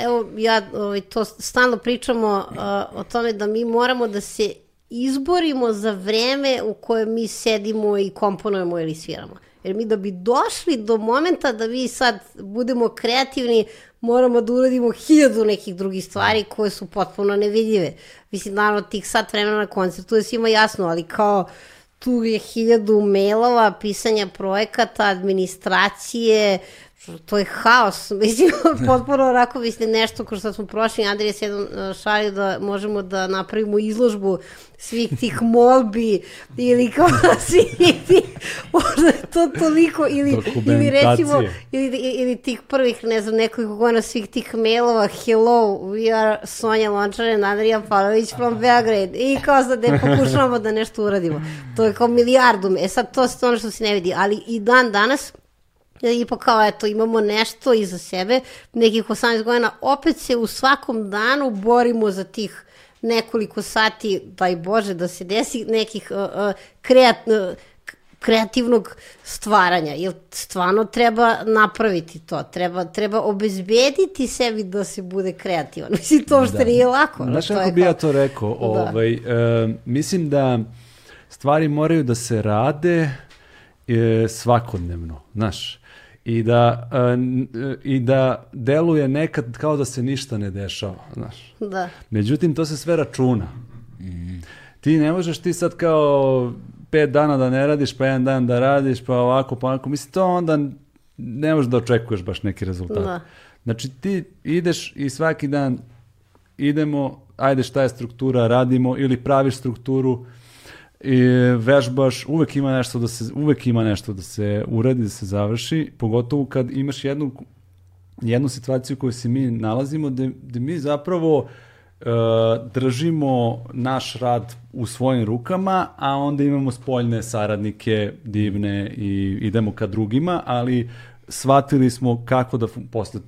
evo ja ovaj, to stalno pričamo uh, o tome da mi moramo da se izborimo za vreme u kojem mi sedimo i komponujemo ili sviramo. Jer mi da bi došli do momenta da mi sad budemo kreativni, moramo da uradimo hiljadu nekih drugih stvari koje su potpuno nevidljive. Mislim, naravno, tih sat vremena na koncertu je svima jasno, ali kao tu je hiljadu mailova, pisanja projekata, administracije, to je haos, mislim, potpuno onako, mislim, nešto ko što smo prošli, Andrija se jednom e, šalio da možemo da napravimo izložbu svih tih molbi ili kao svih tih, možda je to toliko, ili, ili recimo, ili, ili tih prvih, ne znam, nekoliko godina svih tih mailova, hello, we are Sonja Lončar and Andrija Pavlović from Beograd, i kao sad da pokušavamo da nešto uradimo. To je kao milijardu, e sad to je ono što se ne vidi, ali i dan danas, ipak kao eto imamo nešto iza sebe, nekih 18 godina, opet se u svakom danu borimo za tih nekoliko sati, daj Bože, da se desi nekih uh, uh, kreat, uh, kreativnog stvaranja, jer stvarno treba napraviti to, treba, treba obezbediti sebi da se bude kreativan. Mislim, to što da. nije lako. Znaš kako bi kao... ja to rekao? Da. Ovaj, uh, mislim da stvari moraju da se rade e, svakodnevno, znaš i da, uh, i da deluje nekad kao da se ništa ne dešava, znaš. Da. Međutim, to se sve računa. Mm. Ti ne možeš ti sad kao pet dana da ne radiš, pa jedan dan da radiš, pa ovako, pa ovako. Mislim, to onda ne možeš da očekuješ baš neki rezultat. Da. Znači, ti ideš i svaki dan idemo, ajde šta je struktura, radimo ili praviš strukturu, i vežbaš, uvek ima nešto da se uvek ima nešto da se uradi, da se završi, pogotovo kad imaš jednu jednu situaciju koju se mi nalazimo gde, gde mi zapravo uh, držimo naš rad u svojim rukama, a onda imamo spoljne saradnike divne i idemo ka drugima, ali shvatili smo kako da posle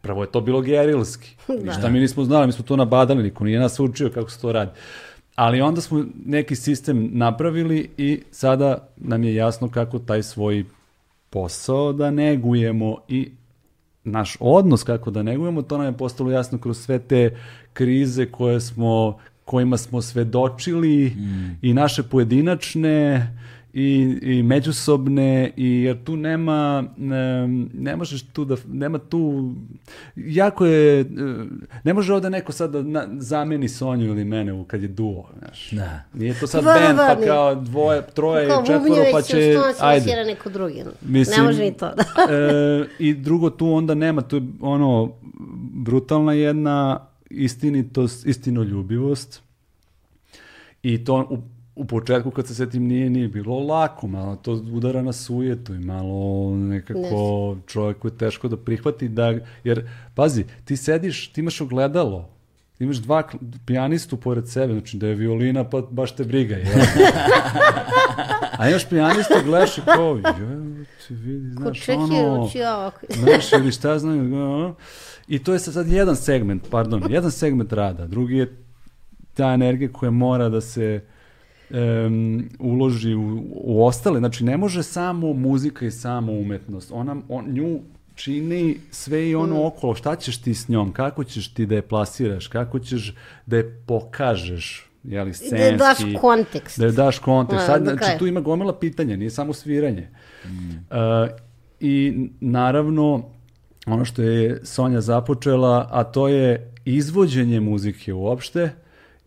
prvo je to bilo gerilski. Da. Ništa mi nismo znali, mi smo to nabadali, niko nije nas učio kako se to radi. Ali onda smo neki sistem napravili i sada nam je jasno kako taj svoj posao da negujemo i naš odnos kako da negujemo, to nam je postalo jasno kroz sve te krize koje smo, kojima smo svedočili mm. i naše pojedinačne i, i međusobne i jer tu nema ne, ne možeš tu da nema tu jako je ne može ovde neko sad da na, zameni Sonju ili mene kad je duo znaš. Da. nije to sad band pa kao dvoje troje kao četvoro pa će ajde. neko drugi Mislim, ne može ni to da. e, i drugo tu onda nema tu ono brutalna jedna istinitost istinoljubivost. I to u u početku kad se setim nije nije bilo lako, malo to udara na sujetu i malo nekako Nešto. čovjeku je teško da prihvati da, jer pazi, ti sediš, ti imaš ogledalo, ti imaš dva pijanistu pored sebe, znači da je violina pa baš te briga, je. A imaš pijanistu, gledaš i kao, joj, ti vidi, znaš, ono, znaš, ili šta znam, i to je sad jedan segment, pardon, jedan segment rada, drugi je ta energija koja mora da se um, uloži u, u ostale. Znači, ne može samo muzika i samo umetnost. Ona, on, nju čini sve i ono mm. okolo. Šta ćeš ti s njom? Kako ćeš ti da je plasiraš? Kako ćeš da je pokažeš? Jeli, scenski, da je daš kontekst. Da je daš kontekst. Sad, znači, tu ima gomila pitanja, nije samo sviranje. Mm. Uh, I naravno, ono što je Sonja započela, a to je izvođenje muzike uopšte,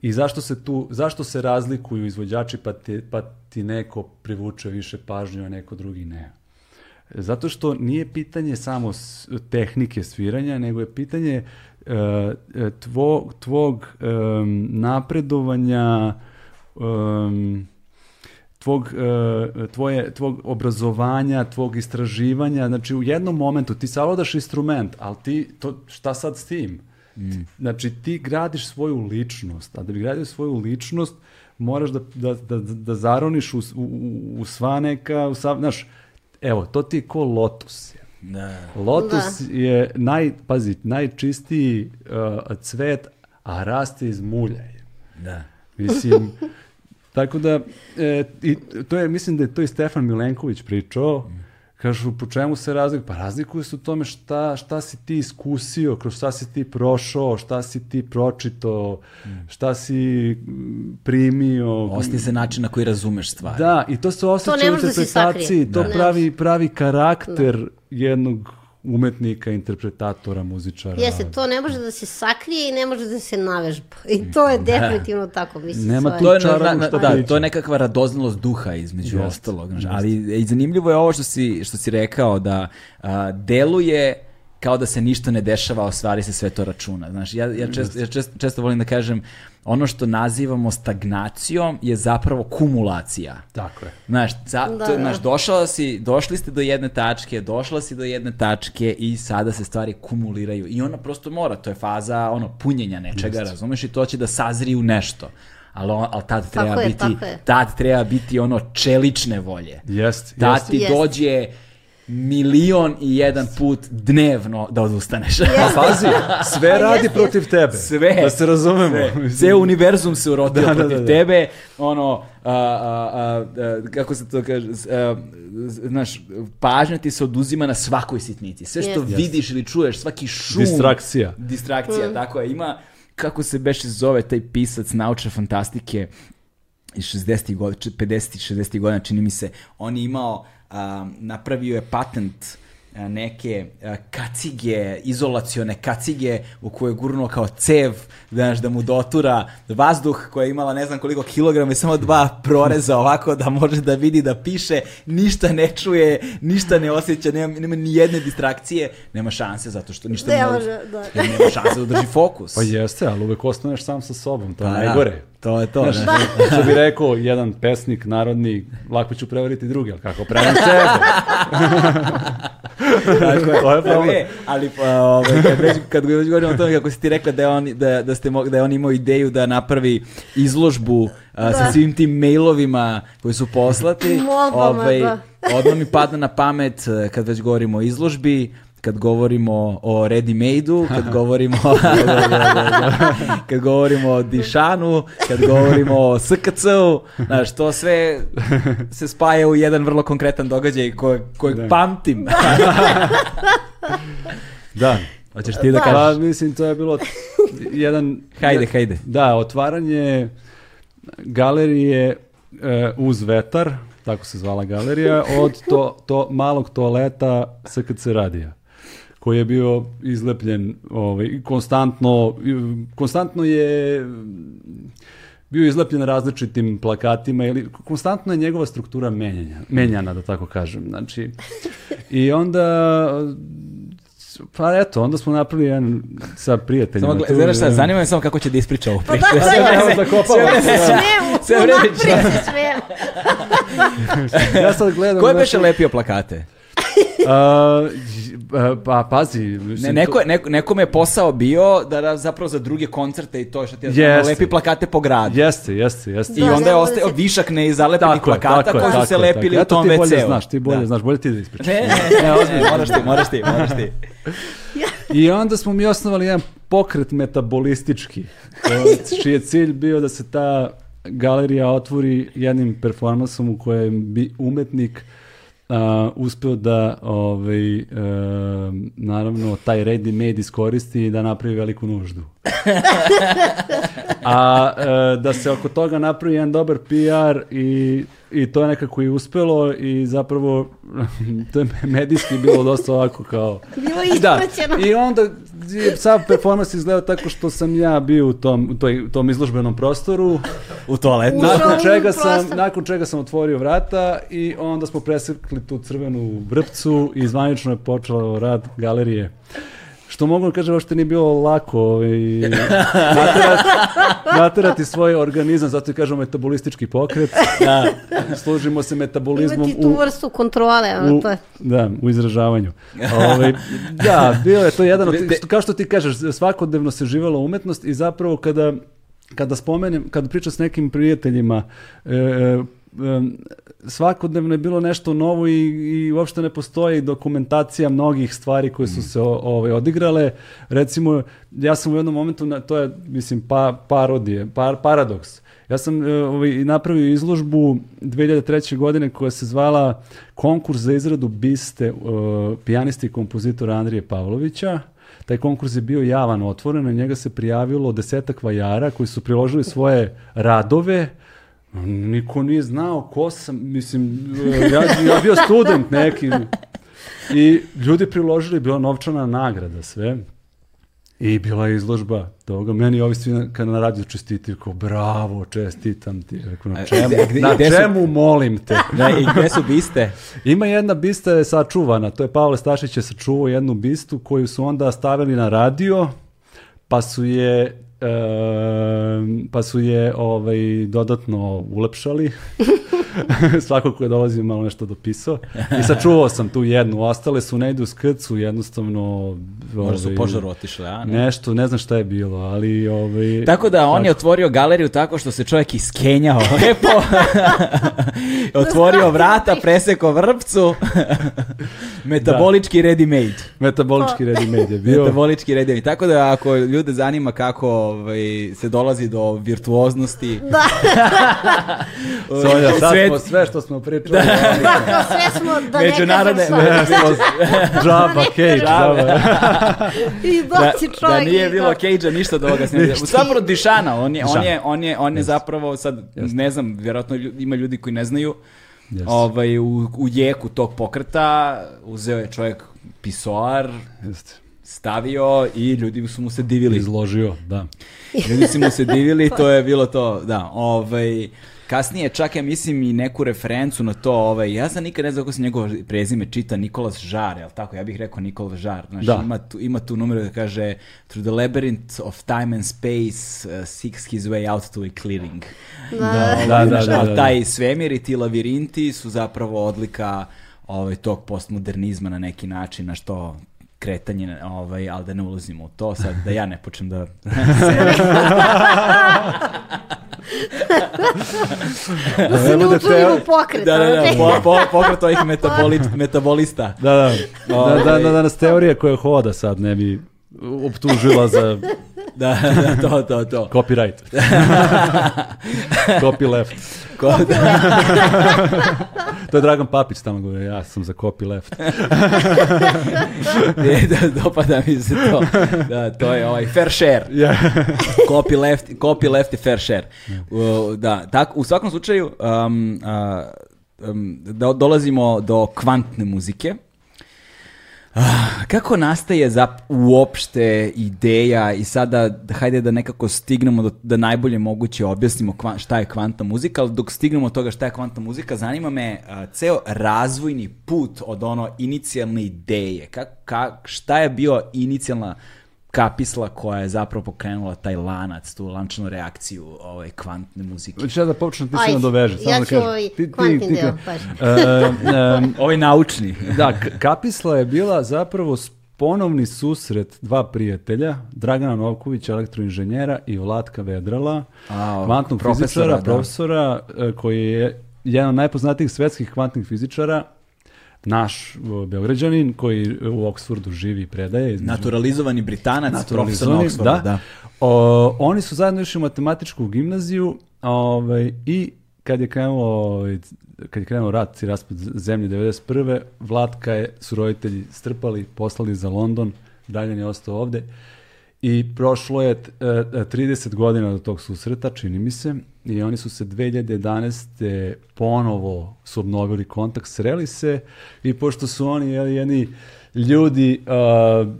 I zašto se tu, zašto se razlikuju izvođači pa ti, pa ti neko privuče više pažnju, a neko drugi ne? Zato što nije pitanje samo tehnike sviranja, nego je pitanje e, tvo, tvog em, napredovanja, em, tvog, e, tvoje, tvog obrazovanja, tvog istraživanja. Znači, u jednom momentu ti savladaš instrument, ali ti, to, šta sad s tim? Znači, ti gradiš svoju ličnost, a da bi gradio svoju ličnost, moraš da, da, da, da zaroniš u, u, u sva neka, u sav, znaš, evo, to ti je ko lotus. je. Da. Lotus je, naj, pazi, najčistiji uh, cvet, a raste iz mulja. je. Da. Mislim, tako da, e, i to je, mislim da je to i Stefan Milenković pričao, kažu po čemu se razlikuju? Pa razlikuju se u tome šta, šta si ti iskusio, kroz šta si ti prošao, šta si ti pročitao, šta si mm, primio. Osti se način na koji razumeš stvari. Da, i to se osjeća u da interpretaciji, sakrije. to Da. pravi, pravi karakter jednog umetnika, interpretatora, muzičara. Jeste, to ne može da se sakrije i ne može da se navežba. I to je definitivno tako, mislim. Nema tu To je, na- na- da, to je nekakva radoznalost duha između Jeste, ostalog. znaš, ali i zanimljivo je ovo što si, što si rekao da a, deluje kao da se ništa ne dešava, a stvari se sve to računa. Znaš, ja, ja, često, ja često, često volim da kažem, ono što nazivamo stagnacijom je zapravo kumulacija. Tako je. Znaš, za, Da, to, da. znaš, došao si, došli ste do jedne tačke, došla si do jedne tačke i sada se stvari kumuliraju. I ona prosto mora, to je faza ono, punjenja nečega, razumeš, i to će da sazri u nešto. Ali, on, ali tad treba Tako je, biti, tako je. tad treba biti ono čelične volje. Jest, Tad jest. ti Jest. dođe milion i jedan put dnevno da odustaneš. A pazi, sve radi protiv tebe. Sve. Da se razumemo. Sve. Ceo univerzum se urotio Da, da, protiv da, da. tebe. Ono, a, a, a, a, kako se to kaže, znaš, pažnja ti se oduzima na svakoj sitnici. Sve što Jeste. vidiš ili čuješ, svaki šum. Distrakcija. Distrakcija, tako je. Ima, kako se beše zove taj pisac naučne fantastike iz 60. godina, 50. 60. godina, čini mi se, on je imao, a, napravio je patent a, neke a, kacige, izolacione kacige u koje je gurnuo kao cev, znaš, da mu dotura vazduh koja je imala ne znam koliko kilograma i samo dva proreza ovako da može da vidi da piše, ništa ne čuje, ništa ne osjeća, nema, nema ni jedne distrakcije, nema šanse zato što ništa Ne ne može, da. nema šanse da drži fokus. Pa jeste, ali uvek ostaneš sam sa sobom, to je Pa da, najgore. To je to. Znaš, znaš. što bi rekao jedan pesnik narodni, lako ću prevariti druge, ali kako prevarim sebe? Tako je. To je problem. E, ali pa, ovaj, kad, već, kad već govorimo o tome kako si ti rekla da je on, da, da, ste, mog- da je on imao ideju da napravi izložbu a, sa Da. svim tim mailovima koji su poslati. Molbama, da. Odmah mi padne na pamet eh, kad već govorimo o izložbi, kad govorimo o ready made kad govorimo kad govorimo o Dišanu, kad govorimo o SKC-u, znaš, to sve se spaja u jedan vrlo konkretan događaj kojeg, kojeg Da. pamtim. Da. Hoćeš ti da Da. Pa kažeš? mislim, to je bilo jedan... Hajde, hajde. Da, otvaranje galerije e, uz vetar, tako se zvala galerija, od to, to malog toaleta SKC radija koji je bio izlepljen ovaj, konstantno, konstantno je bio izlepljen različitim plakatima ili konstantno je njegova struktura menjanja, menjana, da tako kažem. Znači, i onda pa eto, onda smo napravili jedan sa prijateljima. Samo, tu, gle- znaš šta, zanima me samo kako će da ispriča ovu priču. da, Sve da, vreme ja se- sam zakopao. sve vreme se- Smem, sve vreme se smem. ja sad gledam... Ko je beše lepio plakate? j- pa, pazi. Ne, mislim, neko, to- je- neko, nekome je posao bio da ra- zapravo za druge koncerte i to što ti ja lepi plakate po gradu. Jeste, jeste, jeste. I Da, onda je ne, ostao se- višak neizalepljenih plakata koji su se lepili u Eto, tom ti bolje WC-u. znaš, ti bolje Da. znaš, bolje ti da ispričaš. Ne, ne, ne, ozbiljno, moraš ti, moraš ti, moraš ti. I onda smo mi osnovali jedan pokret metabolistički, čiji je cilj bio da se ta galerija otvori jednim performansom u kojem bi umetnik a, uspeo da ovaj, e, naravno taj ready made iskoristi i da napravi veliku nuždu. A e, da se oko toga napravi jedan dobar PR i, i to je nekako i uspelo i zapravo to je medijski bilo dosta ovako kao Bilo je da, ispraćeno. i onda je sav performans izgledao tako što sam ja bio u tom, u toj, u tom izložbenom prostoru. U toaletu. Nakon čega, sam, nakon čega sam otvorio vrata i onda smo presekli tu crvenu vrpcu i zvanično je počeo rad galerije. Što mogu da kažem, uopšte nije bilo lako ovaj, naterati, naterati svoj organizam, zato i kažemo metabolistički pokret. Da. Služimo se metabolizmom Imati tu vrstu kontrole, u, to je. da, u izražavanju. Ovaj, da, bio je to jedan od, kao što ti kažeš, svakodnevno se živela umetnost i zapravo kada, kada spomenem, kada pričam s nekim prijateljima, e, svakodnevno je bilo nešto novo i, i uopšte ne postoji dokumentacija mnogih stvari koje su se o- ovaj, odigrale. Recimo, ja sam u jednom momentu, na, to je, mislim, pa, parodije, par, paradoks. Ja sam e, ovaj, napravio izložbu 2003. godine koja se zvala konkurs za izradu biste e, pijaniste i kompozitora Andrije Pavlovića. Taj konkurs je bio javan, otvoren, na njega se prijavilo desetak vajara koji su priložili svoje radove. Niko nije znao ko sam, mislim, ja, ja bio student neki. I ljudi priložili, bila novčana nagrada, sve. I bila je izložba toga. Meni ovi svi kad na radiju čestitaju, kao bravo, čestitam ti. Rekao, na čemu, gde- na gde su- čemu molim te? Da, i gde su biste? Ima jedna bista je sačuvana, to je Pavle Stašić je sačuvao jednu bistu koju su onda stavili na radio, pa su je e, pa su je ovaj, dodatno ulepšali. Svako ko je dolazio malo nešto dopisao. I sačuvao sam tu jednu. Ostale su ne idu u skrcu, jednostavno... Možda su ovaj, požaru otišle, a? Ne? Nešto, ne znam šta je bilo, ali... Ovaj, Tako da on je otvorio galeriju tako što se čovjek iskenjao lepo, otvorio vrata, presekao vrpcu, metabolički ready made. Metabolički ready made je bio. Metabolički ready made. Tako da ako ljude zanima kako ovaj, se dolazi do virtuoznosti, Da, Sonja, sad Smo sve što smo pričali. da, sve smo, da Međunarodne- ne kažem šta. džaba, kej, džaba. I da, doći da čovjek. nije bilo. Cage-a ništa da ovoga snimanja. Zapravo Dišana, on je, on je, on je, on je zapravo sad, ne znam, vjerojatno ima ljudi koji ne znaju, Jeste. ovaj, u, u jeku tog pokreta uzeo je čovjek pisoar, Jeste. stavio i ljudi su mu se divili. Izložio, da. Ljudi su mu se divili, to je bilo to, da, ovaj, kasnije čak ja mislim i neku referencu na to, ovaj, ja sam nikad ne znam kako se njegovo prezime čita, Nikolas Žar, jel tako, ja bih rekao Nikola Žar, znači Da. ima, tu, ima tu numeru da kaže Through the labyrinth of time and space uh, seeks his way out to a clearing. Da. Da, da, Znaš, da, ali da. taj svemir i ti lavirinti su zapravo odlika ovaj, tog postmodernizma na neki način, na što kretanje, ovaj, ali da ne ulazimo u to sad, da ja ne počnem da... Da se ne teo- u pokret. da, da, da, po, po, pokret ovih metaboli, metabolista. Da, da. Da, da, da, da nas teorija koja hoda sad ne bi optužila za Da, da, to, to, to. copyright. copy left. Ko, da, To je Dragan Papić tamo govori, ja sam za copy left. ne, da, dopada mi se to. Da, to je ovaj fair share. Ja. Copy left, copy left i fair share. U, da, tak, u svakom slučaju um, a, um, do- dolazimo do kvantne muzike. Ah, Kako nastaje za uopšte ideja i sada da- hajde da nekako stignemo do, da najbolje moguće objasnimo kva- šta je kvantna muzika, ali dok stignemo od toga šta je kvantna muzika, zanima me a, ceo razvojni put od ono inicijalne ideje. Ka, ka, šta je bio inicijalna kapisla koja je zapravo pokrenula taj lanac, tu lančanu reakciju ovaj, kvantne muzike? Hoćeš ja da počnem, ti se. Samo ja da ću kažem. ovaj Ti- ti- kvantni ti deo, ka- paži. E, em, Ovaj naučni. Da, Kapisla je bila zapravo ponovni susret dva prijatelja, Dragana Novkovića, elektroinženjera i Vlatka Vedrala, A, kvantnog profesora, fizičara, da. profesora, e, koji je jedan od najpoznatijih svetskih kvantnih fizičara, naš Beograđanin koji u Oxfordu živi i predaje. između- Naturalizovani Britanac, profesor na Naturalizovani, da. da. O, oni su zajedno išli u matematičku gimnaziju ovaj, i kad je krenuo ovaj, kad je krenuo rat i raspad zemlje 91. Vlatka je, su roditelji strpali, poslali za London, Dragан je ostao ovde i prošlo je t- e, e, 30 godina do tog susreta, čini mi se, i oni su se 2011. ponovo su obnovili kontakt, sreli se i pošto su oni jeli, jedni ljudi a,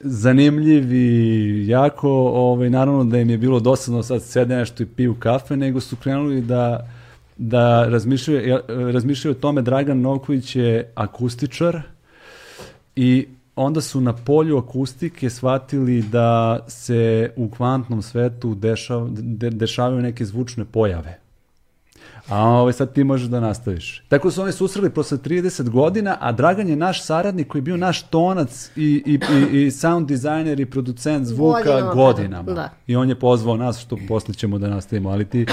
zanimljiv i jako, ovaj, naravno da im je bilo dosadno sad sede nešto i piju kafe, nego su krenuli da da razmišljaju, ja, razmišljaju o tome Dragan Novković je akustičar i onda su na polju akustike shvatili da se u kvantnom svetu dešav, de, dešavaju neke zvučne pojave. A ovaj, sad ti možeš da nastaviš. Tako su oni susreli posle 30 godina, a Dragan je naš saradnik koji je bio naš tonac i, i, i, i sound designer i producent zvuka Godinama, godinama. da. I on je pozvao nas, što posle ćemo da nastavimo, ali ti,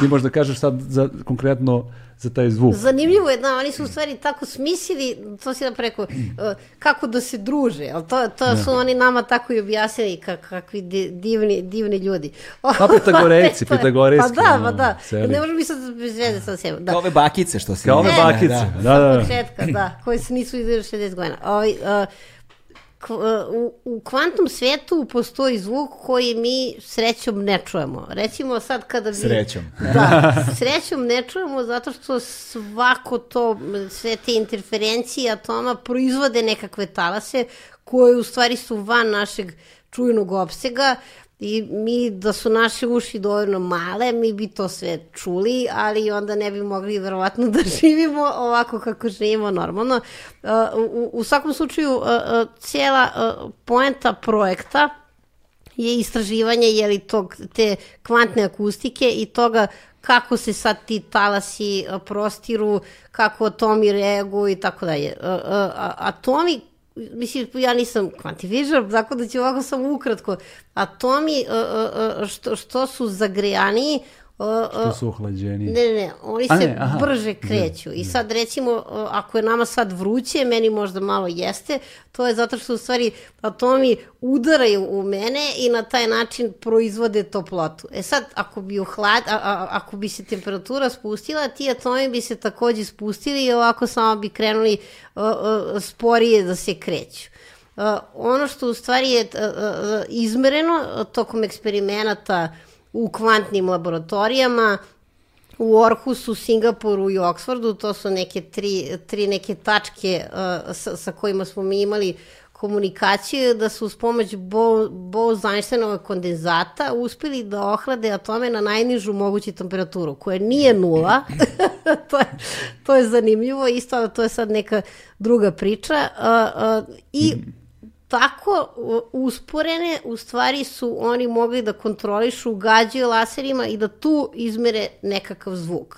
ti možda kažeš sad za, konkretno za taj zvuk. Zanimljivo je, da, oni su u stvari tako smislili, to si da preko, uh, kako da se druže, ali to, to su oni nama tako i objasnili kak, kakvi di- divni, divni ljudi. Pa Pitagorejci, To je- Pitagorejski, Pa da, pa da. Ne možemo mi sad bez veze sa sebom. Da. Kao ove bakice što si... Kao ove bakice. Da. Da, da, da. početka, da, koji se nisu izdali 60 godina. Ovaj, k- uh, u, u kvantnom svetu postoji zvuk koji mi srećom ne čujemo. Recimo sad kada bi... Srećom. Da, srećom ne čujemo zato što svako to, sve te interferencije atoma proizvode nekakve talase koje u stvari su van našeg čujnog opsega i mi da su naše uši dovoljno male, mi bi to sve čuli, ali onda ne bi mogli verovatno da živimo ovako kako živimo normalno. Uh, u, u svakom slučaju, uh, uh, cijela poenta projekta je istraživanje jeli, tog, te kvantne akustike i toga kako se sad ti talasi prostiru, kako atomi reaguju i tako dalje. Atomi, mislim, ja nisam kvantifičar, tako da ću ovako samo ukratko. Atomi, a, a, a, što, što su zagrejaniji, a, a, Tu su ohlađeni. Ne, ne, ne, oni A se ne, aha. brže kreću. I sad recimo, ako je nama sad vruće, meni možda malo jeste, to je zato što u stvari atomi udaraju u mene i na taj način proizvode toplotu. E sad, ako bi, uhlad, a, a, ako bi se temperatura spustila, ti atomi bi se takođe spustili i ovako samo bi krenuli uh, uh, sporije da se kreću. Uh, ono što u stvari je uh, uh, izmereno uh, tokom eksperimenata u kvantnim laboratorijama, u Orhusu, Singapuru i Oksfordu, to su neke tri, tri neke tačke uh, sa, sa kojima smo mi imali komunikaciju, da su uz pomoć Bo- Bose-Einsteinova kondenzata uspeli da ohlade atome na najnižu moguću temperaturu, koja nije nula. to, je, to je zanimljivo, isto, ali to je sad neka druga priča. Uh, uh, I tako usporene u stvari su oni mogli da kontrolišu, gađaju laserima i da tu izmere nekakav zvuk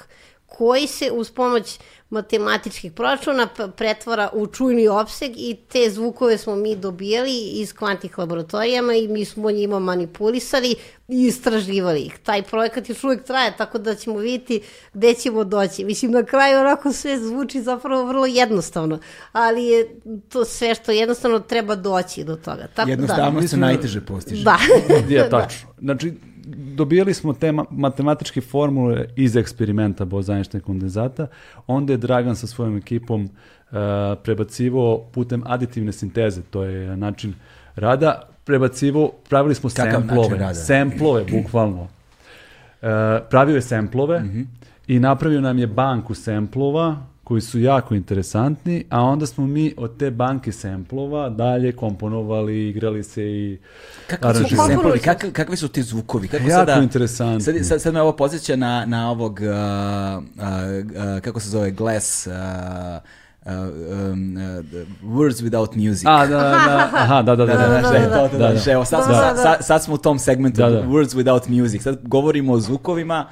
koji se uz pomoć matematičkih proračuna pretvara u čujni opseg i te zvukove smo mi dobijali iz kvantnih laboratorijama i mi smo njima manipulisali i istraživali ih. Taj projekat još uvijek traje, tako da ćemo vidjeti gde ćemo doći. Mislim, na kraju onako sve zvuči zapravo vrlo jednostavno, ali je to sve što jednostavno treba doći do toga. Tako Jednostavno da. se najteže postiže. Da. Je tačno. Znači, dobijali smo te ma- matematičke formule iz eksperimenta Bose-Einstein kondenzata, onda je Dragan sa svojom ekipom uh, prebacivo putem aditivne sinteze, to je način rada, prebacivo, pravili smo Kakav semplove, semplove, bukvalno. Uh, pravio je semplove Mhm. i napravio nam je banku semplova koji su jako interesantni, a onda smo mi od te banke semplova dalje komponovali, igrali se i Kakvi su semplovi, kakvi, kakvi su ti zvukovi? Kako Jako sada, interesantni. Sad, sad, sad me ovo podsjeća na, na ovog, uh, uh, uh, kako se zove, Glass, uh, uh, um, uh, Words Without Music. A, da, da, aha, da, da, da, da, da, da, da, da, da, da. evo, sad, Da, smo, da, sad, da. sad, smo u tom segmentu Da, da. Words Without Music. Sad govorimo o zvukovima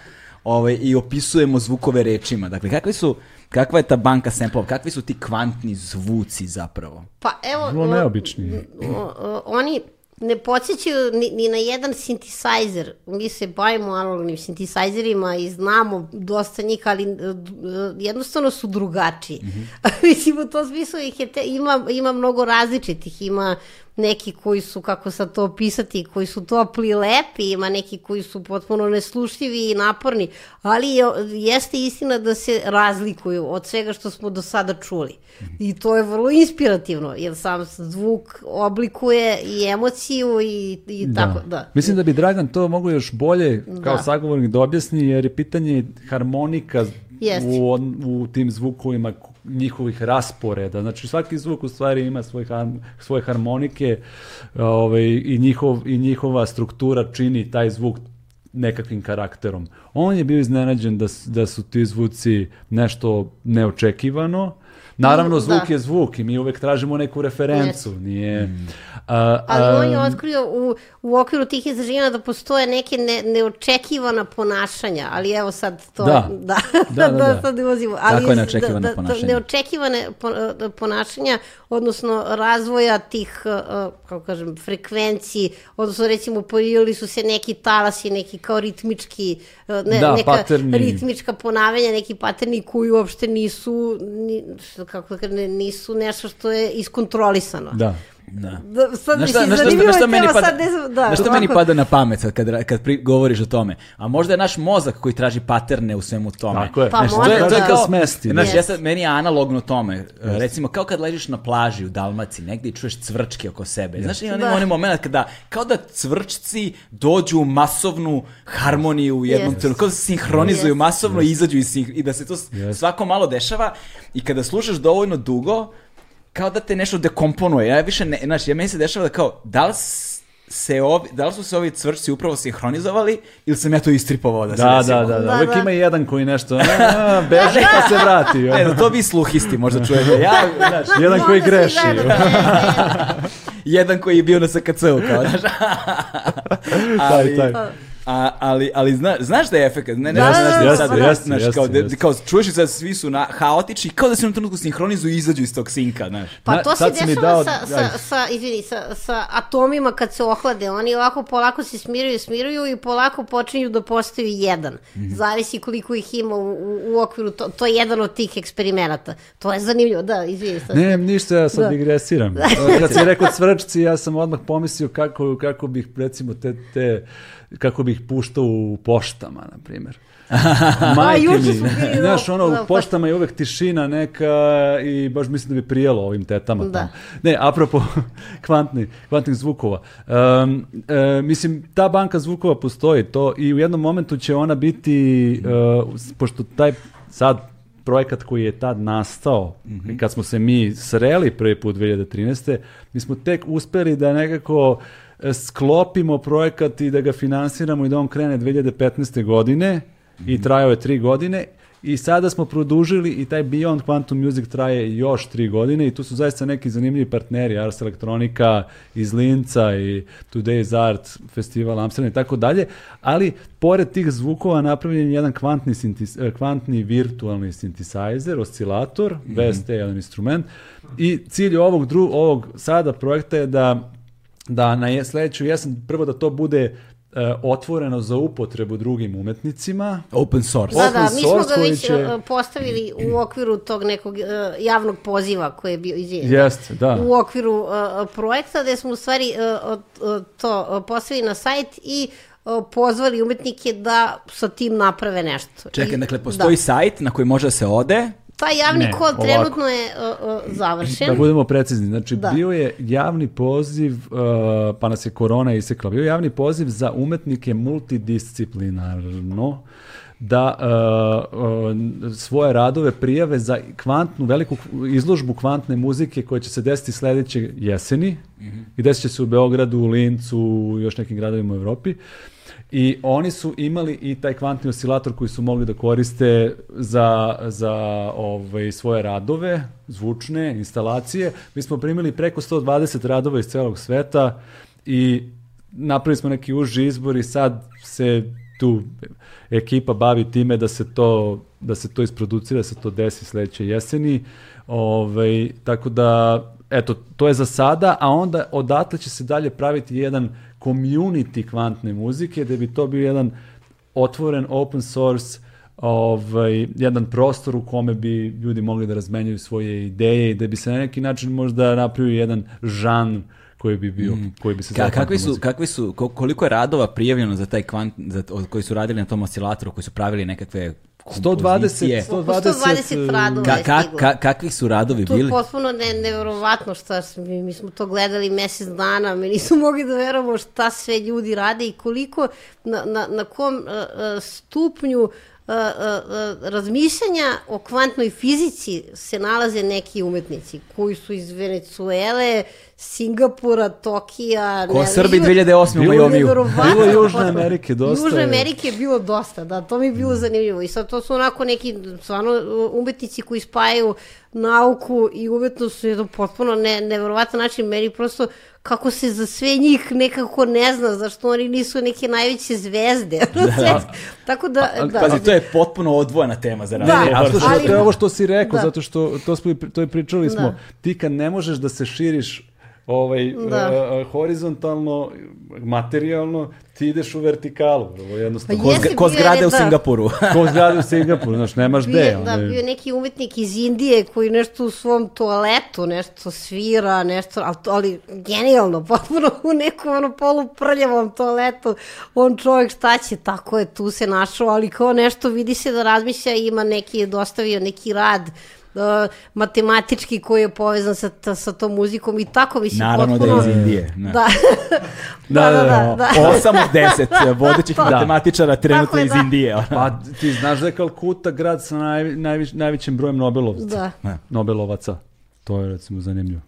ovaj, i opisujemo zvukove rečima. Dakle, kakvi su, kakva je ta banka samplova? Kakvi su ti kvantni zvuci zapravo? Pa evo, Vrlo neobični. o- o- oni ne podsjećaju ni, ni na jedan synthesizer. Mi se bavimo analognim synthesizerima i znamo dosta njih, ali e, jednostavno su drugačiji. Mislim, u tom smislu ih je te, ima, ima mnogo različitih. Ima neki koji su, kako sad to opisati, koji su topli i lepi, ima neki koji su potpuno neslušljivi i naporni, ali je, jeste istina da se razlikuju od svega što smo do sada čuli. I to je vrlo inspirativno, jer sam zvuk oblikuje i emociju i, i tako, da. Mislim da bi Dragan to mogu još bolje kao Da. sagovornik da objasni, jer je pitanje harmonika Jeste. u, u tim zvukovima, njihovih rasporeda. Znači svaki zvuk u stvari ima svoj har- svoje harmonike ovaj, i, njihov, i njihova struktura čini taj zvuk nekakvim karakterom. On je bio iznenađen da, da su ti zvuci nešto neočekivano. Naravno, Da. zvuk je zvuk i mi uvek tražimo neku referencu. Nije... A, Ali a, on je otkrio u, u okviru tih istraživanja da postoje neke ne, neočekivana ponašanja, ali evo sad to... Da. da, Da, da, da. sad ne ulazimo. Ali Kako je neočekivano da, da, ponašanje? Neočekivane po- ponašanja, odnosno razvoja tih, kako kažem, frekvenciji, odnosno recimo pojavili su se neki talasi, neki kao ritmički, ne, Da, neka paterni. ritmička ponavljanja, neki paterni koji uopšte nisu, ni, što, kako da nisu nešto što je iskontrolisano. Da. Da. Da, sad Znaš šta, je meni pada, sad ne znam, da. znaš šta meni pada na pamet sad kad, kad pri, govoriš o tome? A možda je naš mozak koji traži paterne u svemu tome. Tako je. Pa Znaš, možda, to je, to je da. kao, smesti. Znaš, ja Jest. sad, meni je analogno tome. Recimo, kao kad ležiš na plaži u Dalmaciji, negdje i čuješ cvrčke oko sebe. Znaš, ima Da. onaj moment kada, kao da cvrčci dođu u masovnu harmoniju u jednom Jest. trenutku, kao da se sinhronizuju Jest. masovno i izađu iz sinh- i da se to svako malo dešava i kada slušaš dovoljno dugo, kao da te nešto dekomponuje. Ja više ne, znaš, ja meni se dešava da kao, da li se ovi, da li su se ovi cvrčci upravo sinhronizovali ili sam ja to istripovao da se Da, desilo? da, da, da. Da, Uvijek da. ima jedan koji nešto a, beže pa se vrati. Ne, da to vi sluhisti možda čujete. Ja, znaš, Jedan koji greši. jedan koji je bio na SKC-u, kao, znaš. Taj, taj. A, ali, ali zna, znaš da je efekt, ne, ne, Da, znaš, da, znaš, da, sad, da, znaš, jeste, kao, da- jeste. kao, čuješ i sad svi su na, haotični, kao da se jednom trenutku sinhronizuju i izađu iz tog sinka, znaš. Pa Na- to se dešava dao- sa, sa, sa, izvini, sa, sa atomima kad se ohlade. Oni ovako polako se smiruju, smiruju i polako počinju da postaju jedan. Mhm. Zavisi koliko ih ima u, u, u okviru. To, to je jedan od tih eksperimenata. To je zanimljivo, da, izvini. Sad. Ne, ništa, ja sad Da. digresiram. Kad si rekao cvrčci, ja sam odmah pomislio kako, kako bih, recimo, te, te, kako bih puštao u poštama, na primjer. Majke juče mi, znaš, ono, da, u poštama je uvek tišina neka i baš mislim da bi prijelo ovim tetama Da. tamo. Ne, apropo kvantni, kvantnih zvukova. Um, e, mislim, ta banka zvukova postoji to i u jednom momentu će ona biti, uh, pošto taj sad projekat koji je tad nastao, i kad smo se mi sreli prvi put 2013. mi smo tek uspeli da nekako e, sklopimo projekat i da ga finansiramo i da on krene 2015. godine i trajao je tri godine i sada smo produžili i taj Beyond Quantum Music traje još tri godine i tu su zaista neki zanimljivi partneri, Ars Electronica iz Linca i Today's Art, Festival Amsterdam i tako dalje, ali pored tih zvukova napravljen je jedan kvantni, sintis- eh, kvantni virtualni synthesizer, oscilator, VST je jedan instrument i cilj ovog, dru, ovog sada projekta je da da na sledeću jesen prvo da to bude eh, otvoreno za upotrebu drugim umetnicima, Open source. Da, da, mi smo ga već će- uh, postavili u okviru tog nekog uh, javnog poziva koji je bio izvijen. Jeste, da. U okviru uh, projekta gde smo u stvari od- to uh, postavili na sajt i pozvali umetnike da sa tim naprave nešto. Čekaj, I- dakle, postoji da. sajt na koji može da se ode, Taj javni Ne, kod ovako. trenutno je uh, uh, završen. Da budemo precizni, znači Da. bio je javni poziv, uh, pa nas je korona isekla, bio je javni poziv za umetnike multidisciplinarno da uh, uh, svoje radove prijave za kvantnu, veliku izložbu kvantne muzike koja će se desiti sledeće jeseni i desit će se u Beogradu, u Lincu, u još nekim gradovima u Evropi. I oni su imali i taj kvantni oscilator koji su mogli da koriste za, za ovaj, svoje radove, zvučne instalacije. Mi smo primili preko 120 radova iz celog sveta i napravili smo neki uži izbor i sad se tu ekipa bavi time da se to, da se to isproducira, da se to desi sledeće jeseni. Ovaj, tako da, eto, to je za sada, a onda odatle će se dalje praviti jedan community kvantne muzike, da bi to bio jedan otvoren open source ovaj, jedan prostor u kome bi ljudi mogli da razmenjuju svoje ideje i da bi se na neki način možda napravio jedan žan koji bi bio, koji bi se Ka, zvao kakvi su, muzika. kakvi su, ko- koliko je radova prijavljeno za taj kvant, za, koji su radili na tom oscilatoru, koji su pravili nekakve 120, kompozicije? 120, 120 radova Ka, ka, ka, kakvi su radovi To je bili? potpuno ne, nevjerovatno šta mi, mi smo to gledali mesec dana, mi nismo mogli da verujemo šta sve ljudi rade i koliko, na, na, na kom uh, uh, stupnju a, a, razmišljanja o kvantnoj fizici se nalaze neki umetnici koji su iz Venecuele, Singapura, Tokija... Ko Srbi 2008. u Majomiju. Bilo je Južne. Amerike dosta Južne je. Amerike je bilo dosta, da, to mi je bilo zanimljivo. I sad to su onako neki, stvarno, umetnici koji spajaju nauku i umetnost su jedan potpuno ne, neverovatan način. Meni prosto kako se za sve njih nekako ne zna, zašto oni nisu neke najveće zvezde. Da, Tako da, da. Pazi, to je potpuno odvojena tema za Da. razliku. E, a slušaj, Ali- to je ovo što si rekao, Da. zato što to, smo, to je pričali smo, Da. ti kad ne možeš da se širiš ovaj, Da. e, horizontalno, materijalno, ti ideš u vertikalu. Ovo je jednostavno. Pa Ko, zga- ko bio je zgrade u da. Singapuru. Ko zgrade u Singapuru, znaš, nemaš Bio, gde. da, bio je neki umetnik iz Indije koji nešto u svom toaletu, nešto svira, nešto, ali, ali genijalno, potpuno u nekom ono poluprljavom toaletu, on čovjek šta će, tako je, tu se našao, ali kao nešto vidi se da razmišlja, ima neki, je dostavio neki rad, uh, matematički koji je povezan sa, ta- sa tom muzikom i tako mislim Naravno da je potpuno... iz Indije. Da. Da. Da, da, da, da, da, da. Osam od deset vodećih Da. matematičara trenutno iz da. Indije. Pa ti znaš da je Kalkuta grad sa naj, najviš, najvećim brojem Nobelovaca. Da. Nobelovaca. To je recimo zanimljivo.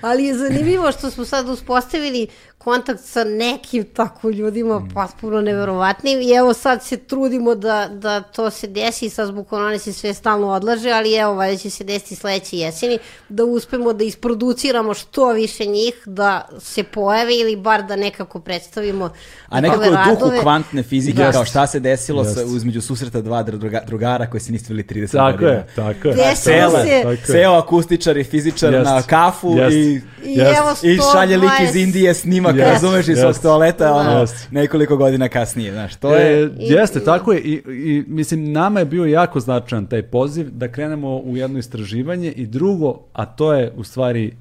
Ali je zanimljivo što smo sad uspostavili kontakt sa nekim tako ljudima potpuno neverovatnim i evo sad se trudimo da, da to se desi, sad zbog korone se sve stalno odlaže, ali evo valjda će se desiti sledeće jeseni, da uspemo da isproduciramo što više njih, da se pojave ili bar da nekako predstavimo A nekako duhu radove. kvantne fizike, Jest. kao šta se desilo sa, Jest. između susreta dva druga, drugara koji se nisu vidjeli 30 Tako godina. je, tako je. Desilo se- Tako je. ceo akustičar i fizičar Jest. na kafu Jest. i I Jest. evo I šalje lik iz 120 Indije snimak, Jest. razumeš, iz svog Jest. toaleta, ono, Jest. nekoliko godina kasnije, znaš, to E, je... jeste, tako je. I, I mislim, nama je bio jako značajan taj poziv da krenemo u jedno istraživanje i drugo, a to je u stvari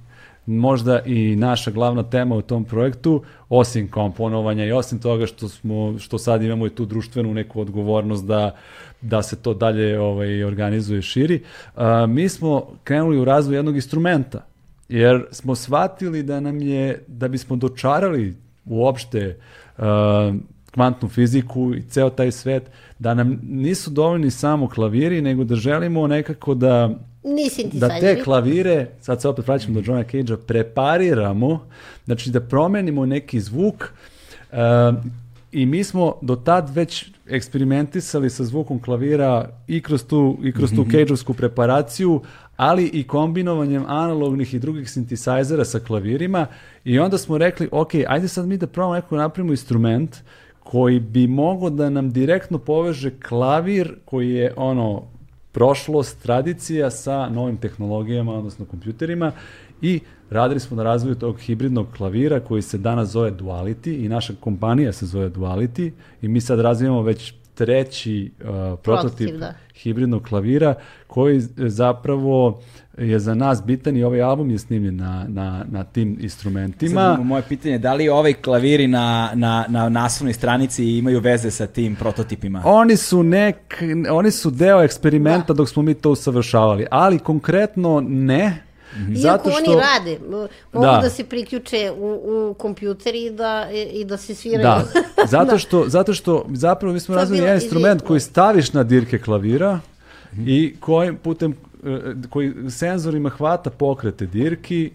možda i naša glavna tema u tom projektu, osim komponovanja i osim toga što smo što sad imamo i tu društvenu neku odgovornost da da se to dalje ovaj organizuje i širi. A, mi smo krenuli u razvoj jednog instrumenta jer smo shvatili da nam je da bismo dočarali uopšte uh, kvantnu fiziku i ceo taj svet, da nam nisu dovoljni samo klaviri, nego da želimo nekako da da te klavire, sad se opet vraćamo do Johna Cage-a, prepariramo, znači da promenimo neki zvuk uh, i mi smo do tad već eksperimentisali sa zvukom klavira i kroz tu, i kroz tu Cage-ovsku preparaciju, ali i kombinovanjem analognih i drugih sintisajzera sa klavirima i onda smo rekli, ok, ajde sad mi da probamo neko da napravimo instrument koji bi mogao da nam direktno poveže klavir koji je ono prošlost, tradicija sa novim tehnologijama, odnosno kompjuterima i radili smo na razvoju tog hibridnog klavira koji se danas zove Duality i naša kompanija se zove Duality i mi sad razvijamo već treći uh, prototip, da. hibridnog klavira koji zapravo je za nas bitan i ovaj album je snimljen na, na, na tim instrumentima. Sad, moje pitanje je da li ovaj klaviri na, na, na naslovnoj stranici imaju veze sa tim prototipima? Oni su nek, oni su deo eksperimenta dok smo mi to usavršavali, ali konkretno ne. Iako Zato što, oni rade, mogu Da. da, se priključe u, u kompjuter i da, i da se sviraju. Da, zato što, zato što zapravo mi smo razvili jedan instrument koji staviš na dirke klavira i kojim putem, e, koji senzorima hvata pokrete dirki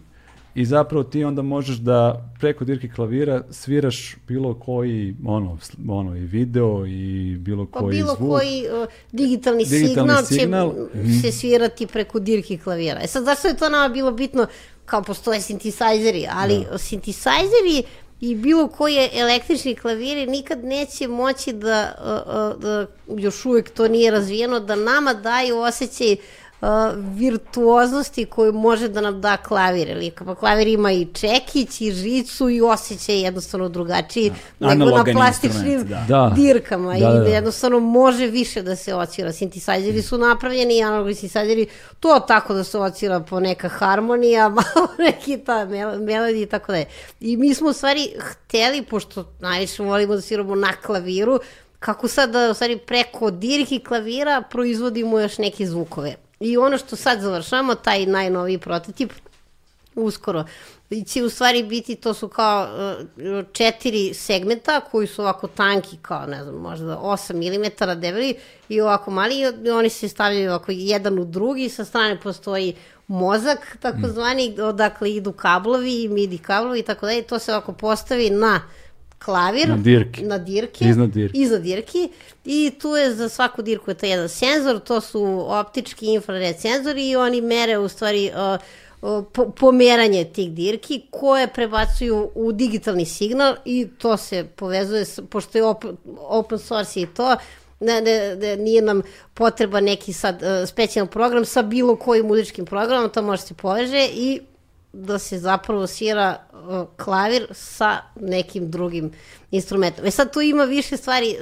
i zapravo ti onda možeš da preko dirke klavira sviraš bilo koji ono, ono i video i bilo Pa koji bilo zvuk. koji uh, digitalni, Digitalni signal, signal, Mhm. će se svirati preko dirki klavira. E sad, zašto je to nama bilo bitno? Kao postoje sintisajzeri, ali sintisajzeri i bilo koje električni klaviri nikad neće moći da, uh, uh, da još uvek to nije razvijeno, da nama daju osjećaj uh, virtuoznosti koju može da nam da klavir. Ili, pa klavir ima i čekić i žicu i osjećaj jednostavno drugačiji nego na Analogan plastičnim instrument, da. Da. dirkama Da, i da, da da. jednostavno može više da se ocira. Sintisajzeri su napravljeni i analogni sintisajzeri to tako da se ocira po neka harmonija, malo neki ta mel melodija i tako da je. I mi smo u stvari hteli, pošto najviše volimo da sviramo na klaviru, kako sad da u stvari preko dirki klavira proizvodimo još neke zvukove. I ono što sad završamo, taj najnoviji prototip, uskoro. Će u stvari biti, to su kao uh, četiri segmenta koji su ovako tanki, kao ne znam, možda 8 mm debeli i ovako mali i oni se stavljaju ovako jedan u drugi, sa strane postoji mozak, takozvani, odakle idu kablovi, midi kablovi i tako dalje, to se ovako postavi na klavir, Na dirki. na dirki, Iznad dirki. iznad dirki i tu je za svaku dirku je to jedan senzor, to su optički infrared senzori i oni mere u stvari uh, po, pomeranje tih dirki koje prebacuju u digitalni signal i to se povezuje, s, pošto je open, open source i to, ne, ne, ne, nije nam potreba neki sad uh, specijalan program sa bilo kojim muzičkim programom, to može se poveže i da se zapravo svira klavir sa nekim drugim instrumentom. E sad tu ima više stvari,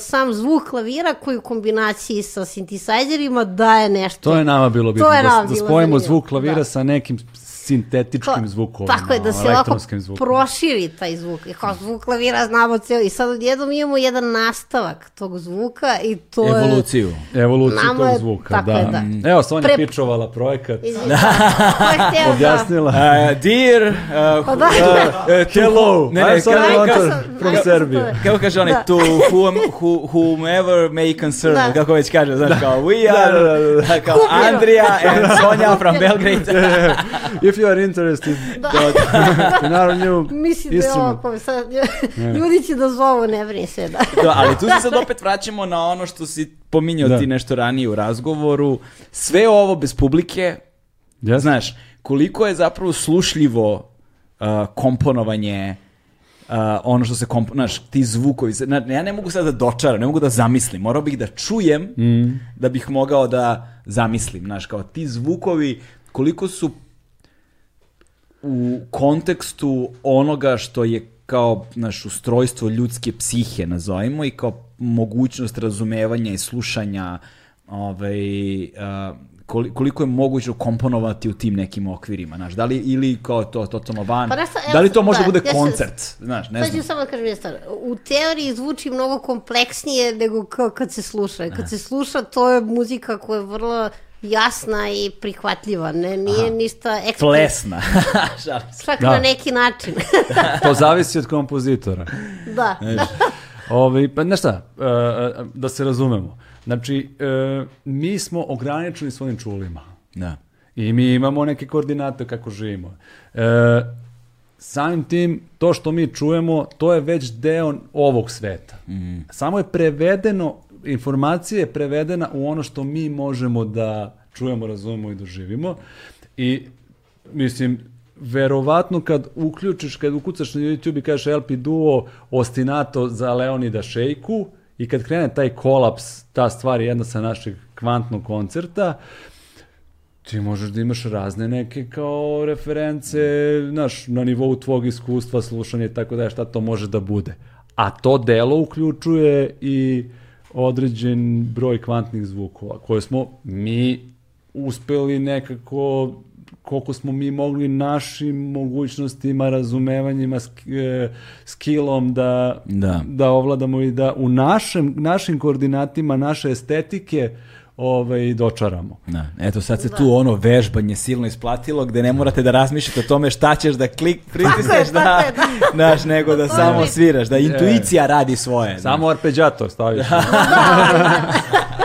sam zvuk klavira koji u kombinaciji sa sintisajzerima daje nešto. To je nama bilo bitno, da, da spojimo zvuk klavira da. sa nekim sintetičkim zvukovima, Tako je, da se ovako elektronskim zvukom. proširi taj zvuk. I kao zvuk klavira znamo ceo. I sad odjednom imamo jedan nastavak tog zvuka i to je... Evoluciju. Evoluciju Nama tog je- zvuka, tako da. je, da. Evo, Sonja Pre- pičovala projekat, je hteo da- objasnila. Uh, dear, uh, Pa da, uh, to Hello, ne, ne, I'm Sonja Lončar sam- from Serbia. je. Kako kaže onaj, Da. to whom, who, whomever may concern, Da. kako već kaže, znaš, kao, we are, Da, da, da, da. kao Andrija and Sonja from Belgrade. If you are interested in our new Mislim da je ovo, sad, ljudi će da zovu, ne brini se da. da, ali tu se sad opet vraćamo na ono što si pominjao Da. ti nešto ranije u razgovoru. Sve ovo bez publike, Yes? znaš, koliko je zapravo slušljivo uh, komponovanje uh, ono što se komp... Znaš, ti zvukovi, se- na- ja ne mogu sad da dočaram, ne mogu da zamislim, morao bih da čujem Mm. da bih mogao da zamislim, znaš, kao ti zvukovi, koliko su u kontekstu onoga što je kao naš ustrojstvo ljudske psihe, nazovimo, i kao mogućnost razumevanja i slušanja ovaj, koliko je moguće komponovati u tim nekim okvirima, znaš, da li ili kao to totalno van, Pa šta, evo da li to može da, bude ja koncert, znaš, ne Sad ću znam. samo da kažem jedna stvar. U teoriji zvuči mnogo kompleksnije nego kao kad se sluša. Kad se sluša, to je muzika koja je vrlo jasna i prihvatljiva. Ne, nije ništa ekstra. Plesna. Šalim se. Čak Da. na neki način. To zavisi od kompozitora. da. Ovaj, pa znaš šta, e, e, da se razumemo. Znači, e, mi smo ograničeni svojim čulima. Da. I mi imamo neke koordinate kako živimo. E, samim tim, to što mi čujemo, to je već deo ovog sveta. Samo je prevedeno, informacija je prevedena u ono što mi možemo da čujemo, razumemo i doživimo. I, mislim, verovatno kad uključiš, kad ukucaš na YouTube i kažeš LP Duo ostinato za Leonida Šejku i kad krene taj kolaps, ta stvar je jedna sa našeg kvantnog koncerta, ti možeš da imaš razne neke kao reference, znaš, na nivou tvog iskustva, slušanja i tako da šta to može da bude. A to delo uključuje i određen broj kvantnih zvukova koje smo mi uspeli nekako koliko smo mi mogli našim mogućnostima, razumevanjima, e, skillom da, Da. da ovladamo i da u našem, našim koordinatima, naše estetike ovaj, dočaramo. Da. Eto sad se tu ono vežbanje silno isplatilo gde ne morate da razmišljate o tome šta ćeš da klik pritisneš da, da. znaš, nego da samo sviraš, da intuicija radi svoje. Samo arpeđator staviš.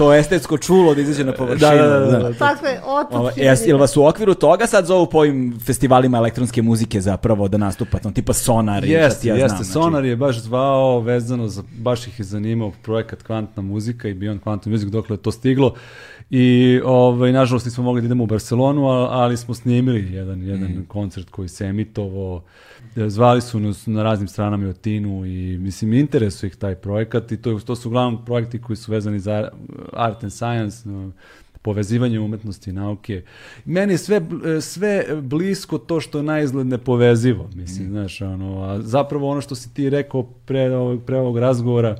To estetsko čulo da izađe na površinu. Da, da, da, da. Tako je, otup Ovo, jes, jel vas u okviru toga sad zovu po ovim festivalima elektronske muzike zapravo da nastupate, on tipa Sonar i šta Jeste, ti ja jeste. znam. znači. Sonar je baš zvao vezano za, baš ih je zanimao projekat Kvantna muzika i Beyond Quantum Music dokle je to stiglo. I ovaj, nažalost nismo mogli da idemo u Barcelonu, ali, ali smo snimili jedan, jedan Mhm. koncert koji se emitovao. E, Zvali su nas na raznim stranama i o Tinu i mislim interesuje ih taj projekat i to, to su uglavnom projekti koji su vezani za art and science, no, povezivanje umetnosti i nauke. Meni je sve, bl- sve blisko to što je naizgled nepovezivo, mislim, znaš, ono, a zapravo ono što si ti rekao pre ovog, pre ovog razgovora,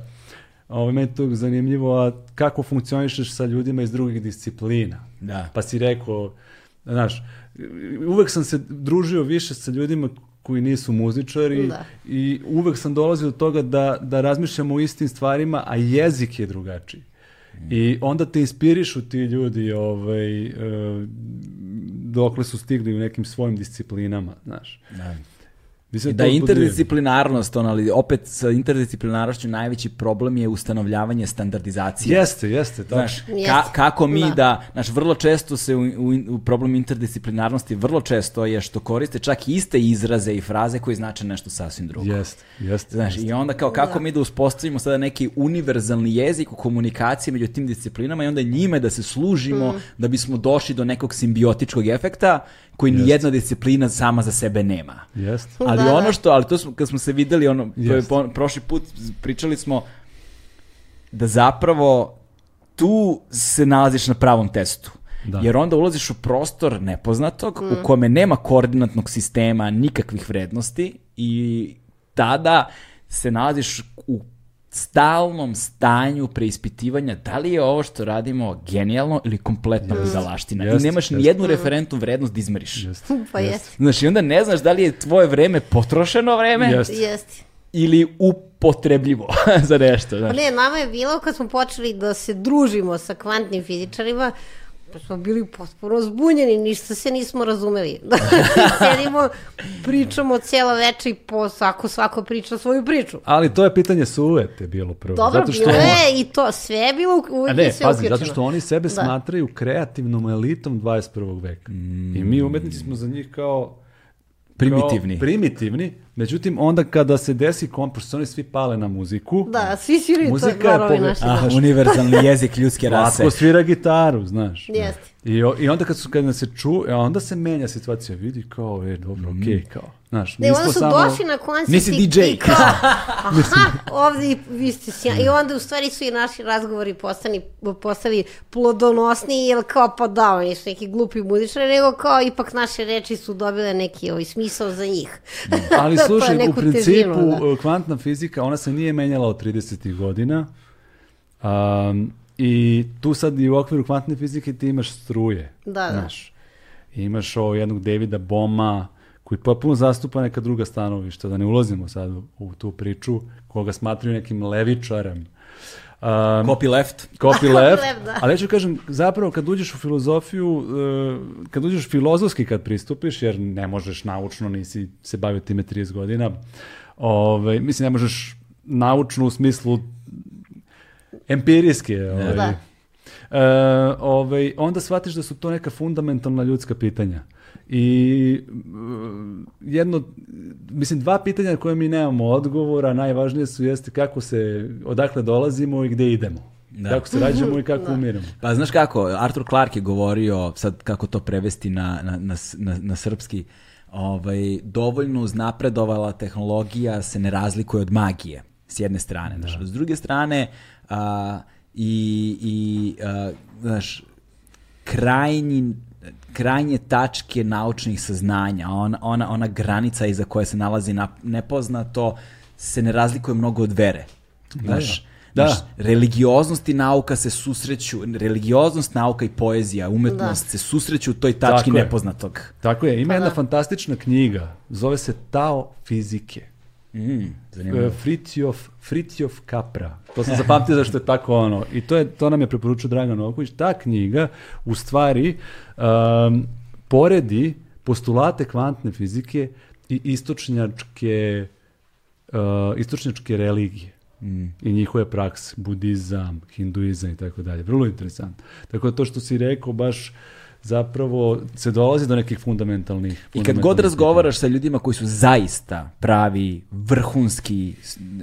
ovo, meni je to zanimljivo, a kako funkcionišeš sa ljudima iz drugih disciplina. Da. Pa si rekao, znaš, uvek sam se družio više sa ljudima koji nisu muzičari Da. i uvek sam dolazio do toga da, da razmišljamo o istim stvarima, a jezik je drugačiji. I onda te inspirišu ti ljudi ovaj, e, dokle su stigli u nekim svojim disciplinama, znaš. Da. Mislim, Da interdisciplinarnost, on, ali opet sa interdisciplinarnošću najveći problem je ustanovljavanje standardizacije. Jeste, jeste, tako. Znaš, Jeste. ka, kako mi da. Da. znaš, vrlo često se u, u, u problem interdisciplinarnosti, vrlo često je što koriste čak iste izraze i fraze koji znače nešto sasvim drugo. Jeste, jeste. Znaš, jeste. i onda kao kako mi da uspostavimo sada neki univerzalni jezik u komunikaciji među tim disciplinama i onda njime da se služimo da bismo došli do nekog simbiotičkog efekta koji ni jedna disciplina sama za sebe nema. Jeste. Ali Da, ono da. što, ali to smo, kad smo se videli, ono, to je po- prošli put pričali smo da zapravo tu se nalaziš na pravom testu. Da. Jer onda ulaziš u prostor nepoznatog u kome nema koordinatnog sistema, nikakvih vrednosti i tada se nalaziš u stalnom stanju preispitivanja da li je ovo što radimo genijalno ili kompletno budalaština. I Jest, nemaš jest. ni jednu referentnu vrednost da izmeriš. Jeste. Pa jeste. Znaš, i onda ne znaš da li je tvoje vreme potrošeno vreme Jeste. Jeste. ili upotrebljivo za nešto. Pa Znaš. ne, nama je bilo kad smo počeli da se družimo sa kvantnim fizičarima, pa smo bili potpuno zbunjeni, ništa se nismo razumeli. Sedimo, pričamo cijela veče i po svako, svako priča svoju priču. Ali to je pitanje suvete bilo prvo. Dobro, zato što bilo je i to, sve je bilo u- A uvijek ne, je sve pazi, uključeno. zato što oni sebe Da. smatraju kreativnom elitom 21. veka. I mi umetnici smo za njih kao Primitivni. Kao primitivni, međutim onda kada se desi konkurs, oni svi pale na muziku. Da, svi sviraju to Muzika je barovi pobe- naši. Ah, univerzalni jezik ljudske rase. Lako svira gitaru, znaš. Jeste. I, I onda kad, su, kad se ču, e, onda se menja situacija, vidi kao, e, dobro, okej, kao. Znaš, Ne, onda su samo... došli na koncert Nisi i- DJ. i kao, aha, ovdje i vi ste sjajni. I onda u stvari su i naši razgovori postani, postali plodonosniji, jer kao pa da, oni su neki glupi muzičari, nego kao ipak naše reči su dobile neki ovaj smisao za njih. Ali To je slušaj, u principu težinu, da. e, kvantna fizika, ona se nije menjala od 30. godina. Um, I tu sad i u okviru kvantne fizike ti imaš struje. Da, da. Znaš, I imaš ovo jednog Davida Boma, koji potpuno zastupa neka druga stanovišta, da ne ulazimo sad u, tu priču, koga smatraju nekim levičarem. Um, Copy left. Copy left, left, da. ali ja ću kažem, zapravo kad uđeš u filozofiju, e, kad uđeš filozofski kad pristupiš, jer ne možeš naučno, nisi se bavio time 30 godina, ovaj, mislim, ne možeš naučno u smislu empirijski, ovaj, Da. E, ovaj, onda shvatiš da su to neka fundamentalna ljudska pitanja. I mm, jedno, mislim, dva pitanja na koje mi nemamo odgovora, najvažnije su jeste kako se, odakle dolazimo i gde idemo. Da. Kako se rađamo i kako umiramo. Pa znaš kako, Arthur Clarke je govorio, sad kako to prevesti na, na, na, na, na srpski, ovaj, dovoljno uznapredovala tehnologija se ne razlikuje od magije, s jedne strane. Znaš, s druge strane, a, i, i a, znaš, krajnji krajnje tačke naučnih saznanja, ona, ona, ona granica iza koje se nalazi na, nepoznato, se ne razlikuje mnogo od vere. Znaš, Da. znaš, religioznost i nauka se susreću, religioznost, nauka i poezija, umetnost se susreću u toj tački Tako je. nepoznatog. Tako je, Pa ima jedna fantastična knjiga, zove se Tao fizike. Mm. E, Fritjof, Fritjof Kapra. To sam zapamtio zašto je tako ono. I to, je, to nam je preporučio Dragan Novković. Ta knjiga u stvari um, poredi postulate kvantne fizike i istočnjačke, uh, istočnjačke religije i njihove prakse, budizam, hinduizam i tako dalje. Vrlo interesantno. Tako da to što si rekao baš zapravo se dolazi do nekih fundamentalnih I kad god razgovaraš sa ljudima koji su zaista pravi, vrhunski,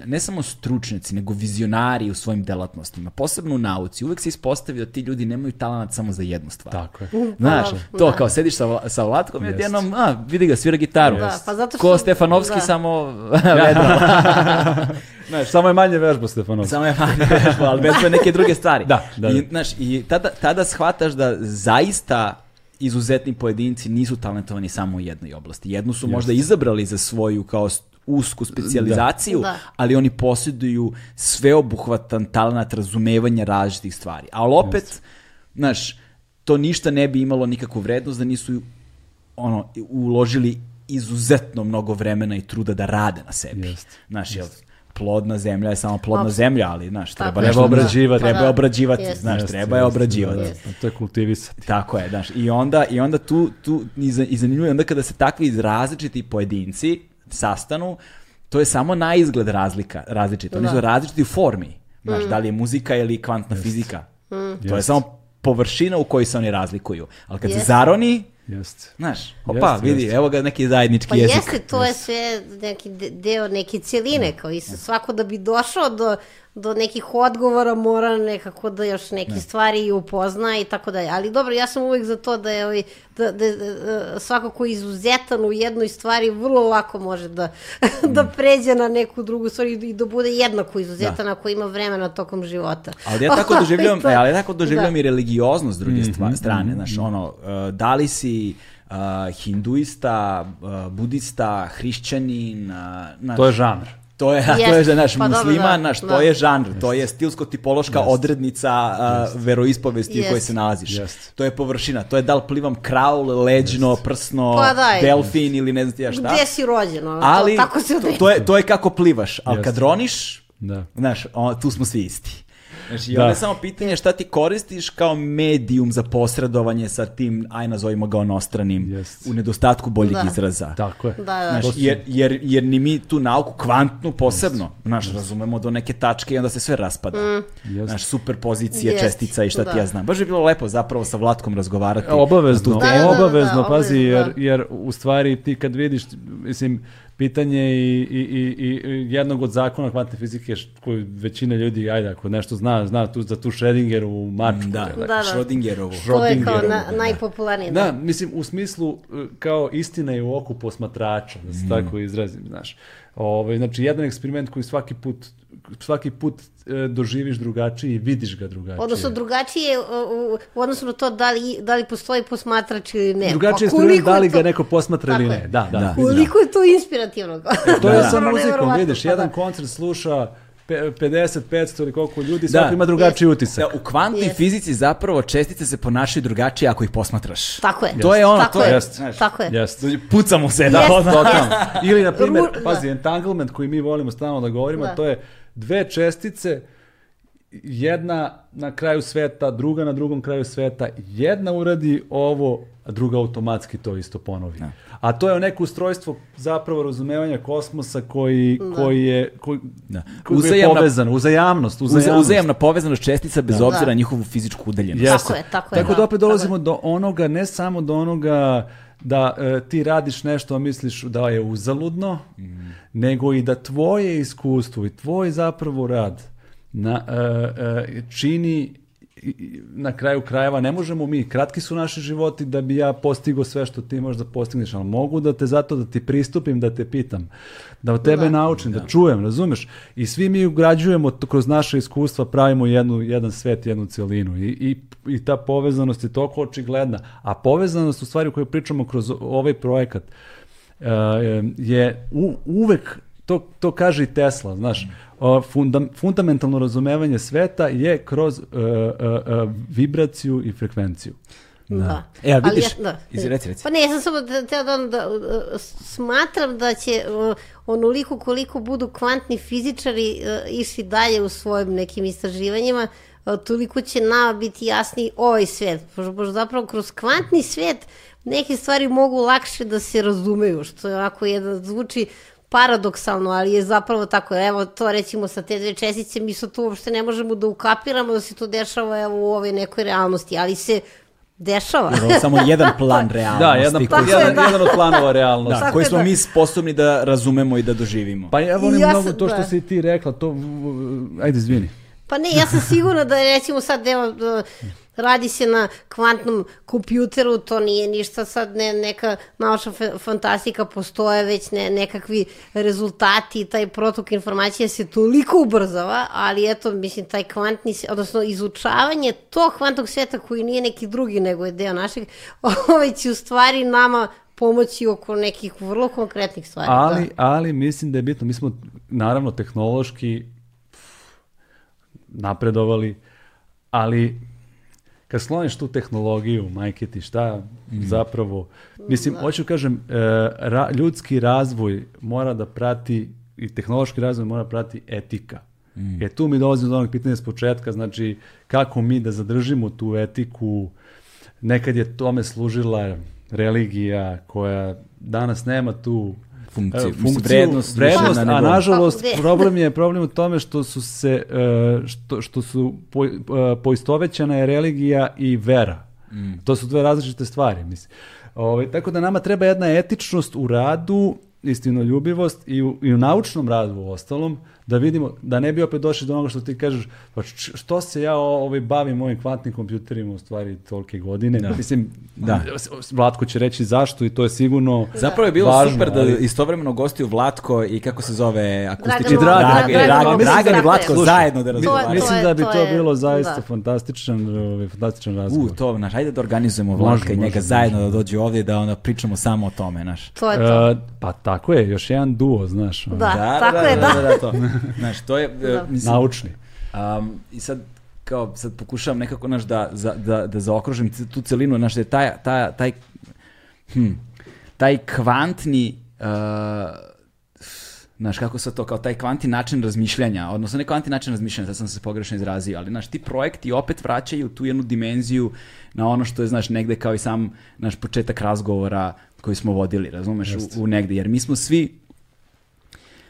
ne samo stručnjaci, nego vizionari u svojim delatnostima, posebno u nauci, uvek se ispostavi da ti ljudi nemaju talenat samo za jednu stvar. Tako je. Znaš, Pa, to da. kao sediš sa, sa Vlatkom i Jest. odjednom, a, vidi ga, svira gitaru. Da, pa zato Ko što- Stefanovski, da. samo vedro. Znaš, samo je manje vežba Stefanov. Samo je manje vežba, ali vezuje neke druge stvari. Da, da, I, da. znaš, i tada, tada shvataš da zaista izuzetni pojedinci nisu talentovani samo u jednoj oblasti. Jednu su možda izabrali za svoju kao usku specijalizaciju, Da. ali oni posjeduju sveobuhvatan talent razumevanja različitih stvari. Ali opet, znaš, to ništa ne bi imalo nikakvu vrednost da nisu ono, uložili izuzetno mnogo vremena i truda da rade na sebi. Jest, Znaš, jel, plodna zemlja je samo plodna zemlja, ali, znaš, treba je. nešto... Treba obrađivati. Treba da. obrađivati, znaš, treba je obrađivati. to je kultivisati. Tako je, znaš, i onda, i onda tu, tu i, za- i zanimljivo je onda kada se takvi različiti pojedinci sastanu, to je samo na izgled razlika, različito. Oni Da. su različiti u formi. Znaš, da li je muzika ili kvantna fizika. To je samo površina u kojoj se oni razlikuju. Ali kad se zaroni, Jeste. znaš, opa, Jeste, vidi, jeste. evo ga neki zajednički Pa jezik. jeste, to je sve neki de- deo neke cijeline, kao i svako da bi došao do, do nekih odgovora mora nekako da još neke stvari i upozna i tako dalje. Ali dobro, ja sam uvijek za to da je ovaj, da, da, da, svako ko je izuzetan u jednoj stvari vrlo lako može da, da pređe na neku drugu stvar i da bude jednako izuzetan ako ima vremena tokom života. Ali ja tako doživljavam, To- e, ali ja tako doživljavam da. i religioznost s druge Mhm, stva- strane, znaš, ono, uh, da li si uh, hinduista, uh, budista, hrišćanin, uh, znaš, To je žanr. To je, to je naš Pa dobro, musliman, da, naš, to da. je žanr, to je stilsko-tipološka odrednica uh, veroispovesti u kojoj se nalaziš. Jeste. To je površina, to je da li plivam kraul, leđno, prsno, Pa da, delfin ili ne znam ti ja šta. Gde si rođen? ono, Ali to, tako se to, to, je, to je kako plivaš, ali Jeste. kad roniš, Da. Znaš, o, tu smo svi isti. Znači, Da. onda je samo pitanje šta ti koristiš kao medijum za posredovanje sa tim, aj nazovimo ga onostranim, Jest. u nedostatku boljeg Da. izraza. Tako je. Da, da. Znaš, jer, jer, jer ni mi tu nauku kvantnu posebno, znaš, razumemo do neke tačke i onda se sve raspada. Jest. Znaš, superpozicije Jest, čestica i šta ti da. ja znam. Baš bi bilo lepo zapravo sa Vlatkom razgovarati. Obavezno, na tu Da, temu. da, da, obavezno, da, pazi, jer, obavezno, jer u stvari ti kad vidiš, mislim, pitanje i, i, i, i jednog od zakona kvantne fizike koju većina ljudi, ajde, ako nešto zna, zna tu, za tu Schrödingerovu mačku. Da? Da, da. Schrödingerovu. To je kao na, da. najpopularniji. Da, mislim, u smislu e, kao istina je u oku posmatrača, da se Mm. tako izrazim, znaš. Ovaj, znači, jedan eksperiment koji svaki put, svaki put e, doživiš drugačije i vidiš ga drugačije. Odnosno drugačije u, u, u odnosu na to da li, da li postoji posmatrač ili ne. drugačije Pa koliko da je li ga to- neko posmatra ili ne. je. Da, da. Da. Koliko je to inspirativno. To je Da. sa Stvarno muzikom, vidiš, pa jedan da. koncert sluša pe- 50, 500 ili koliko ljudi, svako ima drugačiji utisak. Da, u kvantnoj Jest. fizici zapravo čestice se ponašaju drugačije ako ih posmatraš. Tako je. To je ono, Tako to je, je. Jest. znaš, Tako je. Jeste. Dođe, Pucamo se, da, Jest. odmah. Totalno. Ili, na primjer, Ru- da. pazi, entanglement koji mi volimo stalno da govorimo, Da. to je dve čestice, jedna na kraju sveta, druga na drugom kraju sveta, jedna uradi ovo, a druga automatski to isto ponovi. A to je neko ustrojstvo zapravo razumevanja kosmosa koji, koji je, koji, Da. koji je Uzajamna- povezan, uzajamnost, uzajamnost. uzajamna povezanost čestica bez Da. obzira na njihovu fizičku udaljenost. Jeste. Tako je, tako je, Tako da, da opet tako dolazimo do onoga, ne samo do onoga da e, ti radiš nešto, a misliš da je uzaludno, nego i da tvoje iskustvo i tvoj zapravo rad na, e, e, čini na kraju krajeva ne možemo mi, kratki su naši životi da bi ja postigao sve što ti možda postigneš, ali mogu da te zato da ti pristupim, da te pitam, da od tebe naučim, da. čujem, razumeš? I svi mi ugrađujemo to kroz naše iskustva, pravimo jednu, jedan svet, jednu celinu i, i, i ta povezanost je toliko očigledna, a povezanost u stvari o kojoj pričamo kroz ovaj projekat e, je u, uvek to, to kaže i Tesla, znaš, o, fundam- fundamentalno razumevanje sveta je kroz e, e, e, vibraciju i frekvenciju. Da. E, a Ali vidiš, ja- da. iz- reci, reci. Pa ne, ja sam samo da, da, da, da, uh, smatram da će uh, onoliko koliko budu kvantni fizičari uh, išli dalje u svojim nekim istraživanjima, uh, toliko će nama biti jasni ovaj svet. Pošto, pošto zapravo kroz kvantni svet neke stvari mogu lakše da se razumeju, što je onako jedan, zvuči paradoksalno, ali je zapravo tako. Evo to recimo sa te dve čestice, mi sad tu uopšte ne možemo da ukapiramo da se to dešava evo, u ovoj nekoj realnosti, ali se dešava. Ovo je samo jedan plan realnosti. Da, jedan, koji, je, jedan, da. jedan od planova realnosti. da, koji smo da. mi sposobni da razumemo i da doživimo. Pa ja volim Ja mnogo sam- to što da. si ti rekla, to, ajde izvini. Pa ne, ja sam sigurna da recimo sad evo, radi se na kvantnom kompjuteru, to nije ništa sad ne, neka fa- fantastika, postoje već ne, nekakvi rezultati, taj protok informacija se toliko ubrzava, ali eto, mislim, taj kvantni, odnosno izučavanje tog kvantnog sveta koji nije neki drugi nego je deo našeg, ovaj će u stvari nama pomoći oko nekih vrlo konkretnih stvari. Ali, da. ali mislim da je bitno, mi smo naravno tehnološki napredovali, ali kad sloniš tu tehnologiju, majke ti, šta zapravo, mislim, hoću kažem, e, ra- ljudski razvoj mora da prati i tehnološki razvoj mora prati etika. Mm. E tu mi dolazimo do onog pitanja s početka, znači kako mi da zadržimo tu etiku, nekad je tome služila religija koja danas nema tu Funkciju, e, funkciju, vrednost vrednost na a nažalost problem je problem u tome što su se e, što, što su po, e, poistovećena je religija i vera. To su dve različite stvari, mislim. Ovaj, tako da nama treba jedna etičnost u radu, istinoljubivost i u, i u naučnom radu u ostalom, da vidimo, da ne bi opet došli do onoga što ti kažeš, pa što se ja ovaj, bavim ovim kvantnim kompjuterima u stvari tolike godine. Da. Mislim, Da. Vlatko će reći zašto i to je sigurno Zapravo je bilo važno, super da ali- istovremeno gostiju Vlatko i kako se zove akustični Dragan Dragan, Dragan, Dragan, Dragan, i tako Vlatko. Slušaj, zajedno da razgovaraju. Mislim da bi to to, je- bilo zaista da. fantastičan, ovaj, fantastičan U, razgovor. to, znaš, ajde da organizujemo Može, Vlatka i može, njega može. zajedno da dođe ovdje da onda pričamo samo o tome, znaš. To je to. E, pa tako je, još jedan duo, znaš. ono, Da. tako je, da. da, da, to. Znaš, to je, e, Da. mislim, Naučni. Um, I sad, kao, sad pokušavam nekako, znaš, da, za, da, da zaokružim tu celinu, znaš, da je taj, taj, taj, hm, taj kvantni, uh, znaš, kako se to, kao taj kvantni način razmišljanja, odnosno ne kvantni način razmišljanja, sad sam se pogrešno izrazio, ali, znaš, ti projekti opet vraćaju tu jednu dimenziju na ono što je, znaš, negde kao i sam, naš početak razgovora koji smo vodili, razumeš, u, u negde, jer mi smo svi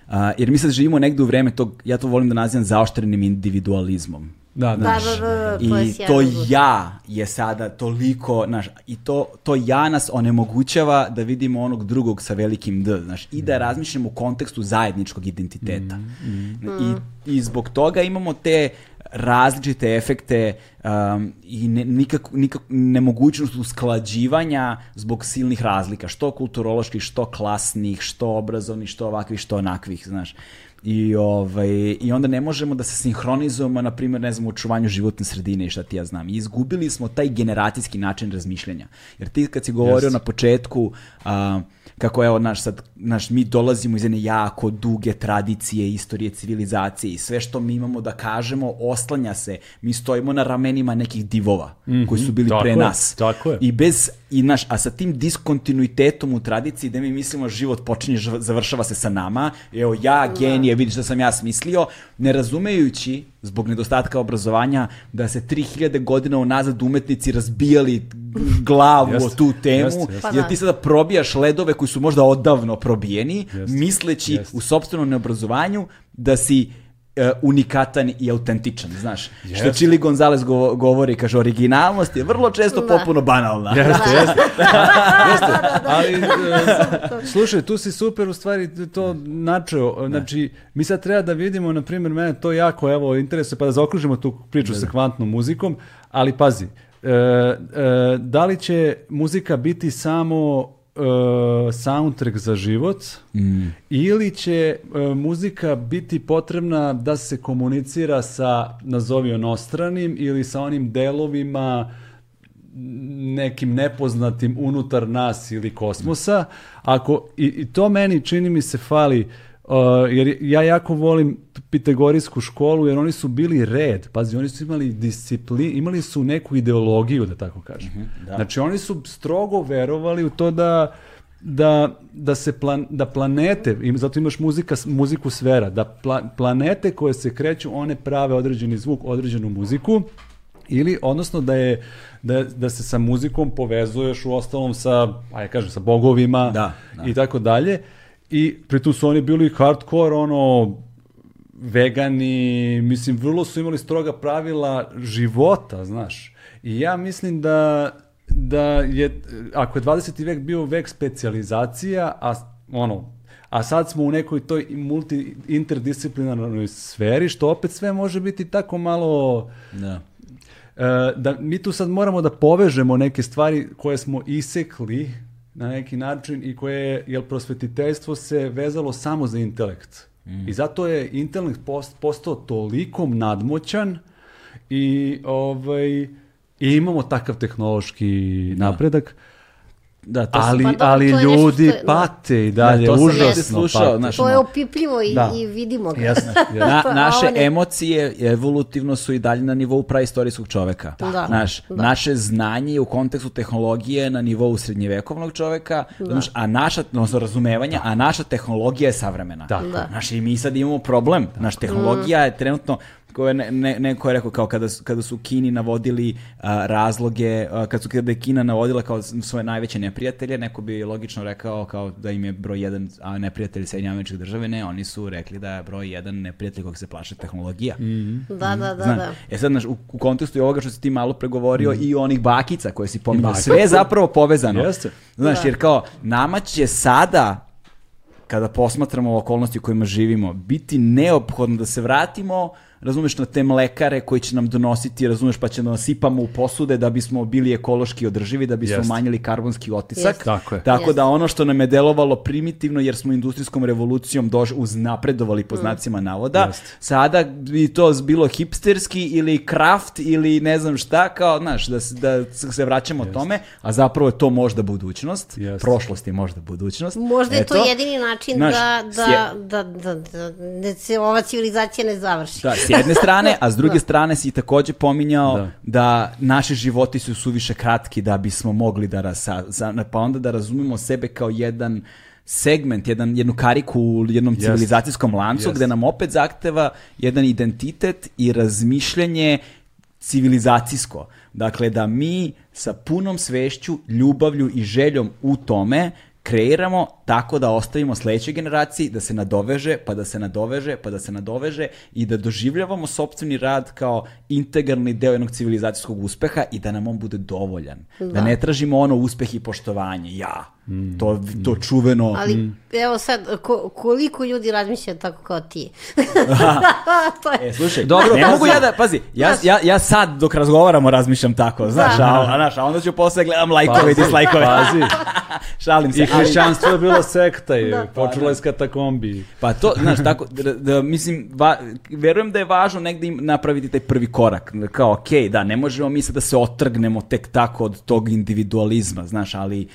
a, jer mi sad živimo negde u vreme tog, ja to volim da nazivam zaoštrenim individualizmom. Da, da. Da, da, da, da, to je I to ja je sada toliko, znaš, i to, to ja nas onemogućava da vidimo onog drugog sa velikim D, znaš, i da razmišljamo u kontekstu zajedničkog identiteta. I, I zbog toga imamo te različite efekte um, i ne, nikak, nikak, nemogućnost usklađivanja zbog silnih razlika, što kulturoloških, što klasnih, što obrazovnih, što ovakvih, što onakvih, znaš. I, ovaj, I onda ne možemo da se sinhronizujemo, na primjer, ne znam, u očuvanju životne sredine i šta ti ja znam. I izgubili smo taj generacijski način razmišljanja. Jer ti kad si govorio Jest. na početku, a, kako evo, naš, sad, naš, mi dolazimo iz jedne jako duge tradicije, istorije civilizacije i sve što mi imamo da kažemo oslanja se. Mi stojimo na ramenima nekih divova koji su bili. Tako pre je, nas. tako je. I bez, i naš, a sa tim diskontinuitetom u tradiciji da mi mislimo život počinje, završava se sa nama, evo ja, genije, vidiš šta sam ja smislio, ne razumejući zbog nedostatka obrazovanja da se 3000 godina unazad umetnici razbijali glavu Jeste, o tu temu, jeste, jeste. Pa jer da. ti sada probijaš ledove koji su možda odavno probijeni, misleći Jeste. u sopstvenom neobrazovanju da si e, unikatan i autentičan, znaš. Što Jeste. Chili Gonzalez govo- govori, kaže, originalnost je vrlo često Da. popuno banalna. Jeste, jeste. jeste. Ali, e, slušaj, tu si super u stvari to načeo. Znači, mi sad treba da vidimo, na primjer, mene to jako, evo, interesuje, pa da zaokružimo tu priču sa kvantnom muzikom, ali pazi, e, e, da li će muzika biti samo e, soundtrack za život ili će e, muzika biti potrebna da se komunicira sa nazovi onostranim ili sa onim delovima nekim nepoznatim unutar nas ili kosmosa. Ako, i, i to meni čini mi se fali, uh, jer ja jako volim Pitagorijsku školu, jer oni su bili red. Pazi, oni su imali disciplin, imali su neku ideologiju, da tako kažem. Znači, oni su strogo verovali u to da da, da se plan, da planete, im, zato imaš muzika, muziku sfera, da pla- planete koje se kreću, one prave određeni zvuk, određenu muziku, ili odnosno da je da, da se sa muzikom povezuješ u ostalom sa ajde kažem sa bogovima Da, da. i tako dalje i pritom su oni bili hardcore ono vegani mislim vrlo su imali stroga pravila života znaš i ja mislim da da je ako je 20. vek bio vek specijalizacija a ono a sad smo u nekoj toj multi interdisciplinarnoj sferi što opet sve može biti tako malo Da. E, da mi tu sad moramo da povežemo neke stvari koje smo isekli na neki način i koje, jer prosvetiteljstvo se vezalo samo za intelekt. I zato je intelekt post, postao toliko nadmoćan i, ovaj, i imamo takav tehnološki napredak. Da, to ali, Pa dobro, ali to ljudi je- da. pate i dalje, Da, to sam užasno negde slušao, pate. znaš, To je opipljivo i, Da. i vidimo ga. Jasno, jasno. Na, To- a naše ne. emocije evolutivno su i dalje na nivou praistorijskog čoveka. Da. Znaš, Da. Naše znanje je u kontekstu tehnologije na nivou srednjevekovnog čoveka, znaš, a naša, odnosno razumevanja, a naša tehnologija je savremena. Tako je. Da. Znaš, i mi sad imamo problem. Naš tehnologija je trenutno ko je ne, ne, neko je rekao kao kada, kada su Kini navodili a, razloge, a, kad su kada je Kina navodila kao svoje najveće neprijatelje, neko bi logično rekao kao da im je broj jedan a neprijatelj Sjedinjene američke države, ne, oni su rekli da je broj jedan neprijatelj kog se plaše tehnologija. Da, da, da, Znaš, da. E sad, znaš, u, u kontekstu i ovoga što si ti malo pregovorio i onih bakica koje si pominjao, bakica. sve je zapravo povezano. Jeste. Znaš, Da. jer kao, nama će sada, kada posmatramo okolnosti u kojima živimo, biti neophodno da se vratimo razumeš, na te mlekare koji će nam donositi, razumeš, pa će da nas sipamo u posude da bismo bili ekološki održivi, da bismo Jeste. manjili karbonski otisak. Jeste. Tako je. Tako Jeste. da ono što nam je delovalo primitivno jer smo industrijskom revolucijom dož, uznapredovali po znacima navoda, Jeste. sada bi to bilo hipsterski ili kraft ili ne znam šta, kao, znaš, da, da se vraćamo tome, a zapravo je to možda budućnost, Jeste. prošlost je možda budućnost. Možda je to Eto. jedini način Znaš, da, sje- da, da, da, da, da se ova civilizacija ne završi. Da, s jedne strane, a s druge strane si takođe pominjao da. Da. naši životi su suviše kratki da bismo mogli da rasa, za- pa onda da razumemo sebe kao jedan segment, jedan, jednu kariku u jednom Jest. civilizacijskom lancu Jest. gde nam opet zahteva jedan identitet i razmišljanje civilizacijsko. Dakle, da mi sa punom svešću, ljubavlju i željom u tome kreiramo tako da ostavimo sledećoj generaciji da se nadoveže, pa da se nadoveže, pa da se nadoveže i da doživljavamo sopstveni rad kao integralni deo jednog civilizacijskog uspeha i da nam on bude dovoljan. Da, ne tražimo ono uspeh i poštovanje. Ja. To, to čuveno... Ali evo sad, ko, koliko ljudi razmišlja tako kao ti? to je, E, slušaj, Dobro, ne pazi. mogu ja da, pazi, ja, ja, ja sad dok razgovaramo razmišljam tako, znaš, Da. a, a, znaš, a onda ću posle gledam lajkove i dislajkove. pazi. Šalim se. I hrišćanstvo je bilo sekta i Da. počelo je s katakombi. Pa to, znaš, tako, da, da, mislim, va, verujem da je važno negde napraviti taj prvi korak. Kao, okej, da, ne možemo mi sad da se otrgnemo tek tako od tog individualizma, znaš, ali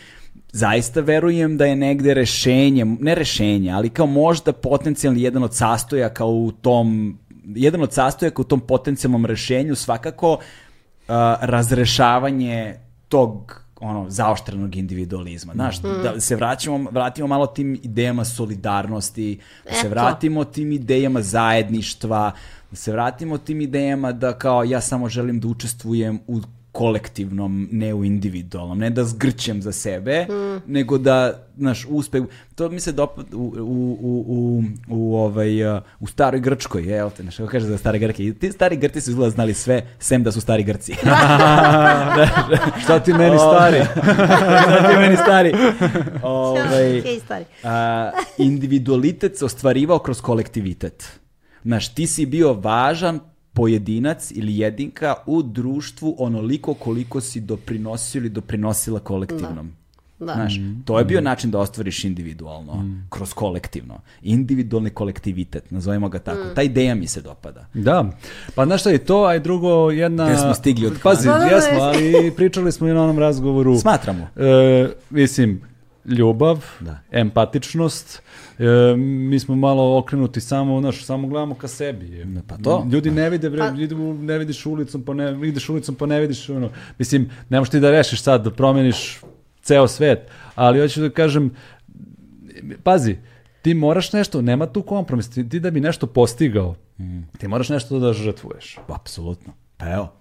zaista verujem da je negde rešenje, ne rešenje, ali kao možda potencijalni jedan od sastojaka u tom, jedan od sastojaka u tom potencijalnom rešenju svakako a, razrešavanje tog ono zaoštrenog individualizma. Znaš, da se vraćamo, vratimo malo tim idejama solidarnosti, da se vratimo tim idejama zajedništva, da se vratimo tim idejama da kao ja samo želim da učestvujem u kolektivnom, ne u individualnom, ne da zgrćem za sebe, nego da, znaš, uspeh, to mi se dopada u, u, u, u, u, ovaj, u staroj Grčkoj, jel te, znaš, kako kaže za stare Grke, I ti stari Grci su izgleda znali sve, sem da su stari Grci. Šta ti meni stari? Šta ti meni stari? Ovaj, stari. a, individualitet se ostvarivao kroz kolektivitet. Znaš, ti si bio važan pojedinac ili jedinka u društvu onoliko koliko si doprinosio ili doprinosila kolektivnom. Da. Znaš, to je bio način da ostvariš individualno, kroz kolektivno. Individualni kolektivitet, nazovemo ga tako. Ta ideja mi se dopada. Da, pa znaš šta je to, a i drugo jedna... Gde smo stigli od Pazi, Da, da, da, jesmo, jeste. ali pričali smo i na onom razgovoru. Smatramo. E, mislim, ljubav, Da. empatičnost, e, mi smo malo okrenuti samo, znaš, samo gledamo ka sebi. Pa to. Ljudi ne vide, bre, Pa- idu, ne vidiš ulicom, pa ne, ideš ulicom, pa ne vidiš, ono, mislim, ne možeš ti da rešiš sad, da promeniš ceo svet, ali hoću da kažem, pazi, ti moraš nešto, nema tu kompromis, ti, ti da bi nešto postigao, Mm. ti moraš nešto da žrtvuješ. Apsolutno. Pa evo,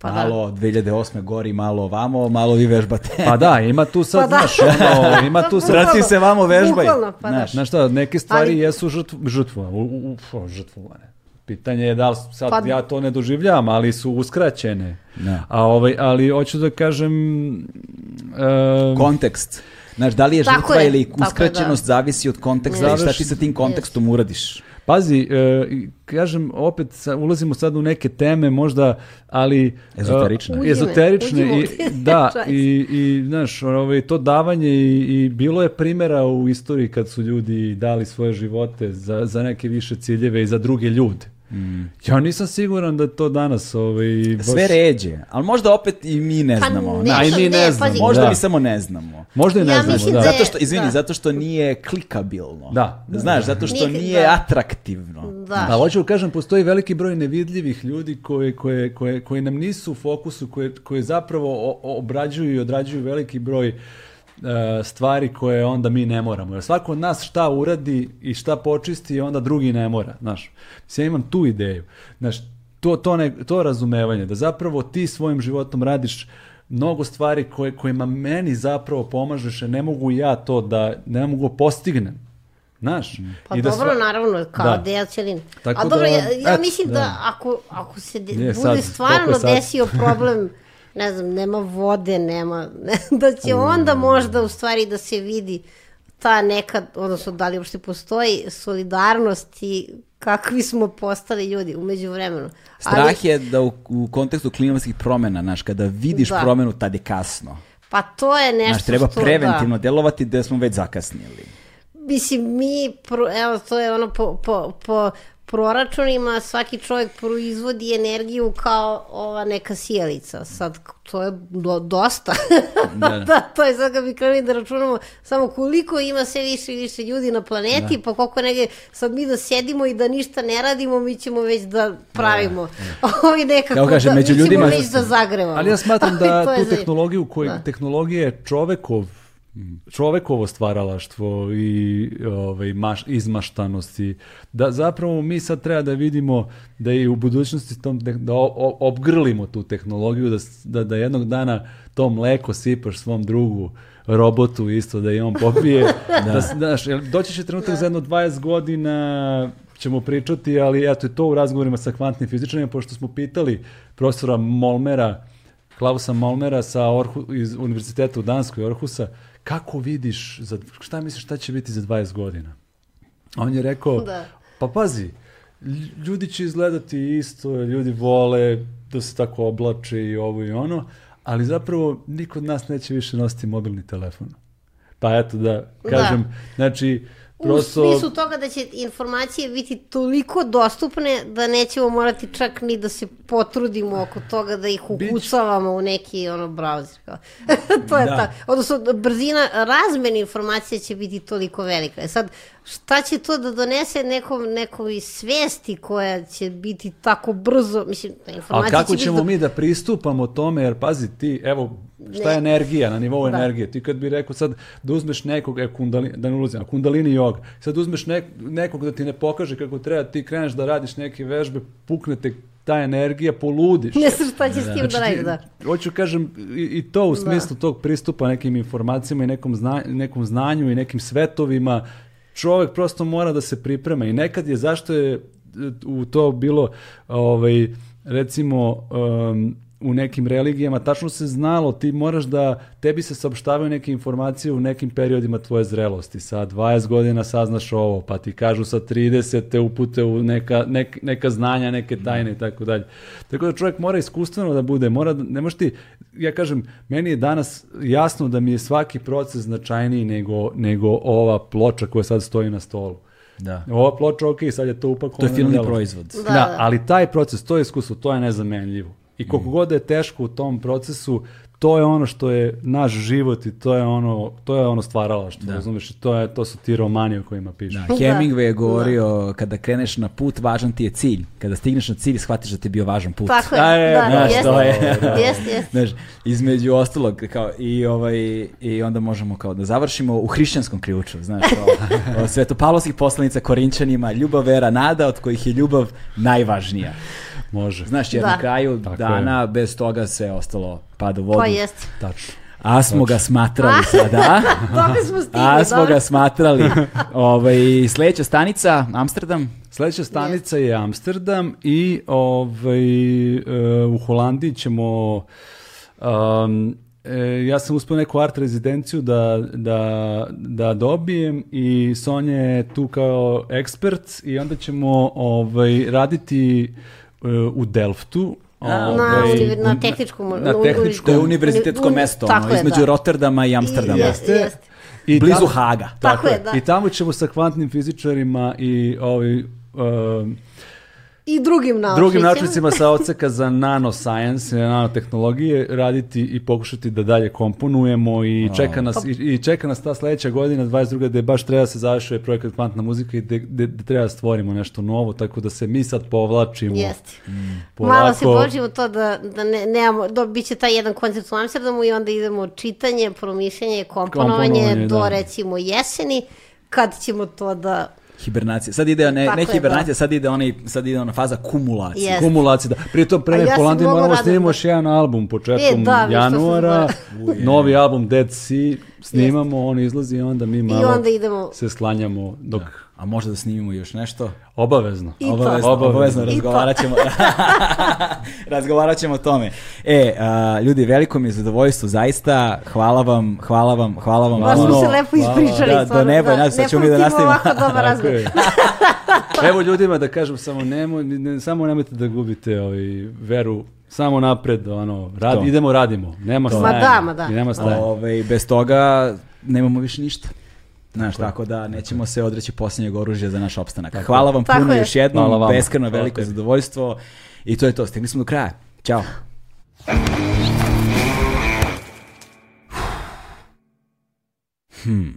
Pa da. malo 2008. gori, malo ovamo, malo vi vežbate. Pa da, ima tu sad, Pa da. znaš, ono, ima tu sad, Vrati se vamo vežbaj. Bukvalno, pa da. Znaš, Znaš šta, neke stvari Ali- jesu žrtv, žrtvovane, u, u, u, žrtvovane. Pitanje je da li sad Pa- ja to ne doživljavam, ali su uskraćene. Da. A ovaj, ali hoću da kažem... e, kontekst. Znaš, da li je Tako žrtva je, ili tako je, uskraćenost zavisi od konteksta i šta ti sa tim kontekstom uradiš. Pazi, e, kažem, opet sa- ulazimo sad u neke teme možda, ali... e, Ezoterične. Uđi me, ezoterične i, da, i, i znaš, ovaj, to davanje i, i bilo je primjera u istoriji kad su ljudi dali svoje živote za, za neke više ciljeve i za druge ljude. Ja nisam siguran da je to danas ovaj, baš... Sve ređe, ali možda opet i mi ne Pa znamo. ne, znaš. A i mi ne ne, znamo. pazi. Možda da. mi samo ne znamo. Možda i ne Ja znamo, da. da Zato što, izvini, da. zato što nije klikabilno. Da. Znaš, zato što Nije- nije da. atraktivno. Da. A hoću da kažem, postoji veliki broj nevidljivih ljudi koji, koje, koje, koji nam nisu u fokusu, koje, koje zapravo obrađuju i odrađuju veliki broj stvari koje onda mi ne moramo. Jer svako od nas šta uradi i šta počisti, onda drugi ne mora. Znaš, Mislim, ja imam tu ideju. Znaš, to, to, ne, to razumevanje, da zapravo ti svojim životom radiš mnogo stvari koje, kojima meni zapravo pomažeš, ne mogu ja to da, ne mogu postignem. Znaš? Pa I da dobro, sva- naravno, kao Da. deo celine. Tako A dobro, da, ja, ja eto, mislim da, da. ako, ako se de, Nije bude sad, stvarno desio problem, ne znam, nema vode, nema, da će onda možda u stvari da se vidi ta neka, odnosno da li uopšte postoji solidarnost i kakvi smo postali ljudi umeđu vremenu. Strah je da u, u kontekstu klimatskih promjena, znaš, kada vidiš Da. promjenu, tad je kasno. Pa to je nešto Znaš, treba što, preventivno Da. delovati da smo već zakasnili. Mislim, mi, pro, evo, to je ono po, po, po proračunima, svaki čovjek proizvodi energiju kao ova neka sijalica. Sad, to je do, dosta. Da. Da, to je sad kad bi krenuli da računamo samo koliko ima sve više i više ljudi na planeti, pa koliko negdje sad mi da sedimo i da ništa ne radimo, mi ćemo već da pravimo. Ovi nekako, Kao kaže, da, među mi ćemo ljudima- već da zagrevamo. Ali ja smatram da tu tehnologiju koji Da. tehnologija je čovekov čovekovo stvaralaštvo i ovaj, maš, izmaštanost i da zapravo mi sad treba da vidimo da i u budućnosti tom, da o- obgrlimo tu tehnologiju, da, da, da jednog dana to mleko sipaš svom drugu robotu isto da i on popije. da. s- znaš, doći će trenutak za jedno 20 godina ćemo pričati, ali eto je to u razgovorima sa kvantnim fizičarima, pošto smo pitali profesora Molmera, Klausa Molmera sa Orhu, iz univerziteta u Danskoj, Orhusa, kako vidiš, za, šta misliš šta će biti za 20 godina? A On je rekao, Da. pa pazi, lj- ljudi će izgledati isto, ljudi vole da se tako oblače i ovo i ono, ali zapravo niko od nas neće više nositi mobilni telefon. Pa eto da kažem, znači, prosto... U smislu toga da će informacije biti toliko dostupne da nećemo morati čak ni da se potrudimo oko toga da ih ukucavamo u neki ono browser. To je Da. ta, odnosno brzina razmene informacija će biti toliko velika. E sad, šta će to da donese nekom, nekoj svesti koja će biti tako brzo, mislim, ta A informacija kako će ćemo do- mi da pristupamo tome, jer pazi ti, evo, šta je Ne. energija, na nivou Da. energije, ti kad bi rekao sad da uzmeš nekog, e, kundali, da ne ulazim, kundalini joga, sad uzmeš nek, nekog da ti ne pokaže kako treba, ti kreneš da radiš neke vežbe, pukne te ta energija, poludiš. Ne znam šta će s tim da Znači, radiš, ti- da. Hoću kažem i, i to u smislu tog pristupa nekim informacijama i nekom, zna, nekom znanju i nekim svetovima, čovjek prosto mora da se priprema. I nekad je, zašto je e, u to bilo, ovaj, recimo, um, u nekim religijama tačno se znalo, ti moraš da, tebi se saopštavaju neke informacije u nekim periodima tvoje zrelosti. Sa 20 godina saznaš ovo, pa ti kažu sa 30 te upute u neka, nek- neka znanja, neke tajne i tako dalje. Tako da čovjek mora iskustveno da bude, mora, da- ne možeš ti, ja kažem, meni je danas jasno da mi je svaki proces značajniji nego, nego ova ploča koja sad stoji na stolu. Da. Ova ploča, ok, sad je to upakovano. To je finalni proizvod. Da, Da, da. ali taj proces, to je iskustvo, to je nezamenljivo. I koliko god da je teško u tom procesu, to je ono što je naš život i to je ono, to je ono stvaralaštvo, Da. razumeš? To, je, to su ti romani o kojima pišeš. Da, Hemingway je govorio kada kreneš na put, važan ti je cilj. Kada stigneš na cilj, shvatiš da ti je bio važan put. Tako je, A, je, da, znaš, jeste, to je. jeste, jeste. Znaš, između ostalog, kao, i, ovaj, i onda možemo kao da završimo u hrišćanskom ključu, znaš, kao, o svetopavlovskih poslanica Korinčanima, ljubav, vera, nada, od kojih je ljubav najvažnija. Može. Znaš, jer Da. na kraju Tako dana bez toga sve ostalo pada u vodu. Pa jeste. Tačno. A smo ga smatrali sada. Dok smo stigli, A smo dobro. ga smatrali. Ovaj, sljedeća stanica, Amsterdam. Sljedeća stanica je Amsterdam i ovaj, e, u Holandiji ćemo... um, e, ja sam uspio neku art rezidenciju da, da, da dobijem i Sonja je tu kao ekspert i onda ćemo ovaj, raditi u Delftu. Na, ovaj, univer- na u- tehničkom... na tehničkom- To je univerzitetsko uni- mesto, tako ono, je, između da. Rotterdama i Amsterdama. Jeste, jeste. I Blizu tamo- Haga. Tako je, da. I tamo ćemo sa kvantnim fizičarima i ovaj, um, I drugim naučnicima. drugim naučnicima sa odseka za nanoscience, nanotehnologije, raditi i pokušati da dalje komponujemo i čeka nas, i, i čeka nas ta sledeća godina, 22. gde baš treba se završuje projekat kvantna muzika i gde, gde, gde treba da stvorimo nešto novo, tako da se mi sad povlačimo. Jeste. polako. Malo se počnemo to da, da ne, nemamo, do, bit će taj jedan koncert u Amsterdamu i onda idemo čitanje, promišljanje, komponovanje, Komponovanje, do da. recimo jeseni, kad ćemo to da... Hibernacija. Sad ide, ne, ne je, hibernacija, da. sad ide, onaj, sad ide ona faza kumulacije. Jest. Kumulacija, da. Pritom pre A ja Polandi moramo snimimo da- još jedan album početkom E, da, januara. Novi album Dead Sea snimamo, on izlazi i onda mi malo onda idemo- se sklanjamo dok A možda da snimimo još nešto? obavezno. I. Obavezno, Obavezno. obavezno I to. razgovarat ćemo, razgovarat ćemo o tome. E, a, ljudi, veliko mi je zadovoljstvo, zaista, hvala vam, hvala vam, hvala vam Baš smo se lepo ispričali. Da, do neba, da, sad ne ćemo mi da nastavimo. ovako dobar razgovor. Evo ljudima da kažem samo nemoj, ne, samo nemojte da gubite ovaj, veru samo napred, ono, rad, To. idemo radimo, nema Ma stajanja. da, ma da. I nema stajanja. Ove, bez toga nemamo više ništa. Znaš, tako da nećemo se odreći posljednjeg oružja za naš opstanak. Hvala vam Tako puno je. još jednom, Hvala beskreno Hvala veliko tebi. zadovoljstvo. I to je to, stigli smo do kraja. Ćao. Hmm.